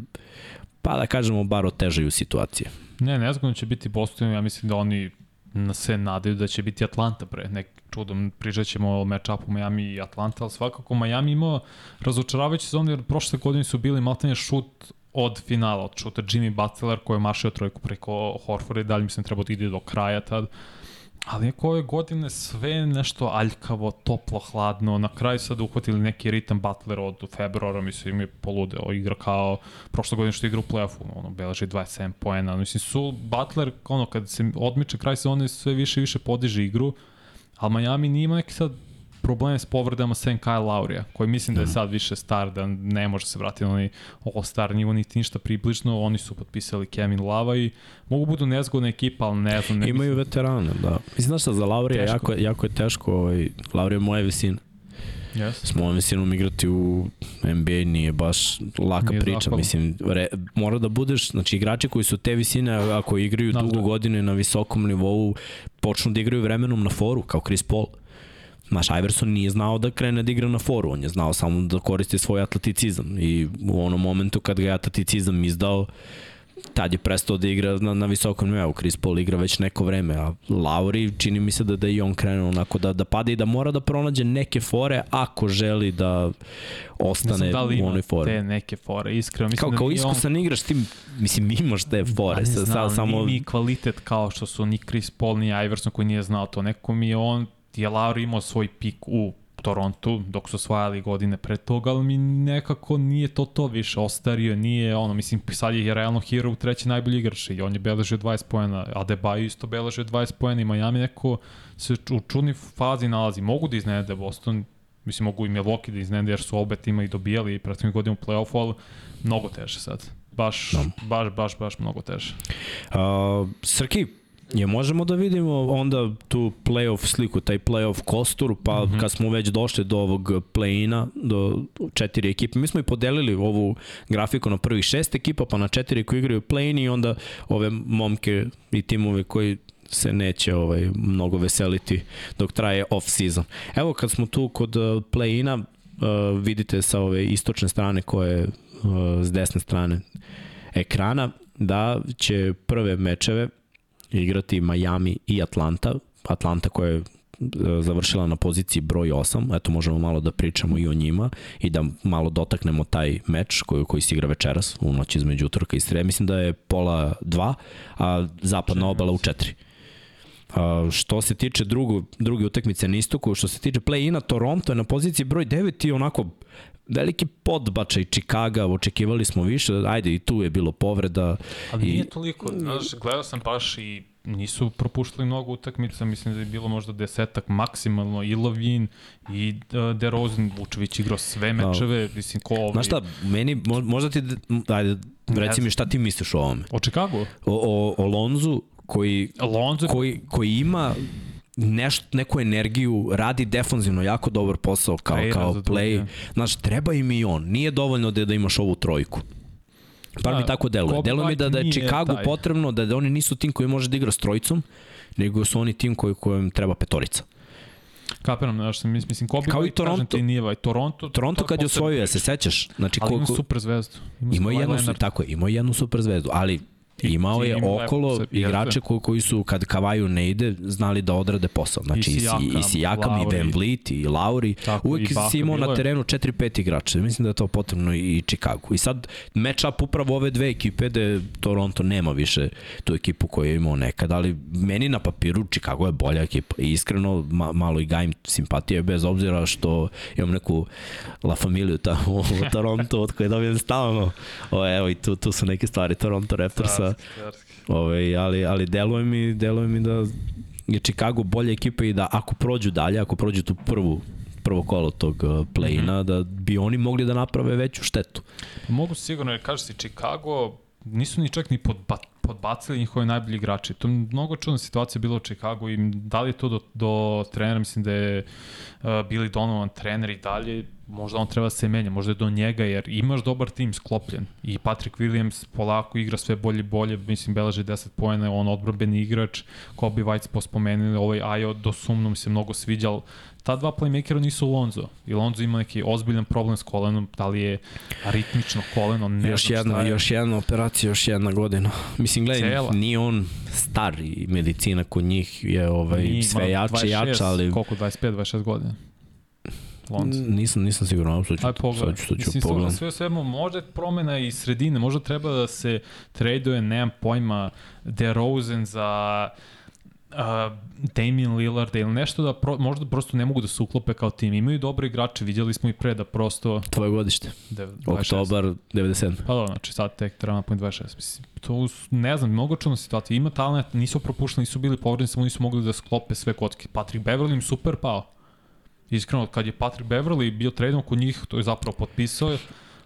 pa da kažemo, bar otežaju situacije. Ne, nezgodno će biti Boston, ja mislim da oni na se nadaju da će biti Atlanta pre nek čudom pričat ćemo o match-upu Miami i Atlanta, ali svakako Miami imao razočaravajući sezon jer prošle godine su bili maltene šut od finala, od šuta Jimmy Butler koji je mašio trojku preko Horforda i dalje mislim treba da ide do kraja tad. Ali neko ove godine sve nešto aljkavo, toplo, hladno, na kraju sad uhvatili neki ritam Butler od februara, mislim je poludeo, igra kao prošle godine što igra u play-offu, ono, beleži 27 poena, mislim su Butler, ono, kad se odmiče kraj sezone sve više i više podiže igru, ali Miami nije ima neki sad probleme s povredama sem Kyle Laurija, koji mislim da je mhm. sad više star, da ne može se vratiti na onaj all-star nivo, niti ništa približno. Oni su potpisali Kevin Lava i mogu budu nezgodna ekipa, ali ne znam. Ne Imaju mislim... veterane, da. Mislim, znaš šta, za Laurija jako, jako je teško. Ovaj, Laurija je moje visine. Yes. S mojom visinom igrati u NBA nije baš laka nije priča. Zahvalno. Mislim, re, mora da budeš, znači igrači koji su te visine, ako igraju dugo da. godine na visokom nivou, počnu da igraju vremenom na foru, kao Chris Paul. Naš Iverson nije znao da krene da igra na foru, on je znao samo da koristi svoj atleticizam i u onom momentu kad ga je atleticizam izdao, tad je prestao da igra na, na visokom nivou. Chris Paul igra već neko vreme, a Lauri čini mi se da, da i on krenuo onako da, da pada i da mora da pronađe neke fore ako želi da ostane da u onoj fore. te neke fore, iskreno. Mislim kao, da kao iskusan on... igraš, ti, mislim, imaš te fore. Pa ne znam, sa, samo... ni, ni kvalitet kao što su ni Chris Paul, ni Iverson koji nije znao to. Neko mi je on je Lauri imao svoj pik u Torontu dok su osvajali godine pre toga, ali mi nekako nije to to više ostario, nije ono, mislim, sad je realno hero u treći najbolji igrač i on je beležio 20 pojena, Adebayo isto beležio 20 pojena i Miami neko se u čudnoj fazi nalazi. Mogu da iznede Boston, mislim, mogu i Milwaukee da iznede jer su obe tima i dobijali prethodnih godina u play-offu, ali mnogo teže sad. Baš, baš, baš, baš mnogo teže. Uh, Srki, Je možemo da vidimo onda tu playoff sliku, taj playoff kostur, pa mm -hmm. kad smo već došli do ovog play-ina, do četiri ekipe, mi smo i podelili ovu grafiku na prvih šest ekipa, pa na četiri koji igraju play-in i onda ove momke i timove koji se neće ovaj mnogo veseliti dok traje off season. Evo kad smo tu kod uh, play-ina, uh, vidite sa ove istočne strane koje uh, s desne strane ekrana da će prve mečeve igrati Miami i Atlanta. Atlanta koja je e, završila na poziciji broj 8, eto možemo malo da pričamo i o njima i da malo dotaknemo taj meč koji, koji se igra večeras u noći između utorka i sreda. Mislim da je pola 2, a zapadna obala u 4. Uh, što se tiče drugu, druge utakmice na istoku, što se tiče play-ina, Toronto je na poziciji broj 9 i onako veliki podbačaj Čikaga, očekivali smo više, ajde i tu je bilo povreda. Ali i... nije toliko, znaš, gledao sam baš i nisu propuštali mnogo utakmica, mislim da je bilo možda desetak maksimalno, i Lovin, i uh, DeRozan, Vučević igrao sve mečeve, da. mislim ko ovaj... Znaš šta, meni, možda ti, ajde, reci mi šta ti misliš o ovome? O Chicago? O, o, o Lonzu, koji, Lonzo... koji, koji ima nešto, neku energiju, radi defanzivno jako dobar posao kao, Trejera kao play. Znaš, treba im i on. Nije dovoljno da, da imaš ovu trojku. Bar mi da, tako deluje. Deluje mi da, da je Chicago taj. potrebno, da, da oni nisu tim koji može da igra s trojicom, nego su oni tim koji, kojem treba petorica. Kapiram, znaš, mislim, Kobe Kao i Toronto. Ti nije, ovaj, Toronto, Toronto kad je osvojio, se sećaš? Znači, ali ima super zvezdu. Ima, ima jednu, su, tako ima jednu super zvezdu, ali Imao je okolo igrače koji, koji su, kad Kavaju ne ide, znali da odrade posao. Znači, i, Sijakam, i, Sijakam, i Van Vliet, i Lauri. Tako, Uvijek i si imao na terenu 4-5 igrača. Mislim da je to potrebno i Chicago. I sad, match-up upravo ove dve ekipe, da Toronto nema više tu ekipu koju je imao nekad, ali meni na papiru Chicago je bolja ekipa. I iskreno, ma, malo i gajim simpatije, bez obzira što imam neku La Familiju tamo u Toronto, od koje dobijem stalno. O, evo, i tu, tu su neke stvari Toronto Raptorsa da, Četvrtki. ovaj, ali, ali deluje mi, deluje mi da je Chicago bolja ekipa i da ako prođu dalje, ako prođu tu prvu prvo kolo tog uh, play-ina, mm -hmm. da bi oni mogli da naprave veću štetu. Mogu sigurno, jer kaže se Chicago, nisu ni čak ni podba, podbacili njihovi najbolji igrači. To je mnogo čudna situacija bila u Chicago i da li je to do, do trenera, mislim da je uh, bili Donovan trener i dalje, možda on treba da se menja, možda je do njega, jer imaš dobar tim sklopljen i Patrick Williams polako igra sve bolje i bolje, mislim, beleži 10 pojene, on odbrbeni igrač, Kobe White pospomenuli, ovaj Ajo do sumno mi se mnogo sviđal, ta dva playmakera nisu Lonzo. I Lonzo ima neki ozbiljan problem s kolenom, da li je aritmično koleno, ne još znam jedna, šta je. Još jedna operacija, još jedna godina. Mislim, gledaj, Cela. nije on star i medicina kod njih je ovaj, Nije, sve jače i 26, jače, ali Koliko, 25-26 godina? Lonzo. nisam, nisam siguran, ali sad ću, Aj pogledaj. sad ću, sad ću Mislim, pogledam. sve svemu, možda je promena i sredine, možda treba da se traduje, nemam pojma, DeRozan za uh, Damian Lillard ili nešto da pro, možda prosto ne mogu da se uklope kao tim. Imaju dobre igrače, vidjeli smo i pre da prosto... Tvoje godište, De, 26. oktobar 97. Pa da, znači sad tek treba na point 26. Mislim, to, ne znam, mnogo čudna situacija. Ima talent, nisu propušteni, nisu bili povredni, samo nisu mogli da sklope sve kocke. Patrick Beverly im super pao. Iskreno, kad je Patrick Beverly bio tradeom kod njih, to je zapravo potpisao,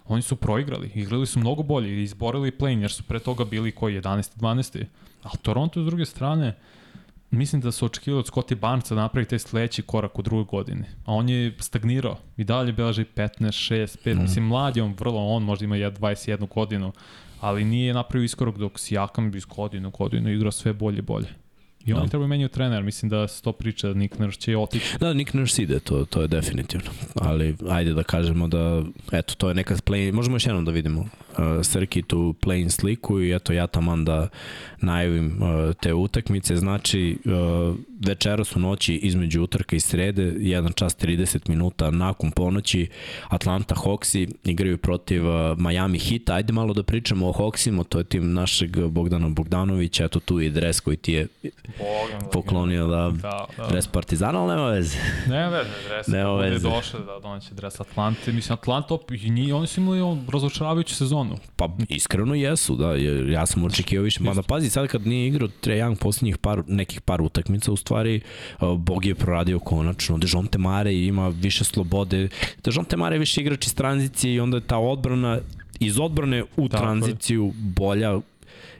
oni su proigrali. Igrali su mnogo bolje i izborili play jer su pre toga bili koji 11. 12. A Toronto s druge strane, mislim da su očekivali od Scottie Barnesa da napravi taj sledeći korak u drugoj godini. A on je stagnirao. I dalje beleži 15, 6, 5. Mm. Mislim, mlad je on vrlo, on možda ima jed- 21 godinu, ali nije napravio iskorak dok Sijakam iz godinu u godinu igra sve bolje i bolje. I oni Da. trebaju menjaju trener, mislim da se to priča, Nick Nurse će otići. Da, Nick Nurse ide, to, to je definitivno. Ali ajde da kažemo da, eto, to je neka play, možemo još jednom da vidimo uh, Srki tu play sliku i eto ja taman da najavim uh, te utakmice. Znači, uh, večeras u noći između utrka i srede, 1 čas 30 minuta nakon ponoći, Atlanta Hawksi igraju protiv uh, Miami Heat. Ajde malo da pričamo o Hawksima, to je tim našeg Bogdana Bogdanovića, eto tu i dres koji ti je Bogom, poklonio da, Da, da. dres Partizana, ali nema veze. Ne veze, dres. Nema Nema veze. došao da doneće dres Atlante. Mislim, Atlanta, op- i njih, oni su imali razočaravajuću sezonu. Pa iskreno jesu, da, ja sam očekivao više. Mada pazi, sad kad nije igrao Trae Young poslednjih par, nekih par utakmica, u stvari Bog je proradio konačno. Dejonte Mare ima više slobode. Dejonte Mare je više igrač iz tranzicije i onda je ta odbrana iz odbrane u Tako je. tranziciju bolja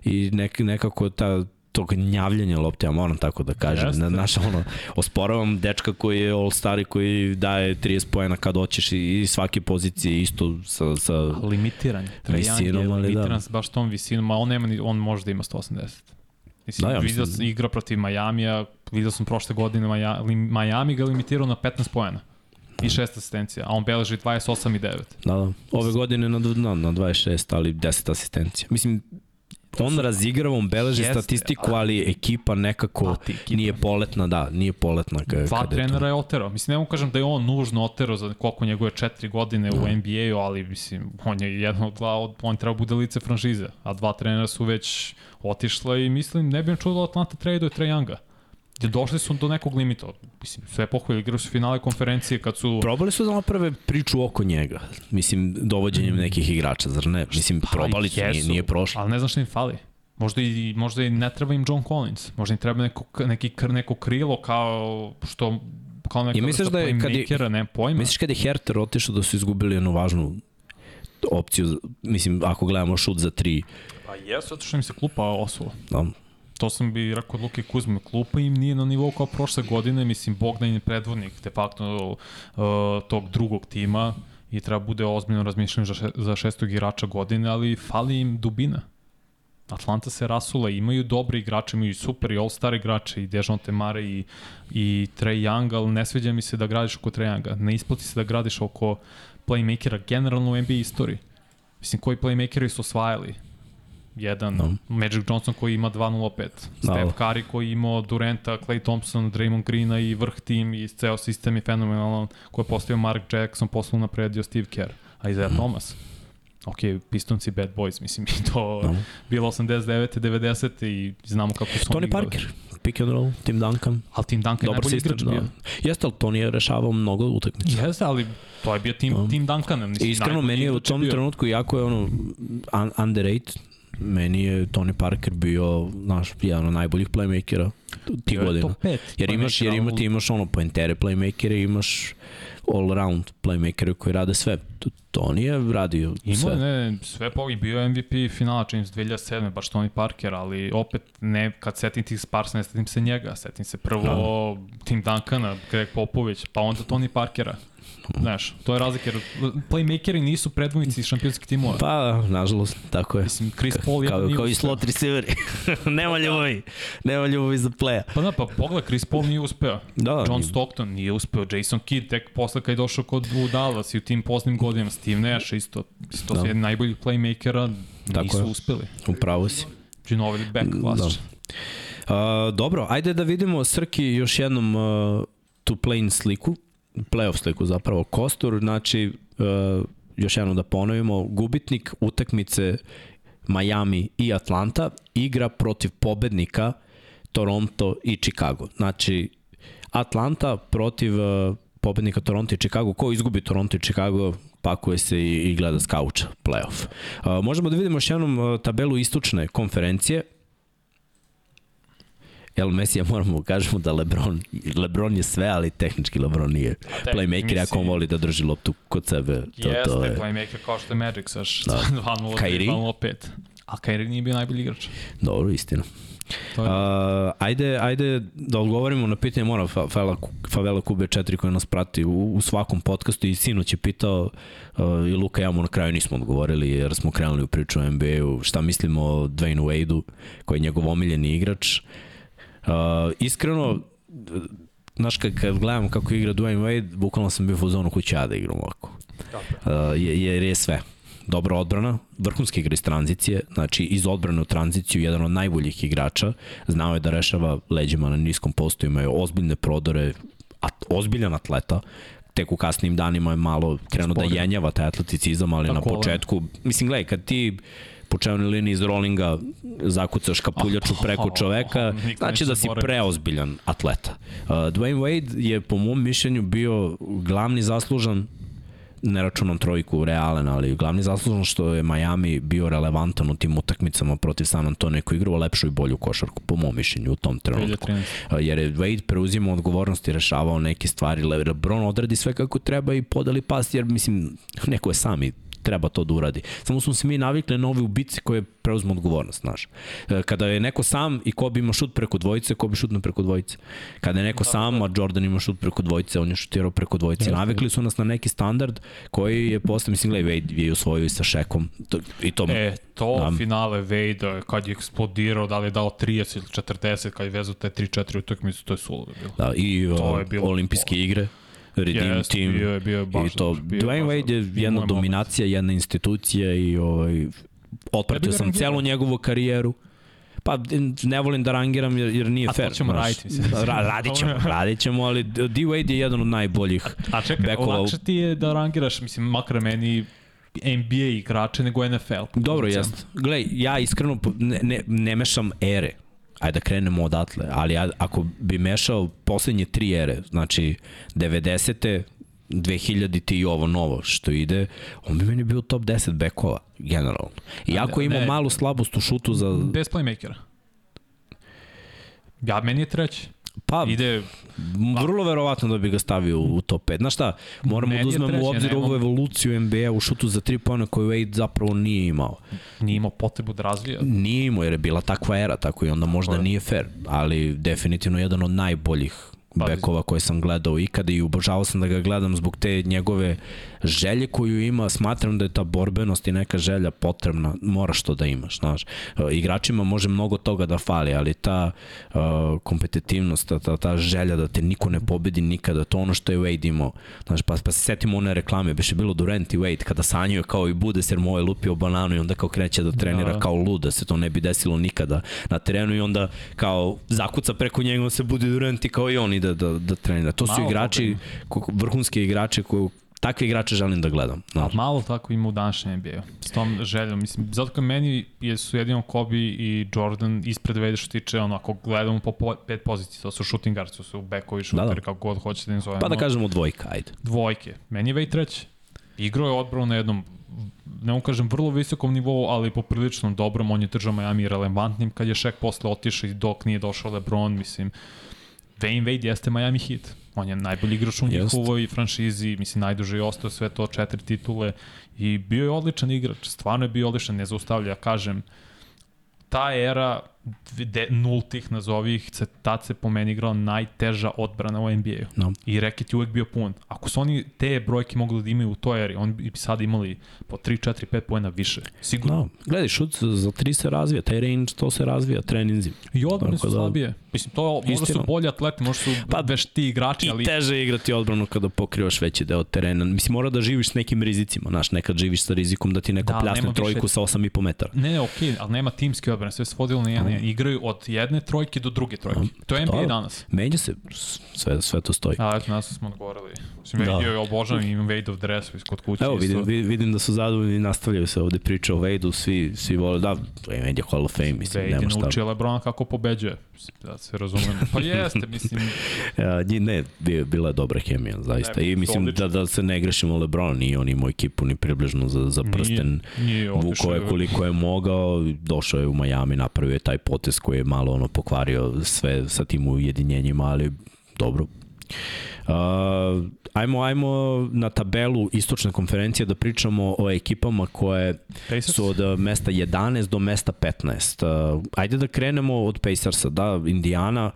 i nek, nekako ta tog gnjavljenja lopte, ja moram tako da kažem. Jeste. Na, naš, ono, osporavam dečka koji je all-star i koji daje 30 pojena kad hoćeš i, i svake pozicije isto sa, sa Limitiran. Visinom, je ali da. limitiran baš tom visinom, a on nema on može da ima 180. Mislim, Da, ja da, vidio sam igra protiv Majamija, vidio sam prošle godine Maja, li, Miami ga limitirao na 15 poena i 6 asistencija, a on beleži 28 i 9. Da, da. Ove godine na, na, na 26, ali 10 asistencija. Mislim, on razigrava, on beleži Jeste, statistiku, ali ekipa nekako Pati ekipa. nije poletna, da, nije poletna. Ka, Dva kada je to. trenera je oterao. Mislim, ne mogu kažem da je on nužno oterao za koliko njegove četiri godine u NBA-u, ali mislim, on je jedno od dva, on treba bude lice franšize, a dva trenera su već otišla i mislim, ne bi me čuo da Atlanta traduje Younga. Jer došli su do nekog limita. Mislim, sve pohvalje, igraju su finale konferencije kad su... Probali su da naprave priču oko njega. Mislim, dovođenjem nekih igrača, zar ne? Mislim, probali su, nije, nije prošlo. Ali ne znam šta im fali. Možda i, možda i ne treba im John Collins. Možda im treba neko, neki, kr- neko krilo kao što kao neka I misliš da je kad je- ne pojma. Misliš kada je Herter otišao da su izgubili jednu važnu opciju, mislim, ako gledamo šut za tri, Pa jesu, zato što im se klupa osula. da, To sam bi rekao od Luke Kuzme, klupa im nije na nivou kao prošle godine, mislim Bogdan je predvodnik de facto uh, tog drugog tima i treba bude ozbiljno razmišljeno za, še, za šestog igrača godine, ali fali im dubina. Atlanta se rasula, imaju dobre igrače, imaju super i all-star igrače, i Dejounte Mare i, i Trae Young, ali ne sviđa mi se da gradiš oko Trae Younga. Ne isplati se da gradiš oko playmakera generalno u NBA istoriji. Mislim, koji playmakeri su osvajali? Jedan, No. no. Magic Johnson koji ima 2.05, Da. Steph Curry koji ima Durenta, Clay Thompson, Draymond Greena i vrh tim i ceo sistem je fenomenalan koji je postavio Mark Jackson, poslu napredio Steve Kerr, a Isaiah Mhm. Thomas. Ok, Pistonci bad boys, mislim, i to No. bilo 89. 90. i znamo kako su Tony oni. Parker, pick and roll, Tim Duncan, Ali Tim Duncan je dobar najbolji sistem, igrač da. bio. Jeste, ali Tony je rešavao mnogo utakmica. Jeste, ali to je bio Tim, Da. Tim Duncan. Mislim, Iskreno, meni je u tom bio. trenutku jako je ono un underrated, meni je Tony Parker bio naš jedan od najboljih playmakera ti Bio je godina. Jer imaš, jer ima, ti imaš ono pointere playmakere, imaš all round playmakere koji rade sve. To, Tony je radio Imao sve. ne, sve po i bio MVP finala čim 2007. baš Tony Parker, ali opet ne, kad setim tih Sparsa, ne setim se njega, setim se prvo Tim Duncana, Greg Popović, pa onda Tony Parkera. Znaš, to je razlika, jer playmakeri nisu predvojnici šampionskih timova. Pa, nažalost, tako je. Mislim, Chris Paul je Kao, kao i slot receiveri. nema ljubavi. Nema ljubavi za playa. Pa da, pa pogledaj, Chris Paul nije uspeo. Da, John nije. Stockton nije uspeo, Jason Kidd tek posle kad je došao kod u Dallas i u tim poslednjim godinama, Steve Nash isto, isto Da. da. jedan najboljih playmakera, Tako nisu je. uspeli. Upravo si. Ginobili back Da. klasično. Uh, dobro, ajde da vidimo Srki još jednom uh, tu play sliku, playoff sliku zapravo, Kostur, znači uh, još jednom da ponovimo, gubitnik utakmice Miami i Atlanta igra protiv pobednika Toronto i Chicago. Znači, Atlanta protiv uh, pobednika Toronto i Chicago. Ko izgubi Toronto i Chicago, pakuje se i, i gleda s kauča playoff. Uh, možemo da vidimo još jednom tabelu istočne konferencije. Jel Messi, ja moramo da kažemo da Lebron, Lebron je sve, ali tehnički Lebron nije playmaker, ako on voli da drži loptu kod sebe. To, Jeste, to je, playmaker kao što je Magic sa Da. 2-0, Kyrie? 2-0-5. A Kyrie nije bio najbolji igrač. dobro, istina. To je, Uh, ajde, ajde da odgovorimo na pitanje mora Favela, Favela Kube 4 koji nas prati u, u svakom podcastu i sinoć je pitao uh, i Luka i ja mu na kraju nismo odgovorili jer smo krenuli u priču o NBA-u šta mislimo o Dwayne Wade-u koji je njegov omiljeni igrač uh, iskreno znaš kad, kad gledam kako igra Dwayne Wade bukvalno sam bio u zonu kući ja da igram ovako. Uh, je- jer je sve. Dobra odbrana, vrhunski igra iz tranzicije, znači iz odbrane u tranziciju jedan od najboljih igrača, znao je da rešava leđima na niskom postu, imaju ozbiljne prodore, at, ozbiljan atleta, tek u kasnim danima je malo krenuo da jenjava taj atleticizam, ali Pa na početku, mislim, gledaj, kad ti po čevnoj liniji iz rollinga zakucaš kapuljaču preko čoveka, znači da si preozbiljan atleta. Uh, Dwayne Wade je po mom mišljenju bio glavni zaslužan ne računam trojku Realen, ali glavni zaslužan što je Miami bio relevantan u tim utakmicama protiv San Antonio koji igrao lepšu i bolju košarku, po mom mišljenju u tom trenutku. 2013. A, Jer je Wade preuzimao odgovornost i rešavao neke stvari. LeBron odradi sve kako treba i podali pas, jer mislim, neko je sami treba to da uradi. Samo smo se mi navikli na ove ubice koje preuzmu odgovornost, znaš. E, Kada je neko sam i ko bi ima šut preko dvojice, ko bi šutno preko dvojice. Kada je neko sam, a Jordan ima šut preko dvojice, on je šutirao preko dvojice. Jeste. Navikli su nas na neki standard koji je posle, mislim, gledaj, Wade je usvojio i sa Šekom. To, I to E, to Da. finale Vejda, kad je eksplodirao, da li je dao 30 ili 40, kad je vezao te 3-4 utakmice, to je suludo bilo. Da, i To uh, je bilo- olimpijske igre, Redeem Jeste, Team. bio je- bio je baš I to, bio Dwayne Wade je jedna dominacija, jedna institucija i ovaj, otpratio Ja sam celu njegovu karijeru. Pa ne volim da rangiram jer, jer nije A to fair. ćemo raditi, mislim. Ra, radit ćemo, radit ćemo, ali D. Wade je jedan od najboljih. A čekaj, Bekova lakše ti je da rangiraš, mislim, makar meni NBA igrače nego NFL. Dobro, pozicijama. jest. Glej, ja iskreno ne, ne, ne mešam ere. Ajde da krenemo odatle, ali ja, ako bi mešao poslednje tri ere, znači 90. 2000 ti i ovo novo što ide, on bi meni bio top 10 bekova, generalno. Iako ima ne. malu slabost u šutu za... Bez playmakera. Ja, meni je treći. Pa, Ide, vrlo verovatno da bi ga stavio u top 5. Znaš šta, moramo Meni da uzmemo treći, u obzir ovu evoluciju NBA u šutu za 3 pojena koju Wade zapravo nije imao. nije imao potrebu da razvija. Nije imao jer je bila takva era, tako i onda možda je. nije fair, ali definitivno jedan od najboljih Pazi. bekova koje sam gledao ikada i obožavao sam da ga gledam zbog te njegove želje koju ima, smatram da je ta borbenost i neka želja potrebna, moraš to da imaš, znaš. E, Igračima može mnogo toga da fali, ali ta uh, kompetitivnost, ta, ta, ta želja da te niko ne pobedi nikada, to ono što je Wade imao. Znaš, pa, pa se setimo one reklame, beše bilo Durant i Wade kada sanjaju kao i bude, jer mu je lupio bananu i onda kao kreće da trenira Da. kao lud, da se to ne bi desilo nikada na terenu i onda kao zakuca preko njega, se budi Durant i kao i on ide da, da trenira. To su Malo igrači, vrhunski igrači koji takve igrače želim da gledam. A Znaš. malo tako ima u današnjem NBA-u. S tom željom. Mislim, zato kao meni je su jedino Kobe i Jordan ispred Vede što tiče, ono, ako gledamo po, po pet pozicija, to su shooting guards, to su backovi, shooteri, Da, da, da. kako god hoćete da im zovemo. Pa da kažemo dvojka, ajde. Dvojke. Meni je Vade treći. Igrao je odbranu na jednom ne mogu kažem vrlo visokom nivou, ali poprilično dobrom, on je držao Miami relevantnim kad je Shaq posle otišao i dok nije došao LeBron, mislim, Wayne Wade jeste Miami Heat. On je najbolji igrač u njihovoj franšizi, mislim, najduže je ostao sve to, četiri titule i bio je odličan igrač, stvarno je bio odličan, ne zaustavlja, ja kažem, ta era de, nultih, nazovi ih, tad se po meni igrala najteža odbrana u NBA-u. No. I reket je uvek bio pun. Ako su oni te brojke mogli da imaju u toj eri, oni bi sad imali po 3, 4, 5 pojena više. Sigurno. No, gledaj, šut za tri se razvija, taj range to se razvija treninzi. I odbrane su da- slabije. Mislim, to možda su bolji atleti, možda su Pa, pa, vešti igrači, I ali... teže je igrati odbranu kada pokrivaš veći deo terena. Mislim, mora da živiš s nekim rizicima, znaš, nekad živiš sa rizikom da ti neko Da, pljasne nema više- trojku sa 8,5 metara. Ne, ne, okej, ali nema timske odbrane, sve se vodilo na jedan, jedan. Igraju od jedne trojke do druge trojke. To je NBA Dobro. danas. Menja se, sve, sve to stoji. A, eto, nas smo odgovorili. Mislim, Da. Wade je obožavan, imam Wade-ov dres kod kuće. Evo, isto. vidim, vi- vidim da su zadovoljni, nastavljaju se ovde priče o Vejdu, svi, svi vole, da, Wade je Hall of Fame, mislim, Wade nema šta. naučio Lebrona kako pobeđuje. Da se razumemo. Pa jeste, mislim, Ja, ne, bila je dobra hemija, zaista. Ne, I mislim da, da se ne grešimo Lebron, nije on imao ekipu ni približno za, za prsten. nije, nije je koliko je mogao, došao je u Miami, napravio je taj potez koji je malo ono pokvario sve sa tim ujedinjenjima, ali dobro. Uh, ajmo, ajmo na tabelu istočne konferencije da pričamo o ekipama koje Pacers? su od mesta 11 do mesta 15. Uh, ajde da krenemo od Pacersa, da, Indiana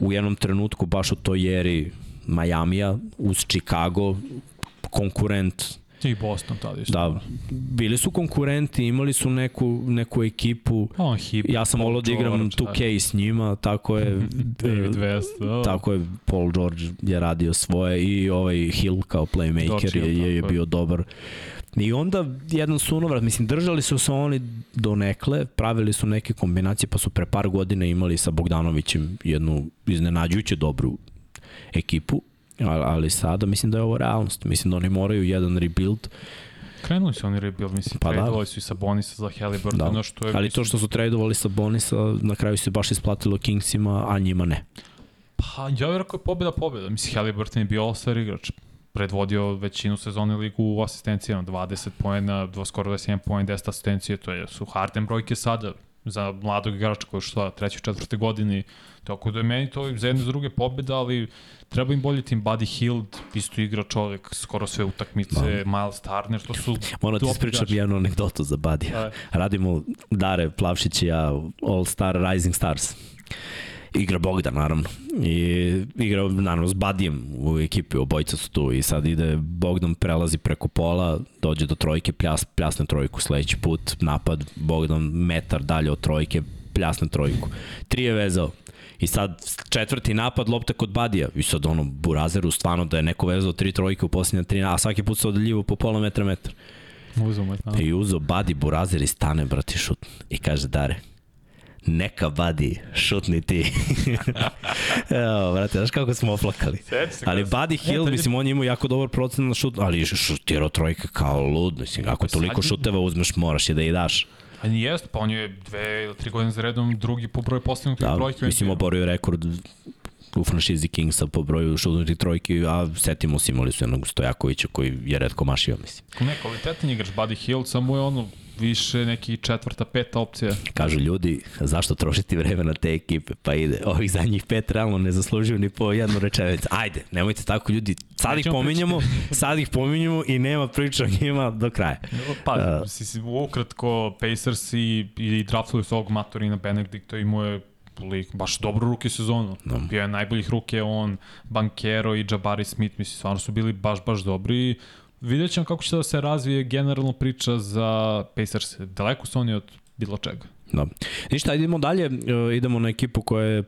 u jednom trenutku baš u toj eri Majamija uz Chicago konkurent I Boston tada isto. Da, bili su konkurenti, imali su neku, neku ekipu. On hip. Ja sam volao da igram George, 2K s njima, tako je David West. Da. tako je Paul George je radio svoje i ovaj Hill kao playmaker George je, je, je je. bio dobar. I onda jedan sunovrat, mislim, držali su se oni do nekle, pravili su neke kombinacije, pa su pre par godina imali sa Bogdanovićem jednu iznenađujuće dobru ekipu, ali, ali sada mislim da je ovo realnost. Mislim da oni moraju jedan rebuild, Krenuli su oni rebuild, mislim, Pa da. tradovali su i sa Bonisa za Halliburton, Da. da. što je... ali to što su tradovali sa Bonisa, na kraju se baš isplatilo Kingsima, a njima ne. Pa, ja bih rekao je pobjeda pobjeda. Mislim, Halliburton je bio all-star igrač. Predvodio većinu sezone ligu u asistencijama, 20 poena, skoro 21 poen, 10 asistencije, to je, su Harden brojke sada za mladog igrača koji je šta, treće, četvrte godini. Tako da je meni to za jedne za druge pobjeda, ali treba im bolji tim Buddy Hield, isto igra čovek, skoro sve utakmice, Miles Turner, to su Moram ti top ispričam jednu anegdotu za Buddy. Da. Radimo Dare Plavšić i ja All Star Rising Stars. Igra Bogdan, naravno. I igra, naravno, s Badijem u ekipi, obojica su tu i sad ide Bogdan prelazi preko pola, dođe do trojke, pljas, pljasne trojku sledeći put, napad, Bogdan metar dalje od trojke, pljasne trojku. Tri je vezao. I sad četvrti napad, lopta kod Badija. I sad ono, Burazeru, stvarno da je neko vezao tri trojke u posljednje tri, a svaki put se odaljivo po pola metra metar. Uzumaj, da. I uzo Badi Burazer i stane, brati, šut. I kaže, Dare, neka Badi, šutni ti. Evo, brate, znaš kako smo oplakali. Ali Buddy Hill, mislim, on je imao jako dobar procent na šut, ali šutirao trojke kao lud, mislim, ako sad toliko šuteva uzmeš, moraš je da i daš. A nije jest, pa on je dve ili tri godine za redom drugi po broju postignutih Da, brojki. u mislim, oborio rekord u franšizi Kingsa po broju šutnutih trojki, a setimo se imali su jednog Stojakovića koji je redko mašio, mislim. Ne, kvalitetan igrač Buddy Hill, samo je ono više neki četvrta, peta opcija. Kažu ljudi, zašto trošiti vreme na te ekipe? Pa ide, ovih zadnjih pet realno ne zaslužuju ni po jednu rečenicu. Ajde, nemojte tako ljudi, sad ih Nećemo pominjemo, sad ih pominjemo i nema priča o njima do kraja. Pa, uh, si, si, ukratko, Pacers i, i draftali su ovog Matorina Benedikta i mu je lik, baš dobro ruke sezonu. Da. Bio je najboljih ruke on, Bankero i Jabari Smith, mislim, stvarno su bili baš, baš dobri vidjet ćemo kako će da se razvije generalno priča za Pacers. Daleko su oni od bilo čega. Da. Ništa, idemo dalje, e, idemo na ekipu koja je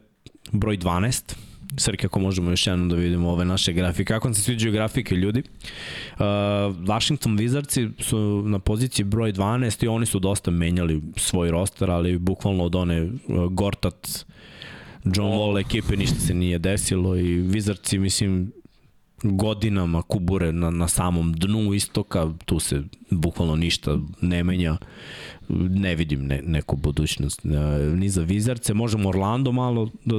broj 12. Srke, ako možemo još jednom da vidimo ove naše grafike. Kako vam se sviđaju grafike, ljudi? Uh, Washington Wizardsi su na poziciji broj 12 i oni su dosta menjali svoj roster, ali bukvalno od one uh, Gortat, John Wall ekipe ništa se nije desilo i Wizardsi, mislim, godinama kubure na, na samom dnu istoka, tu se bukvalno ništa ne menja. Ne vidim ne, neku budućnost e, ni za Vizarce, možemo Orlando malo da,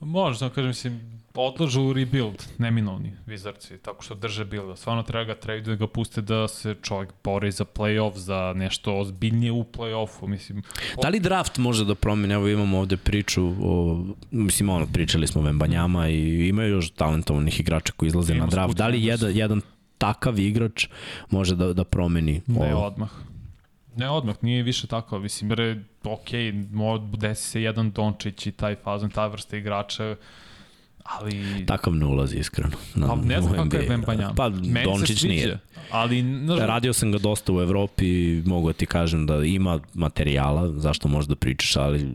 Može, samo kažem, mislim, odlažu rebuild, neminovni Wizardsi, tako što drže build. Stvarno treba ga trade da ga puste da se čovjek bori za playoff, za nešto ozbiljnije u playoffu, mislim. Da li draft može da promeni? Evo imamo ovde priču, o, mislim ono, pričali smo o Vembanjama i imaju još talentovanih igrača koji izlaze Ima na draft. Da li jedan, jedan takav igrač može da, da promeni Ne ovo? odmah. Ne odmah, nije više tako, mislim, re, ok, desi se jedan Dončić i taj fazon, ta vrsta igrača, ali... Takav ne ulazi iskreno. Na, Pa ne znam kako je NBA. Vembanjama. Pa Meni Dončić sviđa, nije. Ali, znaš, Radio sam ga dosta u Evropi mogu da ti kažem da ima materijala, zašto možeš da pričaš, ali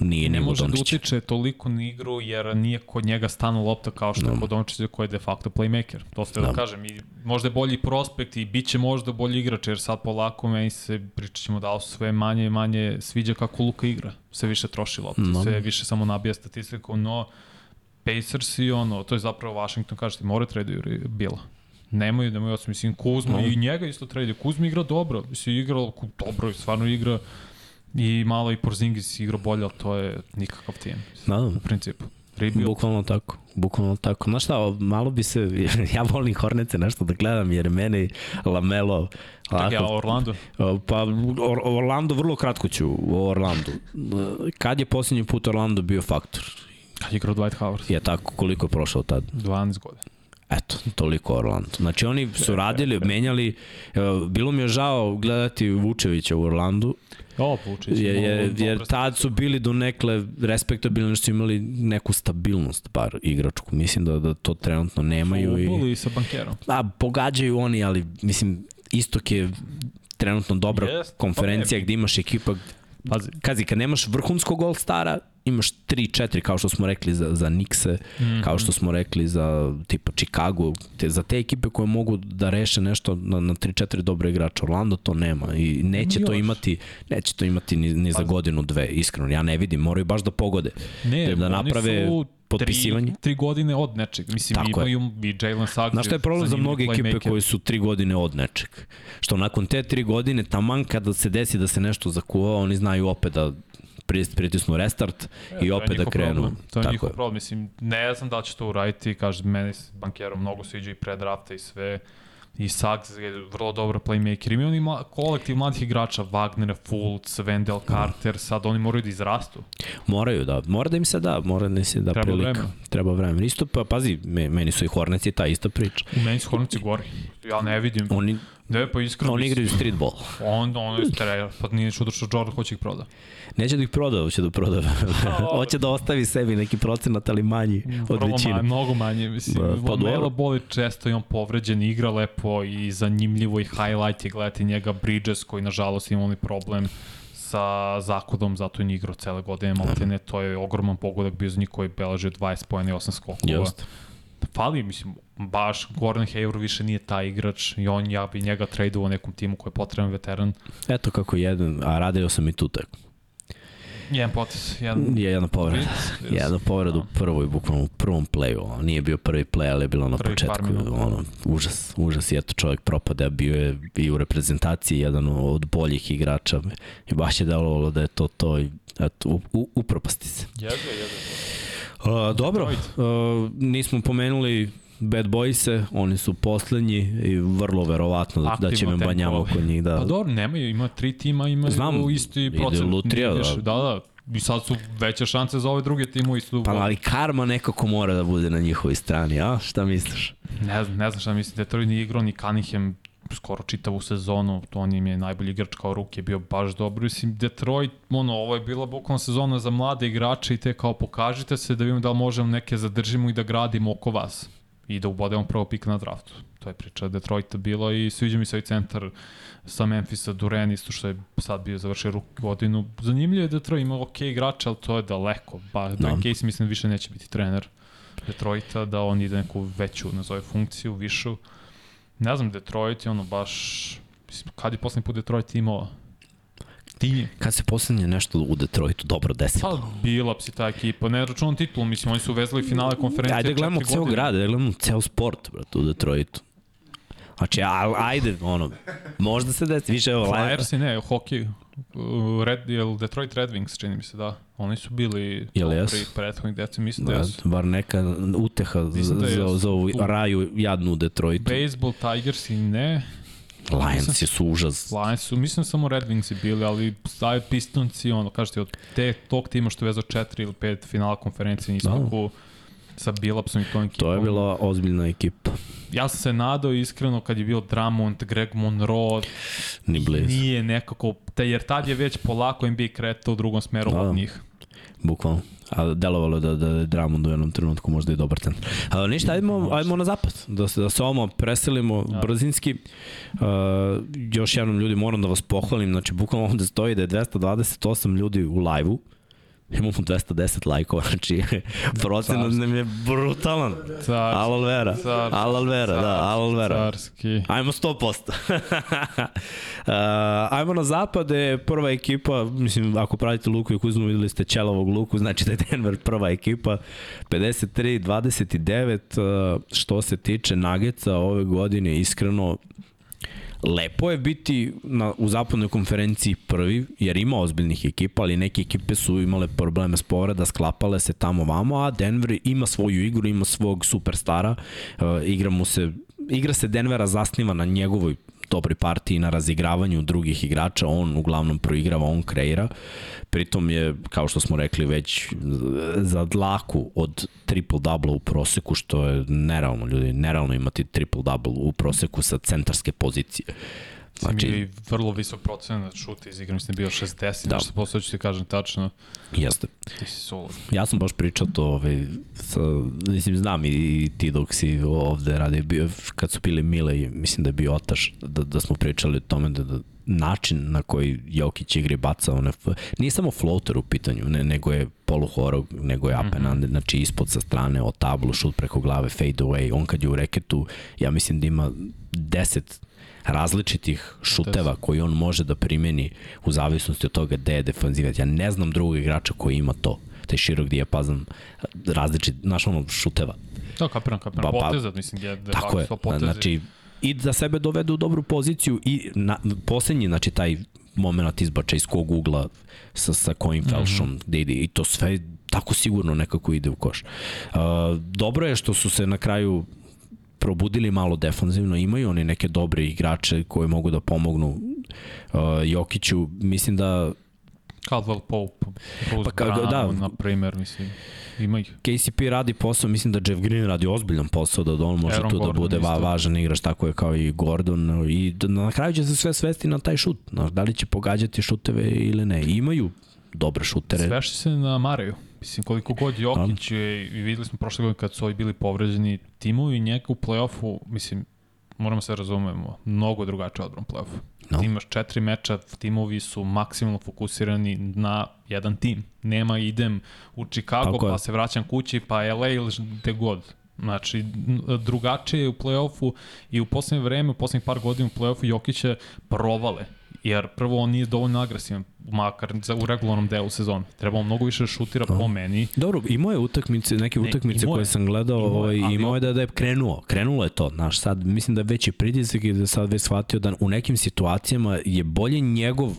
nije ne nivo može da utiče toliko na igru jer nije kod njega stanu lopta kao što je Da. kod Dončića koji je de facto playmaker. To ste da. Da. kažem. I možda je bolji prospekt i bit će možda bolji igrač jer sad polako meni se pričat ćemo da sve manje i manje sviđa kako Luka igra. Sve više troši lopte, Da. sve više samo nabija statistiku, no Pacers i ono, to je zapravo Washington, kažete, more traduju Bila. Nemaju, nemaju osam, mislim, Kuzma No. i njega isto traduju. Kuzma igra dobro, mislim, igra dobro, stvarno igra i malo i Porzingis igra bolje, ali to je nikakav tim, Da, da. u principu. Rebuild. Bukvalno tako, bukvalno tako. Znaš šta, malo bi se, ja volim Hornece nešto da gledam, jer meni Lamelo, Čekaj, a ovako, Orlando? pa Or, Orlando, vrlo kratko ću o Orlandu. Kad je posljednji put Orlando bio faktor? Kad je igrao Dwight Howard? Je tako, koliko je prošao tad? 12 godina. Eto, toliko Orlando. Znači oni su radili, menjali, bilo mi je žao gledati Vučevića u Orlandu, O, Vučić. jer, jer, jer tad su bili do nekle respektabilni što su imali neku stabilnost bar igračku. Mislim da, da to trenutno nemaju. I, Ubuli sa bankerom. a, pogađaju oni, ali mislim, istok je trenutno dobra Jest, konferencija pa gde imaš ekipa Pazi. Kazi, kad nemaš vrhunskog All-Stara, imaš 3-4, kao što smo rekli za, za Nixe, mm -hmm. kao što smo rekli za tipa Chicago, te, za te ekipe koje mogu da reše nešto na, na 3-4 dobre igrača. Orlando to nema i neće Nema to još. imati, neće to imati ni, ni za Pazi. godinu, dve, iskreno. Ja ne vidim, moraju baš da pogode. Ne, Da- da naprave su potpisivanje. Tri, tri godine od nečeg. Mislim, Tako je. imaju i Jalen Suggs. Znaš šta je problem za mnoge ekipe koji su tri godine od nečeg? Što nakon te tri godine, taman kada se desi da se nešto zakuva, oni znaju opet da pritisnu restart i opet da krenu. Problem. To je Tako njihov je. problem. Mislim, ne znam da li će to uraditi. Kaže, meni s bankerom mnogo sviđa i pre drafta i sve. I Suggs je vrlo dobro playmaker. Imaju oni mla, kolektiv mladih igrača, Wagner, Fultz, Wendell Carter, sad oni moraju da izrastu. Moraju da, mora da im se da, mora da im se da Treba prilika. vremena. Treba vremena. Isto pa, pazi, me, meni su i Hornets i ta ista priča. U meni su Hornici gori. Ja ne vidim. Oni, Ne, pa iskreno. oni mislim, igraju streetball. On, on je streljao. Pa nije čudo što Jordan hoće ih proda. Neće da ih proda, hoće da proda. hoće da ostavi sebi neki procenat, ali manji od Vrlo većine. manje, mnogo manje, mislim. Da, Da, pa. Melo boli često i on povređen, igra lepo i zanimljivo i highlight je gledati njega Bridges koji nažalost ima onaj problem sa zakodom, zato je igrao cele godine, maltene, to je ogroman pogodak bio za njih koji beleže 20 pojene i 8 skokova. Just. Fali, mislim, baš Gordon Hayward više nije taj igrač i on, ja bi njega tradeo nekom timu koji je potreban veteran. Eto kako jedan, a radio sam i tu tako. Jedan potes, jedan... Je jedna povreda. Jedna povreda u prvoj, bukvalno u prvom playu. Nije bio prvi play, ali je bilo na Prvih par početku. Ono, užas, užas. I eto čovjek propade, a bio je i u reprezentaciji jedan od boljih igrača. I baš je delovalo da je to to i eto, u, u, upropasti se. Jezve, jezve. Uh, dobro, uh, nismo pomenuli Bad Boyse, oni su poslednji i vrlo verovatno da, da će me banjamo kod njih. Da. Pa dobro, nemaju, ima tri tima, imaju Znam, isti ide procent. lutrija, nije da. više. Da, da. I sad su veće šanse za ove druge timove isto. Pa ali karma nekako mora da bude na njihovoj strani, a? Šta misliš? Ne znam, ne znam šta mislim, Detroit nije igrao ni Cunningham skoro čitavu sezonu, to on im je najbolji igrač kao ruke, bio baš dobro. Mislim, Detroit, ono, ovo je bila bukvalno sezona za mlade igrače i te kao pokažite se da vidimo da li možemo neke zadržimo i da gradimo oko vas i da ubodemo prvo pik na draftu. To je priča Detroita bilo i sviđa mi se ovaj centar sa Memphisa, Duren, isto što je sad bio završio ruku godinu. Zanimljivo je Detroit, ima ok igrača, ali to je daleko. Ba, da. Da. Case mislim više neće biti trener Detroita, da on ide neku veću, nazove funkciju, višu. Ne znam, Detroit je ono baš... Mislim, kad je poslednji put Detroit imao tim? Kad se poslednje nešto u Detroitu dobro desilo? Pa bila si ta ekipa, ne računam titulu, mislim, oni su vezali finale konferencije Ajde da gledamo ceo godine. grad, da gledamo ceo sport, brate, u Detroitu. Znači, ajde, ono, možda se desi, više evo, Flyers i ne, hokej. Red, jel Detroit Red Wings, čini mi se, da. Oni su bili Jel dobri jesu? prethodnih deca, mislim da, Da, jesu. bar neka uteha Mislim da za, za ovu raju jadnu u Detroitu. Baseball, Tigers i ne. Lionsi su užas. Lions su, mislim samo Red Wings bili, ali staje Pistonci, ono, kažete, od te, tog tima što je vezao četiri ili pet finala konferencije nismo Da. da. Sa Billupsom i tom ekipom. To je bila ozbiljna ekipa. Ja sam se nadao iskreno kad je bio Drummond, Greg Monroe, Ni blizu. nije nekako, te, jer tad je već polako NBA kretao u drugom smeru Da. od njih. Bukvalno. A delovalo da, da je Drummond u jednom trenutku možda i dobar centar. A, ništa, ajmo, ajmo na zapad. Da se, da se ovo preselimo Da. brzinski. A, još jednom ljudi moram da vas pohvalim. Znači, bukvalno ovde stoji da je 228 ljudi u live-u. Imamo 210 lajkova, znači procenat nam je brutalan. Car, Alal vera, Carski, alal vera, da, alal vera. Carski. Ajmo 100%. uh, ajmo na zapade, prva ekipa, mislim, ako pratite Luku i Kuzmu, videli ste Čelovog Luku, znači da je Denver prva ekipa, 53-29, uh, što se tiče Nageca ove godine, iskreno, lepo je biti na, u zapadnoj konferenciji prvi, jer ima ozbiljnih ekipa, ali neke ekipe su imale probleme s povreda, sklapale se tamo vamo, a Denver ima svoju igru, ima svog superstara, uh, igra mu se igra se Denvera zasniva na njegovoj dobroj partiji na razigravanju drugih igrača, on uglavnom proigrava, on kreira. Pritom je, kao što smo rekli, već za dlaku od triple-double u proseku, što je nerealno, ljudi, nerealno imati triple-double u proseku sa centarske pozicije. Znači, Znači, i vrlo visok procenat šuta iz igre, mislim bio 60, Da. nešto posle ću ti kažem tačno, jeste. ti si. Ja sam baš pričao to, ovaj, sa, mislim, znam i, i ti dok si ovde radi, bio, kad su bili Mile i mislim da je bio Otaš, da, da smo pričali o tome da, da način na koji Jokić igri baca one, nije samo floater u pitanju, ne, nego je poluhorog, nego je up and under, znači ispod sa strane, o tablu, šut preko glave, fade away, on kad je u reketu, ja mislim da ima 10 različitih šuteva koji on može da primeni u zavisnosti od toga gde je defanzivac. Ja ne znam drugog igrača koji ima to taj širok dijapazan različit, znaš ono, šuteva. Da, kapiram, kapiram. Pa- pa- potezat, mislim, je, Tako je, potezi. znači i da sebe dovedu u dobru poziciju i na, poslednji, znači taj moment izbača iz kog ugla sa, sa kojim felšom mm -hmm. gde ide i to sve tako sigurno nekako ide u koš. Uh, dobro je što su se na kraju probudili malo defanzivno, imaju oni neke dobre igrače koji mogu da pomognu uh, Jokiću. Mislim da Caldwell Pope, Bruce Pa ka- Brown, da. da. na primer, mislim, ima ih. KCP radi posao, mislim da Jeff Green radi ozbiljan posao, da on može Aaron tu da Gordon bude va, važan igrač, tako je kao i Gordon i da, na kraju će se sve svesti na taj šut, znaš, da li će pogađati šuteve ili ne. Imaju dobre šutere. Sveši se na Mareju. Mislim, koliko god Jokić je, i videli smo prošle godine kad su ovi bili povređeni, timovi njega u play-offu, mislim, moramo se razumemo, mnogo drugačije odbran play-offu. No. Ti imaš četiri meča, timovi su maksimalno fokusirani na jedan tim. Nema idem u Chicago, Tako pa se vraćam kući, pa LA ili gde god. Znači, drugačije je u play-offu i u poslednje vreme, u poslednjih par godina u play-offu Jokić je provale. Jer prvo on nije dovoljno agresivan, makar za, u regularnom delu sezona. Treba on mnogo više da šutira po meni. Dobro, imao je utakmice, neke Ne, utakmice koje sam gledao, Imao ovaj, imao je da, da je krenuo, krenulo je to, znaš, sad mislim da je veći pritisak i da sad već shvatio da u nekim situacijama je bolje njegov,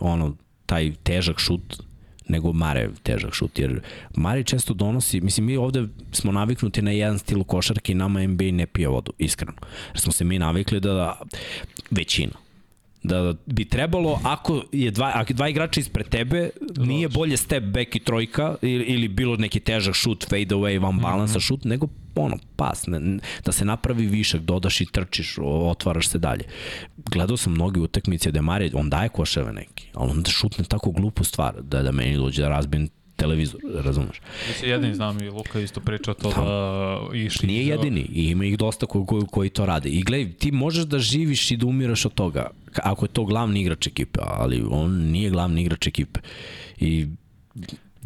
ono, taj težak šut nego Mare težak šut, jer Mare često donosi, mislim mi ovde smo naviknuti na jedan stil košarke i nama NBA ne pije vodu, iskreno. Jer smo se mi navikli da, da većina, da bi trebalo ako je dva ako dva igrača ispred tebe nije bolje step back i trojka ili, ili bilo neki težak šut fade away van balansa mm -hmm. šut nego ono pas ne, da se napravi višak dodaš i trčiš otvaraš se dalje gledao sam mnoge utakmice da Mare on daje koševe neki ali onda šutne tako glupu stvar da da meni dođe da razbijem televizor razumeš Mi se jedini znam i Luka isto pričao to da išli. Nije jedini i ima ih dosta koji, koji, koji to rade. I gledaj, ti možeš da živiš i da umiraš od toga, ako je to glavni igrač ekipe, ali on nije glavni igrač ekipe. I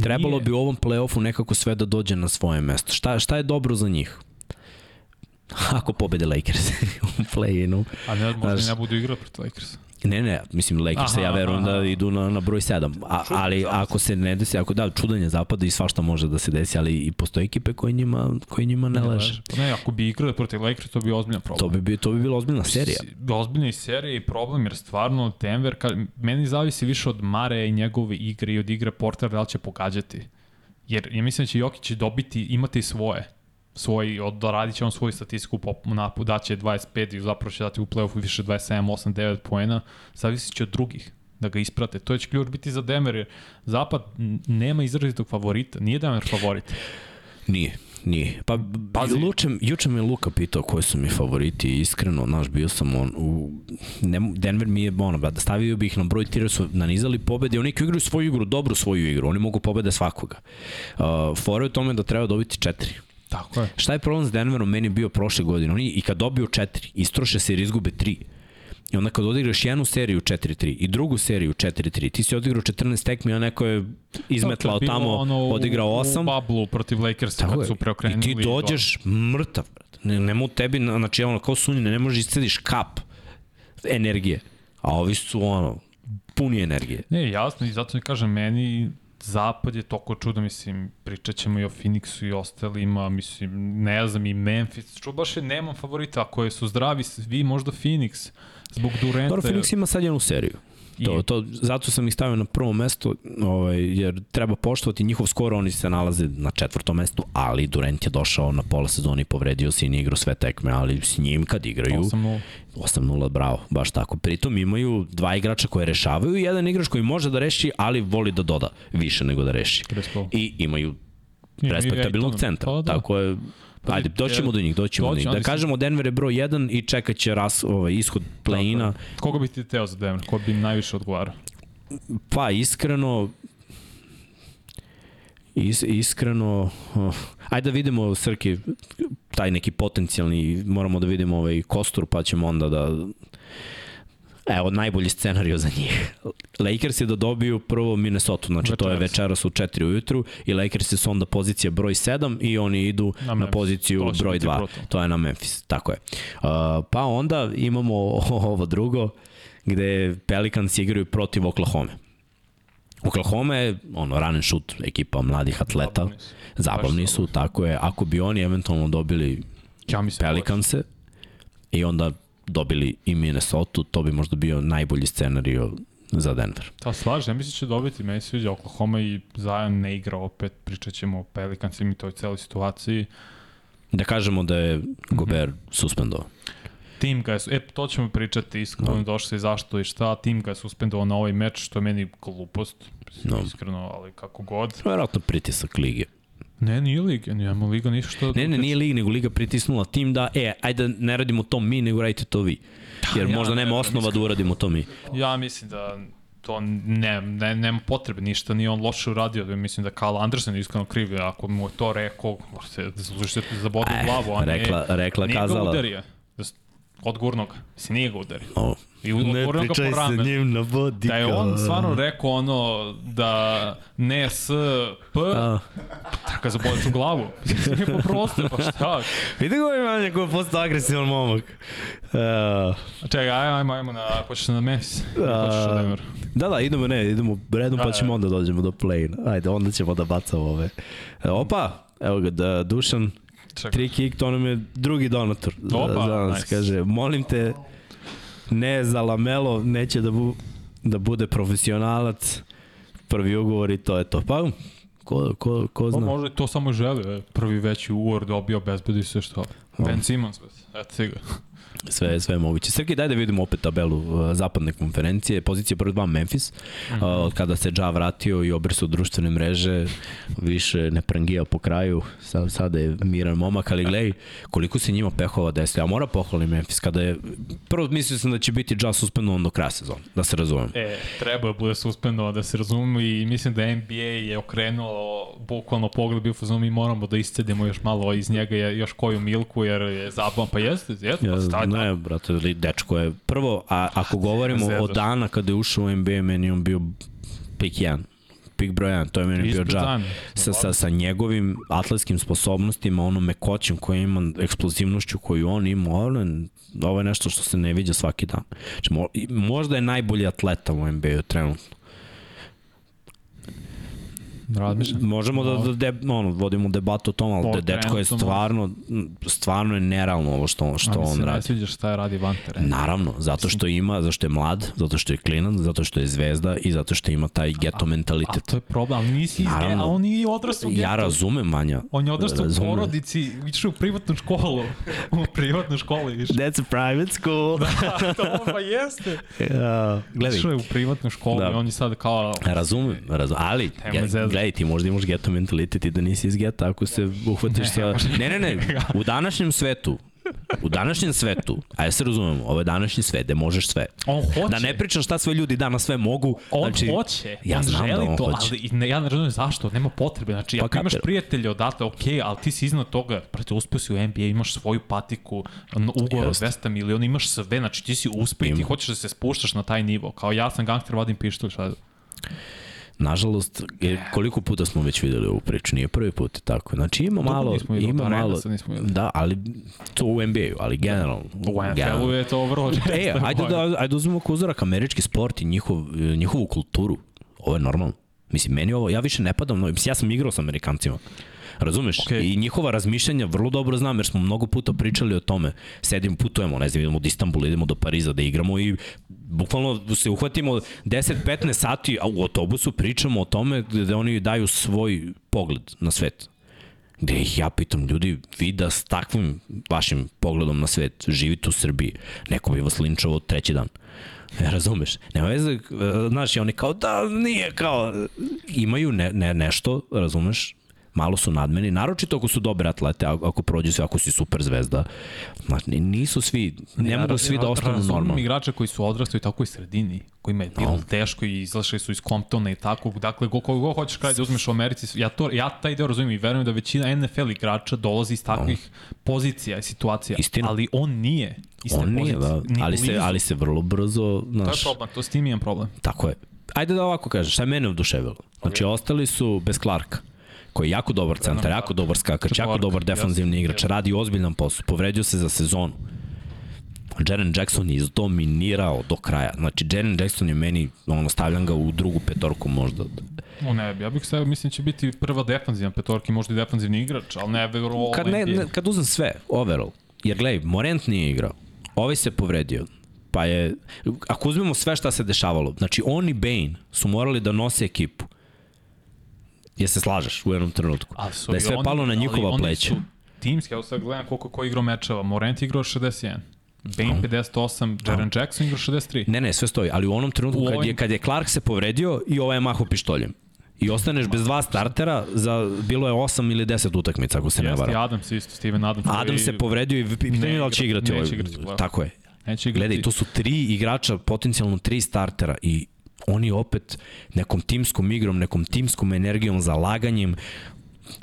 trebalo Nije. bi u ovom play-offu nekako sve da dođe na svoje mesto. Šta, šta je dobro za njih? Ako pobede Lakers u play-inu. A ne, možda Znaš- ne budu igrati protiv Lakersa. Ne, ne, mislim Lakers ja verujem aha. da idu na, na broj 7. A, ali ako se ne desi, ako da, čudanje zapada i svašta može da se desi, ali i postoje ekipe koje njima, koje njima ne leže. Ne, ako bi igrali protiv Lakers, to bi ozbiljan problem. To bi, to bi bila ozbiljna serija. Ozbiljna i serija i problem, jer stvarno Denver, ka, meni zavisi više od Mare i njegove igre i od igre Portera da li će pogađati. Jer ja mislim da će Jokić dobiti, imati svoje svoj, doradit će on svoju statistiku po napu, daće 25 i zapravo će dati u play-offu više 27, 8, 9 poena, zavisi će od drugih da ga isprate. To će ključ biti za Denver, jer Zapad nema izrazitog favorita, nije Denver favorit. Nije, nije. Pa, Pazi. Luče, juče me Luka pitao koji su mi favoriti iskreno, znaš, bio sam on u... Ne, Denver mi je, ono, da stavio bih ih na broj tira su nanizali pobede, oni igraju svoju igru, dobru svoju igru, oni mogu pobede svakoga. Uh, fora je u tome da treba dobiti četiri. Tako je. Šta je problem s Denverom meni bio prošle godine? Oni i kad dobiju četiri, istroše se jer izgube tri. I onda kad odigraš jednu seriju 4-3 i drugu seriju 4-3, ti si odigrao 14 tekmi, a neko je izmetlao Bilo tamo, ono odigrao 8. U bablu protiv Lakersa Tako kad je. su preokrenuli. I ti dođeš mrtav, brate. Ne, nema u tebi, na- znači ono, kao sunjine, ne možeš iscediš kap energije. A ovi su ono, puni energije. Ne, jasno, i zato mi kažem, meni Zapad je toliko čudo, mislim, pričat ćemo i o Phoenixu i ostalima, mislim, ne znam, i Memphis, ču baš je, nemam favorita, ako je su zdravi svi, možda Phoenix, zbog Durenta. Dobro, Phoenix ima sad jednu seriju. To, to, zato sam ih stavio na prvo mesto, ovaj, jer treba poštovati njihov skor, oni se nalaze na četvrtom mestu, ali Durant je došao na pola sezoni i povredio se i nije igrao sve tekme, ali s njim kad igraju, 8-0. 8-0, bravo, baš tako. Pritom imaju dva igrača koje rešavaju i jedan igrač koji može da reši, ali voli da doda više nego da reši. I imaju respektabilnog Aytona. centra. Pa da. Tako je, Pa Ajde, doćemo do njih, doćemo do njih. Da kažemo Denver je broj 1 i čekat će ras, ovaj, ishod play-ina. Koga bi ti teo za Denver? Ko bi im najviše odgovarao? Pa iskreno is, iskreno uh, ajde da vidimo Srki taj neki potencijalni moramo da vidimo ovaj kostur pa ćemo onda da Evo, najbolji scenario za njih. Lakers je da dobiju prvo Minnesota, znači to je Večeras. večeras u 4 ujutru i Lakers su onda pozicija broj 7 i oni idu Na na, Memphis. poziciju To broj biti 2. brutalno. To je na Memphis, tako je. Uh, pa onda imamo ovo drugo, gde Pelicans igraju protiv Oklahoma. Oklahoma je ono run and shoot ekipa mladih atleta. Zabavni su. Zabavni su, tako je. Ako bi oni eventualno dobili Ja Pelicanse i onda dobili i Minnesota, to bi možda bio najbolji scenario za Denver. Ta slažem, mislim da će dobiti, meni se sviđa Oklahoma i Zion ne igra opet, pričat ćemo o Pelicansima i toj celoj situaciji. Da kažemo da je Gobert suspendovao. Tim ga je, e, to ćemo pričati iskreno, no. došli zašto i šta, tim ga je suspendovao na ovaj meč, što je meni glupost, No. no. iskreno, ali kako god. Vjerojatno pritisak lige. Ne, nije liga, nema liga ništa što... Ne, ne, nije liga, nego liga pritisnula tim da, e, ajde da ne radimo to mi, nego radite to vi. Jer ja možda ne nema verujem, osnova da iskreno. uradimo to mi. Ja mislim da to ne, ne, nema potrebe ništa, nije on loše uradio, mislim da Karl Andersen je iskreno kriv, ako mu je to rekao, se zasluži se za bodu u glavu, a ne, rekla, rekla, nije ga kazala. udario. Da s- Odgurno ga, mislim, nije ga udario. O, I ga po ramenu. njim na vodi. Da je on stvarno rekao ono da ne s p, A, ga zaboliš u glavu. Mislim, je poprosto, pa šta? vidi ga ima neko je postao agresivan momak. Uh, Čekaj, ajmo, ajmo, ajmo na, hoćeš na Memphis? Na Denver? Da, da, idemo, ne, idemo redom pa Da, ćemo onda dođemo do play-in. Ajde, onda ćemo da bacamo ove. E, Opa, evo ga, da, Dušan, Čekaj. tri kick, to nam je drugi donator. Opa, za nas, nice. kaže, molim te, ne za lamelo, neće da, bu, da bude profesionalac, prvi ugovor i to je to. Pa, ko, ko, ko Pa zna? može to samo želi, e. prvi veći ugovor dobio, bezbedi se što. Ben Simmons, eto ti ga. Sve, sve je moguće. Srki, daj da vidimo opet tabelu uh, zapadne konferencije. Pozicija broj 2 Memphis. Uh, od kada se Ja vratio i obrsu društvene mreže, više ne prangija po kraju. Sad, sada je miran momak, ali gledaj koliko se njima pehova desilo. Ja moram pohvalim Memphis kada je... Prvo mislio sam da će biti Ja suspendovan do kraja sezona, da se razumem. E, treba da bude suspendovan da se razumemo i mislim da NBA je okrenulo bukvalno pogled bio fazon mi moramo da iscedimo još malo iz njega je- još koju milku jer je zabavan pa jeste, jeste, Ja, pa staj ne, brate, dečko je... Prvo, a ako govorimo od dana kada je ušao u NBA, meni je on bio pik 1. pik broj 1, to je meni bio Ispred dža. Ziona. Sa, sa, sa njegovim atletskim sposobnostima, onom mekoćem koji ima, eksplozivnošću koju on ima, ovo je, ovo je nešto što se ne viđa svaki dan. Znači, možda je najbolji atleta u NBA-u trenutno. Razmišljam. Možemo da, da de, ono, vodimo debatu o tom, ali O, de, dečko je stvarno, stvarno je nerealno ovo što, što A mi on se ne radi. sviđa šta je radi van terena. Naravno, zato što ima, zato što je mlad, zato što je klinac, zato što je zvezda i zato što ima taj geto A mentalitet. to je problem, ali nisi iz Naravno. a on nije odrastao u Ja razumem, Manja. On je odrastao u porodici, išao u privatnu školu. U privatnu školu išao. That's a private school. to pa jeste. ja, gledaj, Išao je u privatnu školu Da. i on je sad kao... razumem, razumem, ali Nema gledaj, ti možda imaš geto mentalitet i da nisi iz geta ako se uhvatiš sa... Ne, ne, ne, u današnjem svetu, u današnjem svetu, a ja se razumemo, ovo je današnji svet gde možeš sve. On hoće. Da ne pričam šta sve ljudi danas sve mogu. On znači, hoće, ja on znam da želi on to, hoće. ali ne, ja ne razumem zašto, nema potrebe. Znači, Pa ako imaš prijatelje odatle, ok, ali ti si iznad toga, prate, uspio si u NBA, imaš svoju patiku, ugovor od Jeste. 200 miliona, imaš sve, znači ti si uspio i ti hoćeš da se spuštaš na taj nivo. Kao ja sam gangster, vadim pištolj, šta da... Nažalost, je, koliko puta smo već videli ovu priču, nije prvi put, tako. Znači ima Dugo malo, videli, ima od malo, da, ali to u NBA-u, ali generalno. U NFL-u je to vrlo često. E, ajde da, ajde da uzmemo kao uzorak američki sport i njihov, njihovu kulturu. Ovo je normalno. Mislim, meni ovo, ja više ne padam, no, mislim, ja sam igrao sa Amerikancima. Razumeš? Okej. I njihova razmišljanja vrlo dobro znam, jer smo mnogo puta pričali o tome. Sedim, putujemo, ne znam, idemo do Istanbula, idemo do Pariza da igramo i bukvalno se uhvatimo 10-15 sati, a u autobusu pričamo o tome gde oni daju svoj pogled na svet. Gde ih ja pitam, ljudi, vi da s takvim vašim pogledom na svet živite u Srbiji, neko bi vas linčovao treći dan. E, razumeš? Nema veze, e, znaš, i oni kao, da, nije kao, imaju ne, ne, nešto, razumeš, malo su nadmeni, naročito ako su dobre atlete, ako prođu sve, ako si super zvezda. Znači, nisu svi, ne mogu svi da ostanu normalni. igrača koji su odrastali u takvoj sredini, kojima je bilo No. no. teško i izašli su iz Comptona i tako. Dakle, go, kogo god hoćeš kada da uzmeš u Americi, ja, to, ja taj deo razumijem i verujem da većina NFL igrača dolazi iz takvih pozicija i situacija. Istina. Ali on nije On nije, da, ni ali se, ali se vrlo brzo, To je problem, to s tim imam problem. Tako je. Ajde da ovako kažem, šta je mene oduševilo? Znači, ostali su bez Clarka koji je jako dobar centar, jako dobar skakač, jako dobar defanzivni igrač, radi ozbiljan posao, povredio se za sezonu. Jaren Jackson je izdominirao do kraja. Znači, Jaren Jackson je meni, ono, stavljam ga u drugu petorku možda. O ne, ja bih stavio, mislim će biti prva defanzivna petorka i možda i defanzivni igrač, ali ne veru Kad, ne, ne, kad uzem sve, overall, jer gledaj, Morent nije igrao, ovaj se povredio, pa je, ako uzmemo sve šta se dešavalo, znači on i Bane su morali da nose ekipu. Je se slažeš u jednom trenutku? A su da je sve oni- palo na njihova pleća. Su timski, evo sad gledam koliko ko igrao mečeva. Morant je igrao 61. Bane 58, Jaren Jackson igrao 63. Ne, ne, sve stoji, ali u onom trenutku U kad je, ovim- kad je Clark se povredio i ovaj je maho pištoljem. I ostaneš bez dva startera za bilo je 8 ili 10 utakmica ako se ne Jeste, varam. Adams isto, Steven Adams. Adam koji se povredio i pitanje je da li će igra- igrati neće ovaj. igrati play-off. Tako je. Neće igrati. Gledaj, to su tri igrača, potencijalno tri startera i oni opet nekom timskom igrom, nekom timskom energijom, zalaganjem,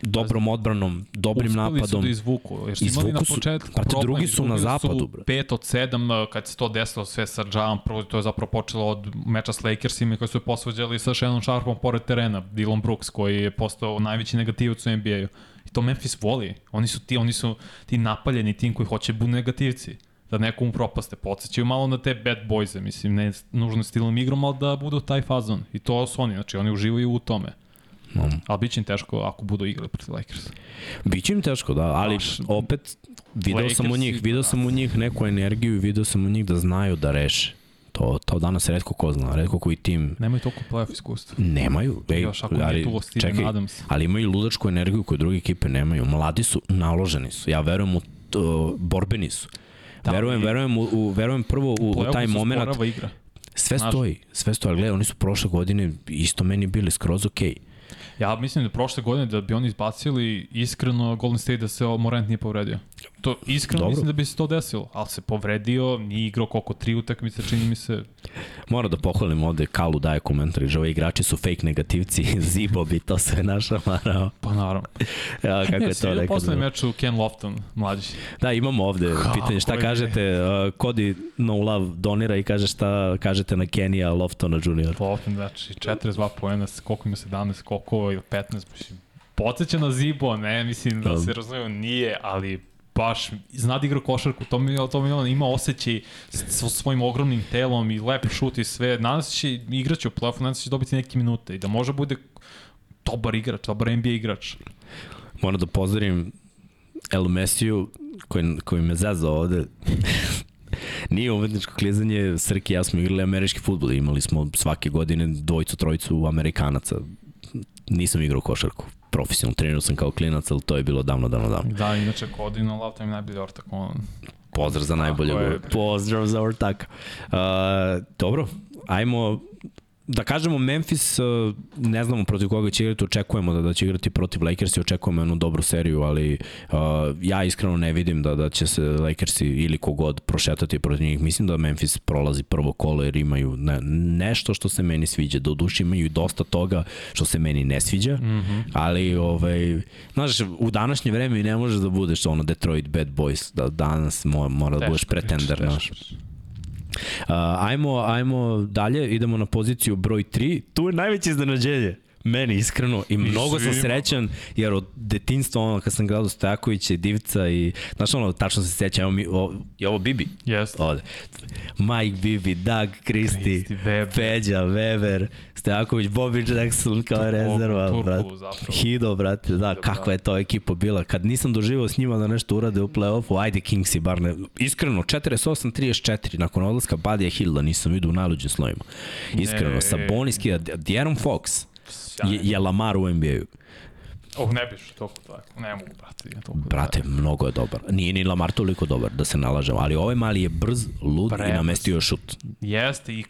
dobrom odbranom, dobrim Uspeli su napadom. da izvuku, jer su imali na su- početku brate, problem, drugi su na zapadu, bre. 5 od 7, kad se to desilo sve sa Javom, prvo to je zapravo počelo od meča s Lakersima koji su je posvađali sa Shannon Sharpom pored terena, Dylan Brooks koji je postao najveći negativac u NBA-u. I to Memphis voli. Oni su ti, oni su ti napaljeni tim koji hoće budu negativci da nekom upropaste. Podsećaju malo na te bad boyse, mislim, ne nužno stilom igrom, ali da budu taj fazon. I to su oni, znači oni uživaju u tome. No. Ali bit će im teško ako budu igrali protiv Lakersa. Biće im teško, da, ali Baš. opet video sam u njih, video sam u njih neku energiju i video sam u njih da znaju da reše. To, to danas redko ko zna, redko koji tim Nemaju toliko playoff iskustva. nemaju. Ej, Još ako nije tu Steven čekaj, Adams. ali imaju ludačku energiju koju druge ekipe nemaju. Mladi su, naloženi su. Ja verujem u to, borbeni su. Da, verujem, i- verujem, u, u, verujem prvo u, u taj moment. igra. Sve Znaš. stoji, sve stoji. Ali gledaj, oni su prošle godine isto meni bili skroz okej. Ja mislim da prošle godine da bi oni izbacili iskreno Golden State da se Morant nije povredio. To iskreno Dobro. mislim da bi se to desilo, ali se povredio, nije igrao koliko tri utakmice, čini mi se. Mora da pohvalim ovde, Kalu daje komentar, že ovi igrači su fake negativci, Zibo bi to sve našamarao. Pa naravno. Ja, kako Ne, je to vidio nekad. poslednji bilo. meč u Ken Lofton, mlađi. Da, imamo ovde Kako pitanje šta kažete, uh, Kodi No Love donira i kaže šta kažete na Kenija Loftona Junior. Lofton, znači 42 poena, koliko ima 17, koliko ili 15, mislim, podsjeća na Zibo, ne, mislim da Da. se razumijem, nije, ali baš zna da igra košarku, to mi, to mi on ima osjećaj s svojim ogromnim telom i lep šut i sve. Nadam se će igraće u play-offu, nadam se će dobiti neke minute i da može bude dobar igrač, dobar NBA igrač. Moram da pozdravim El Mesiju koji, koji me zazao ovde. Nije umetničko klizanje, Srki i ja smo igrali američki futbol, imali smo svake godine dvojicu, trojicu Amerikanaca. Nisam igrao košarku, profesionalno trenirao sam kao klinac, ali to je bilo davno, davno, davno. Da, inače Kodin Love time najbolji ortak, on Pozdrav za najbolje. je. Pozdrav za ortaka. Uh, dobro, ajmo da kažemo Memphis, uh, ne znamo protiv koga će igrati, očekujemo da, da će igrati protiv Lakersi, očekujemo jednu dobru seriju, ali uh, ja iskreno ne vidim da, da će se Lakersi ili kogod prošetati protiv njih. Mislim da Memphis prolazi prvo kolo jer imaju ne, nešto što se meni sviđa. Do duše imaju i dosta toga što se meni ne sviđa, mm -hmm. ali ovaj, znaš, u današnje vreme ne možeš da budeš ono Detroit Bad Boys, da danas mora, mora da budeš pretender, znaš. Uh, ajmo, ajmo dalje, idemo na poziciju broj 3. Tu je najveće iznenađenje. Meni iskreno i mnogo sam svima. srećan jer od detinstva ono kad sam gledao Stojakovića i Divca i znaš ono tačno se sećam evo mi o, je ovo Bibi Jeste. ovde Mike Bibi, Doug Christie, Christie, Weber. Stojaković, Bobby Jackson kao rezerva Turku zapravo. Hido, brate, da, kakva je to ekipa bila. Kad nisam doživao s njima da nešto urade u play-offu, ajde Kingsi bar ne. Iskreno, 48-34 nakon odlaska Badija Hilda nisam vidio u najluđim slojima. Iskreno, Ne. Sabonis, De'Aaron Fox je, je Lamar u NBA-u. Oh, ne biš toliko tako. Ne mogu, brate. Ja toliko Brate, mnogo je dobar. Nije ni Lamar toliko dobar, da se nalažemo, ali ovaj mali je brz, lud i Prebrz. namestio šut. Jeste, i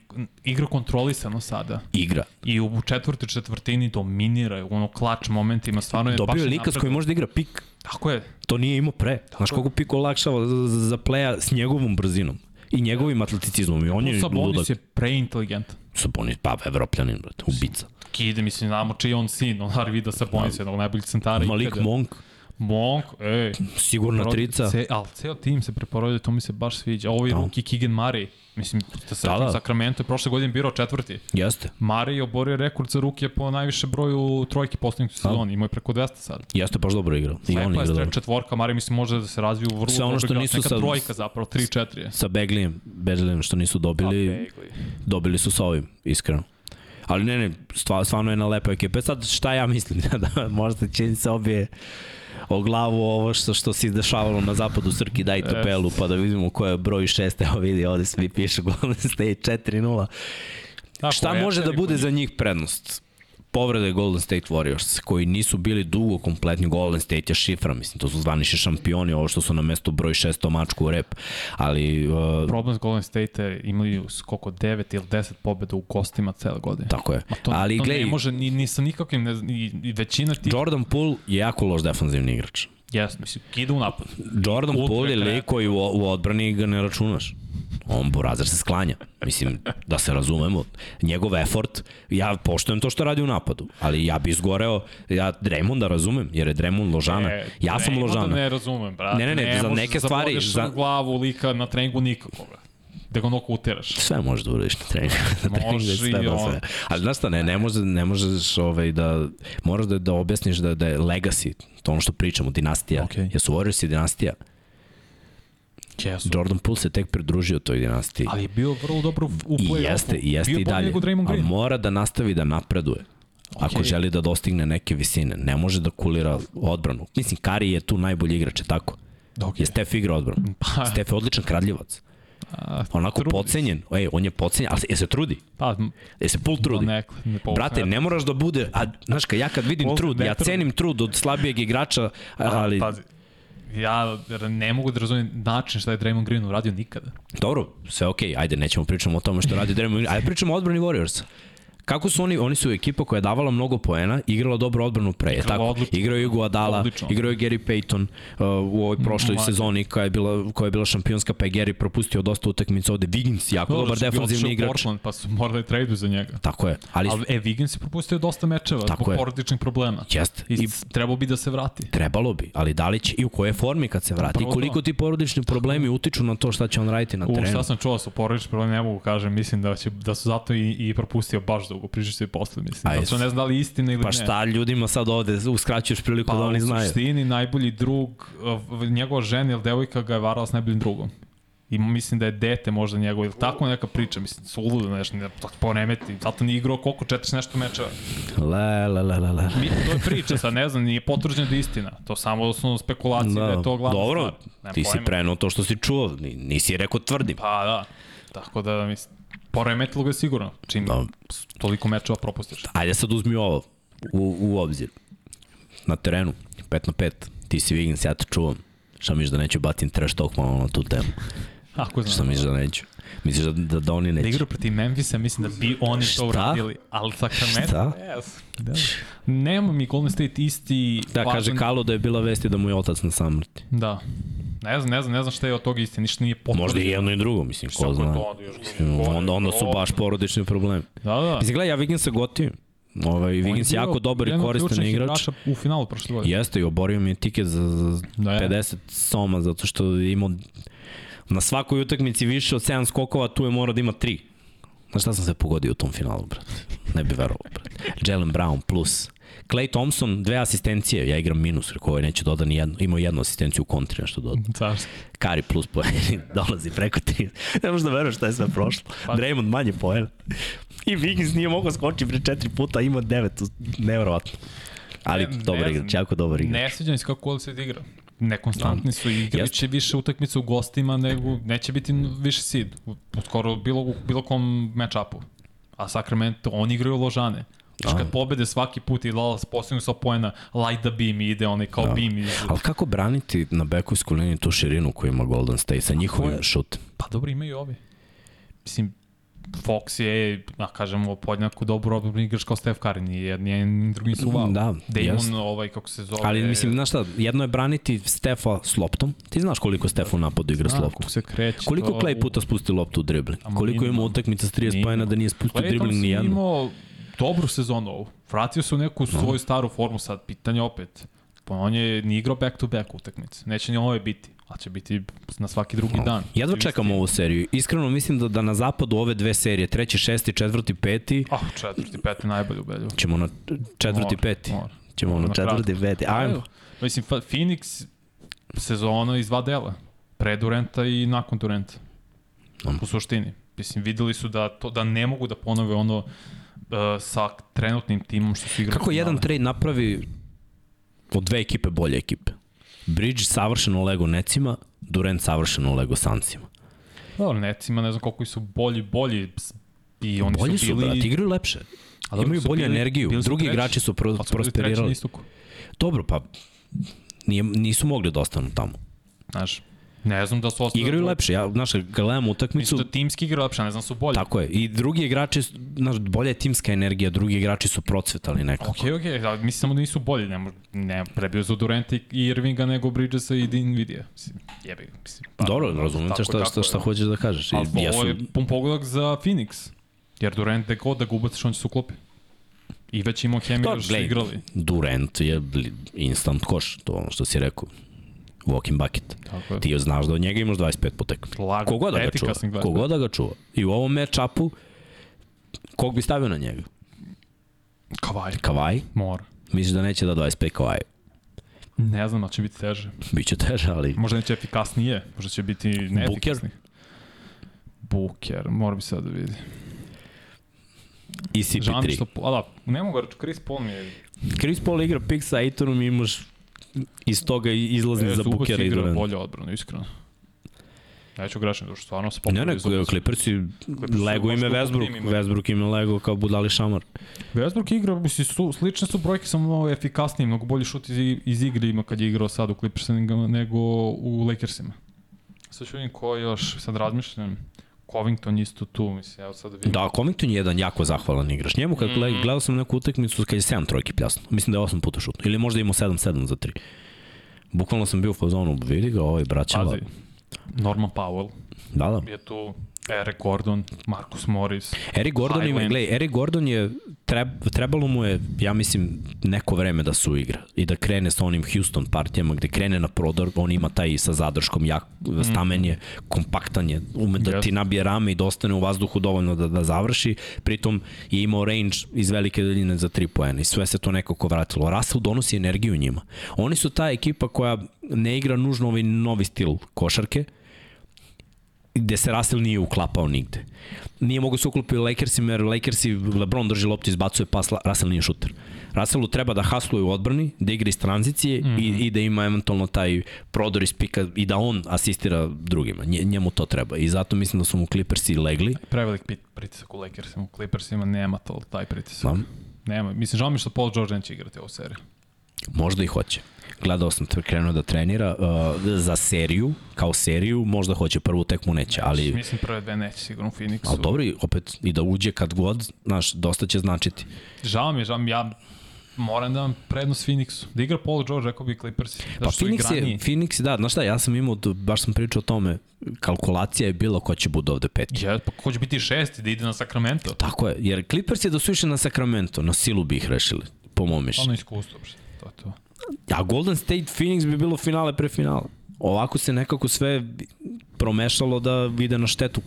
igra kontrolisano sada. Igra. I u četvrtoj četvrtini dominira, u ono klač momentima, stvarno je baš Dobio je je lika s kojim može da igra pik. Tako je. To nije imao pre. Znaš koliko pik olakšava za, za, pleja s njegovom brzinom i njegovim atleticizmom i on je ludak. Sabonis je preinteligentan. Sabonis, pa evropljanin, brate, ubica. Kide, mislim, znamo čiji on sin, on Arvida Sabonis, jednog najboljih centara. Malik ikada. Monk, Monk, ej. sigurna trica. Ce, ali ceo tim se preporodio, to mi se baš sviđa. Ovo je Da. ruki Keegan Murray. Mislim, da se Da, da, da. Sacramento je prošle godine birao četvrti. Jeste, Murray je oborio rekord za ruke po najviše broju trojki poslednjih sezoni. Imao je preko 200 sad. jeste baš dobro igrao. I on igra je dobro. četvorka, Mari mislim može da se razviju u vrlo Sve ono što nisu Neka sad- trojka zapravo, 3-4 je. Sa Beglijem, Beglijem što nisu Pa, dobili, Bagley. dobili su sa ovim, iskreno. Ali ne, ne, stva, stvarno je na lepa ekipa. E Sad, šta ja mislim? da možda će se obje o glavu ovo što, što se izdešavalo na zapadu Srki, daj tabelu pa da vidimo ko je broj 6. Evo vidi, ovde svi pišu Golden State 4-0. Tako, Šta može da bude za njih prednost? Povrede Golden State Warriors, koji nisu bili dugo kompletni. Golden State je šifra, mislim, to su zvaniši šampioni, ovo što su na mestu broj 6 mačku u rep. Ali, uh, Problem s Golden State je imaju koliko 9 ili 10 pobjeda u gostima cele godine. tako je. To, Ali, to gledaj, ne može ni, ni sa nikakvim, ne, ni, ni većina tih... Jordan Poole je jako loš defanzivni igrač. Jes, mislim, ide u napad. Jordan Poole je lik koji u, u odbrani ga ne računaš. On Burazar se sklanja. Mislim, da se razumemo. Njegov effort, ja poštujem to što radi u napadu, ali ja bi izgoreo, ja Draymonda razumem, jer je Draymond ložana. E, ja sam Draymonda ložana. Ne razumem, brate. Ne, ne, ne, za možeš neke da stvari, zabodeš za- u glavu lika na treningu nikako, brate. Da ga onako uteraš. Sve možeš da uradiš na treningu. na treningu Može sve i da sve. Ali znaš šta, ne, ne, može, ne možeš ovaj, da, moraš da, da objasniš da, da je legacy, to ono što pričamo, dinastija. Okej. Jesu Warriors i dinastija. Jesu. Jordan Poole se tek pridružio toj dinastiji. Ali je bio vrlo dobro u u I play-offu. jeste, i jeste Bio i dalje. A Green. mora da nastavi da napreduje. Ako Okej. želi da dostigne neke visine, ne može da kulira odbranu. Mislim, Kari je tu najbolji igrač, je tako? Ok. Je Stef igra odbranu. Pa, Stef je odličan kradljivac. a, Onako trudi pocenjen. Ej, on je pocenjen, ali je se trudi. Pa, Je se Poole trudi. Ne pa- Brate, ne moraš da bude, a znaš ka, ja kad vidim Paul trud, ja cenim trud od slabijeg igrača, ali Pazi, ja ne mogu da razumem način šta je Draymond Green uradio nikada. dobro, sve okej, ajde, nećemo pričamo o tome što radi Draymond Green, ajde pričamo o odbrani Warriorsa. Kako su oni, oni su ekipa koja je davala mnogo poena, igrala dobro odbranu pre, je Igrala tako? odlično. Igrao je Iguodala, Odlično. igrao je Gary Payton uh, u ovoj prošloj Mlađe. sezoni koja je bila koja je bila šampionska, pa je Gary propustio dosta utakmica ovde. Wiggins, jako dobar što bi otišao defanzivni u igrač. Portland, pa su morali tradu za njega. Tako je, ali, Ali, e, Wiggins je propustio dosta mečeva Tako zbog je. porodičnih problema. Jeste. I, I trebao bi da se vrati. trebalo bi, ali da li će i u kojoj formi kad se vrati? I Upravo koliko to. ti porodični problemi utiču na to šta će on raditi na U, terenu? šta sam čuo, su porodični problemi, ne mogu kažem, mislim da, će, da su zato i, i propustio baš dugo, pričaš se i posle, mislim. A Da su jesu. ne znali istine ili Pa ne. šta ljudima sad ovde uskraćuješ priliku Pa da oni u znaju? suštini najbolji drug, njegova žena ili devojka ga je varala s najboljim drugom. I mislim da je dete možda njegov, ili tako neka priča, mislim, suludo nešto, ne, tako poremeti, zato nije igrao koliko, četiri nešto mečeva. Le, le, le, le, le. Mi, to je priča, sad ne znam, nije potvrđeno da je istina. To samo osnovno spekulacije da, je to glavna Dobro, stvar. Ti si pojma. prenuo to što si čuo, ni- nisi rekao tvrdim. Pa da, tako da mislim, poremetilo ga sigurno, čim Da. toliko mečeva propustiš. Ajde sad uzmi ovo u, u obzir. Na terenu, 5 na 5, ti si Wiggins, ja te čuvam. Šta misliš da neću batim trash talk malo na tu temu? Ako Šta znam. misliš da neću? Misliš da, da, da oni Da neće? igra protiv Memphisa, mislim da bi oni Šta? to uradili, ali Sacramento, Šta? yes. Da. Nema mi Golden State isti... Da, kaže Kalo da je bila vesti da mu je otac na samrti. Da. Ne znam, ne znam, ne znam šta je od toga isti, ništa nije potvrđeno. Možda i jedno i drugo, mislim, ko zna. onda još? Onda, onda su baš porodični problemi. Da, da. Mislim, gledaj, ja Wigginsa gotivim. Ovaj, Wiggins je jako dobar i koristan igrač. U finalu prošle godine. Jeste i oborio mi je tiket za, za Da je. 50 soma, zato što je imao na svakoj utakmici više od 7 skokova, tu je morao da ima 3. Znaš šta sam se pogodio u tom finalu, brate? Ne bi verovao, brate. Jalen Brown plus. Clay Thompson, dve asistencije, ja igram minus, rekao ovaj neće doda ni jednu, imao jednu asistenciju u kontri, nešto doda. Carski. Kari plus poeni, dolazi preko 3. Ne možeš da veruješ šta je sve prošlo. Pa- Draymond manje poena. I Wiggins nije mogao skočiti pre 4 puta, ima 9, nevjerovatno. Ali Ne- dobar ne igrač, jako dobar igrač. Ne sviđa mi se kako State igra. Nekonstantni su i Jeste. više utakmica u gostima nego neće biti više seed u skoro bilo, u bilo kom match-upu. A Sacramento, oni igraju ložane. Znaš, kad pobede svaki put i Dallas postignu sa poena, light the beam i ide onaj kao Da. beam. Iz... Ali kako braniti na bekovskoj liniji tu širinu koju ima Golden State sa njihovim je? šutem? Pa dobro, imaju ovi. Mislim, Fox je, da kažemo, podjednako dobro odbrani igrač kao Steph Curry, ni jedan ni jedan ni drugi nisu wow. Da, Damon, jest. ovaj, kako se zove... Ali mislim, znaš šta, jedno je braniti Stefa s loptom. Ti znaš koliko Stefa u napadu igra s loptom. kako se kreće. Koliko to- Clay puta spusti loptu u dribling? Koliko ima utakmica s 30 Minimalno. pojena da nije spustio dribling ni je jednu? imao dobru sezonu ovu. Vratio se u neku svoju staru formu sad, pitanje opet. Pa on je ni igrao back to back utakmice. Neće ni ove biti, ali će biti na svaki drugi dan. Jedva Ili čekam ovu seriju. Iskreno mislim da, da na zapadu ove dve serije, treći, šesti, četvrti, peti, Ah, četvrti, peti najbolje ubedljivo. ćemo na četvrti, Mora, peti. mora. Ćemo na Na četvrti, kratko. peti. Ajmo. Evo, Mislim, Phoenix sezona iz dva dela. Pre Durenta i nakon Durenta. Um. U suštini. Mislim, videli su da, to, da ne mogu da ponove ono sa trenutnim timom što su igrali. Kako jedan trade napravi od dve ekipe bolje ekipe? Bridge savršeno lego Necima, Durant savršeno lego Sansima. Dobro, Necima ne znam koliko su bolji, bolji i oni Bolji su su, bili... brate, igraju lepše. A dobro, Imaju su bolju bili- energiju. bili su Drugi treći. igrači su pro, Pa su prosperirali. Dobro, pa nije, nisu mogli da ostanu tamo. Znaš, ne znam da su ostali... Igraju lepše. Ja, znaš, gledam utakmicu, Mislim da timski igra lepše, ne znam su bolji. tako je. I drugi igrači, znaš, bolja je timska energija, drugi igrači su procvetali nekako. Okej, okej, okay, mislim samo da nisu bolji, ne, ne prebio su Durant i Irvinga nego Bridgesa i Dinvidija. Mislim, jebe, mislim. pa, Dobro, razumem te tako šta, je, šta, tako šta je. hoćeš da kažeš. Ali jesu- ovo je pun pogodak za Phoenix. Jer Durant gde god da ga ubaciš, on će se uklopi. I već imao hemiju Da, da su gledaj, igrali. Durant je instant koš, to ono što si rekao. Walking bucket. Tako je. Ti znaš da od njega imaš 25 po tekmi. Lagan, Kogoda ga čuva. efikasnih 25. Kogoda ga čuva. I u ovom match-upu, kog bi stavio na njega? Kavaj. Kavaj? Mora. Misliš da neće da 25 Kavaj? Ne znam, ali će biti teže. Biće teže, ali... Možda neće efikasnije, možda će biti neefikasni. Buker, mora bi sad da vidi. I Žao mi CP3. što, a da, ne mogu reći, Chris Paul mi je Chris Paul igra pick sa Aitonom i imaš iz toga izlazni E, za Bukera i igra Durant. bolje odbranu, iskreno. Neću grešiti, zato što stvarno se Ne, popravio ne, Zubac. Clippersi lego ime Westbrook. Westbrook ima lego kao budali šamar. Westbrook igra, misli, su, slične su brojke, samo malo efikasniji, mnogo bolji šut iz, iz igre ima kad je igrao sad u Clippersima nego, nego u Lakersima. Sad ću vidim ko još, sad razmišljam, Covington isto tu, mislim, evo sad da vidim. Da, Covington je jedan jako zahvalan igrač. Njemu kad mm. gledao sam neku utakmicu kad je 7 trojki pljasno. Mislim da je 8 puta šutno. Ili možda imao 7-7 za 3. Bukvalno sam bio u fazonu, vidi ga, ovaj braćava. Pazi, Norman Powell Da, da. je tu, Eric Gordon, Marcus Morris. Eric Gordon ima, gledaj, Eric Gordon je, treb, trebalo mu je, ja mislim, neko vreme da se uigra i da krene sa onim Houston partijama gde krene na prodor, on ima taj sa zadrškom, jak, stamen je, kompaktan je, ume da Yes. ti nabije rame i da ostane u vazduhu dovoljno da, da završi, pritom je imao range iz velike daljine za 3 poena i sve se to nekako vratilo. Russell donosi energiju njima. Oni su ta ekipa koja ne igra nužno ovaj novi stil košarke, gde se Russell nije uklapao nigde. Nije mogo se uklopiti Lakersima, jer Lakersi, LeBron drži loptu, izbacuje pas, Russell nije šuter. Russellu treba da hasluje u odbrani, da igra iz tranzicije mm -hmm. i, i da ima eventualno taj prodor iz pika i da on asistira drugima. Nje, njemu to treba. I zato mislim da su mu Clippersi legli. Prevelik pritisak u Lakersima, u Clippersima nema to, taj pritisak. Da. Nema. Mislim, žao mi što Paul George neće igrati ovu seriju. Možda i hoće. Gledao sam te krenuo da trenira uh, za seriju, kao seriju, možda hoće prvu tekmu neće, ali Mislim, prve dve neće sigurno u Phoenixu. ali dobro, i opet i da uđe kad god, znaš, dosta će značiti. Žao mi je, žao mi je, ja moram da vam prednost Phoenixu. Da igra Paul George, rekao bi Clippersi. Da Pa Phoenix je, Phoenix, da, znaš šta, ja sam imao, baš sam pričao o tome, kalkulacija je bila ko će bude ovde peti. Ja, pa ko će biti šesti da ide na Sacramento? Tako je, jer Clippers je da su išli na Sacramento, na silu bi ih rešili, po mom Ono mišljenju. iskustvo, bre. to je to. A Golden State Phoenix bi bilo finale pre finala. Ovako se nekako sve promešalo da vide na štetu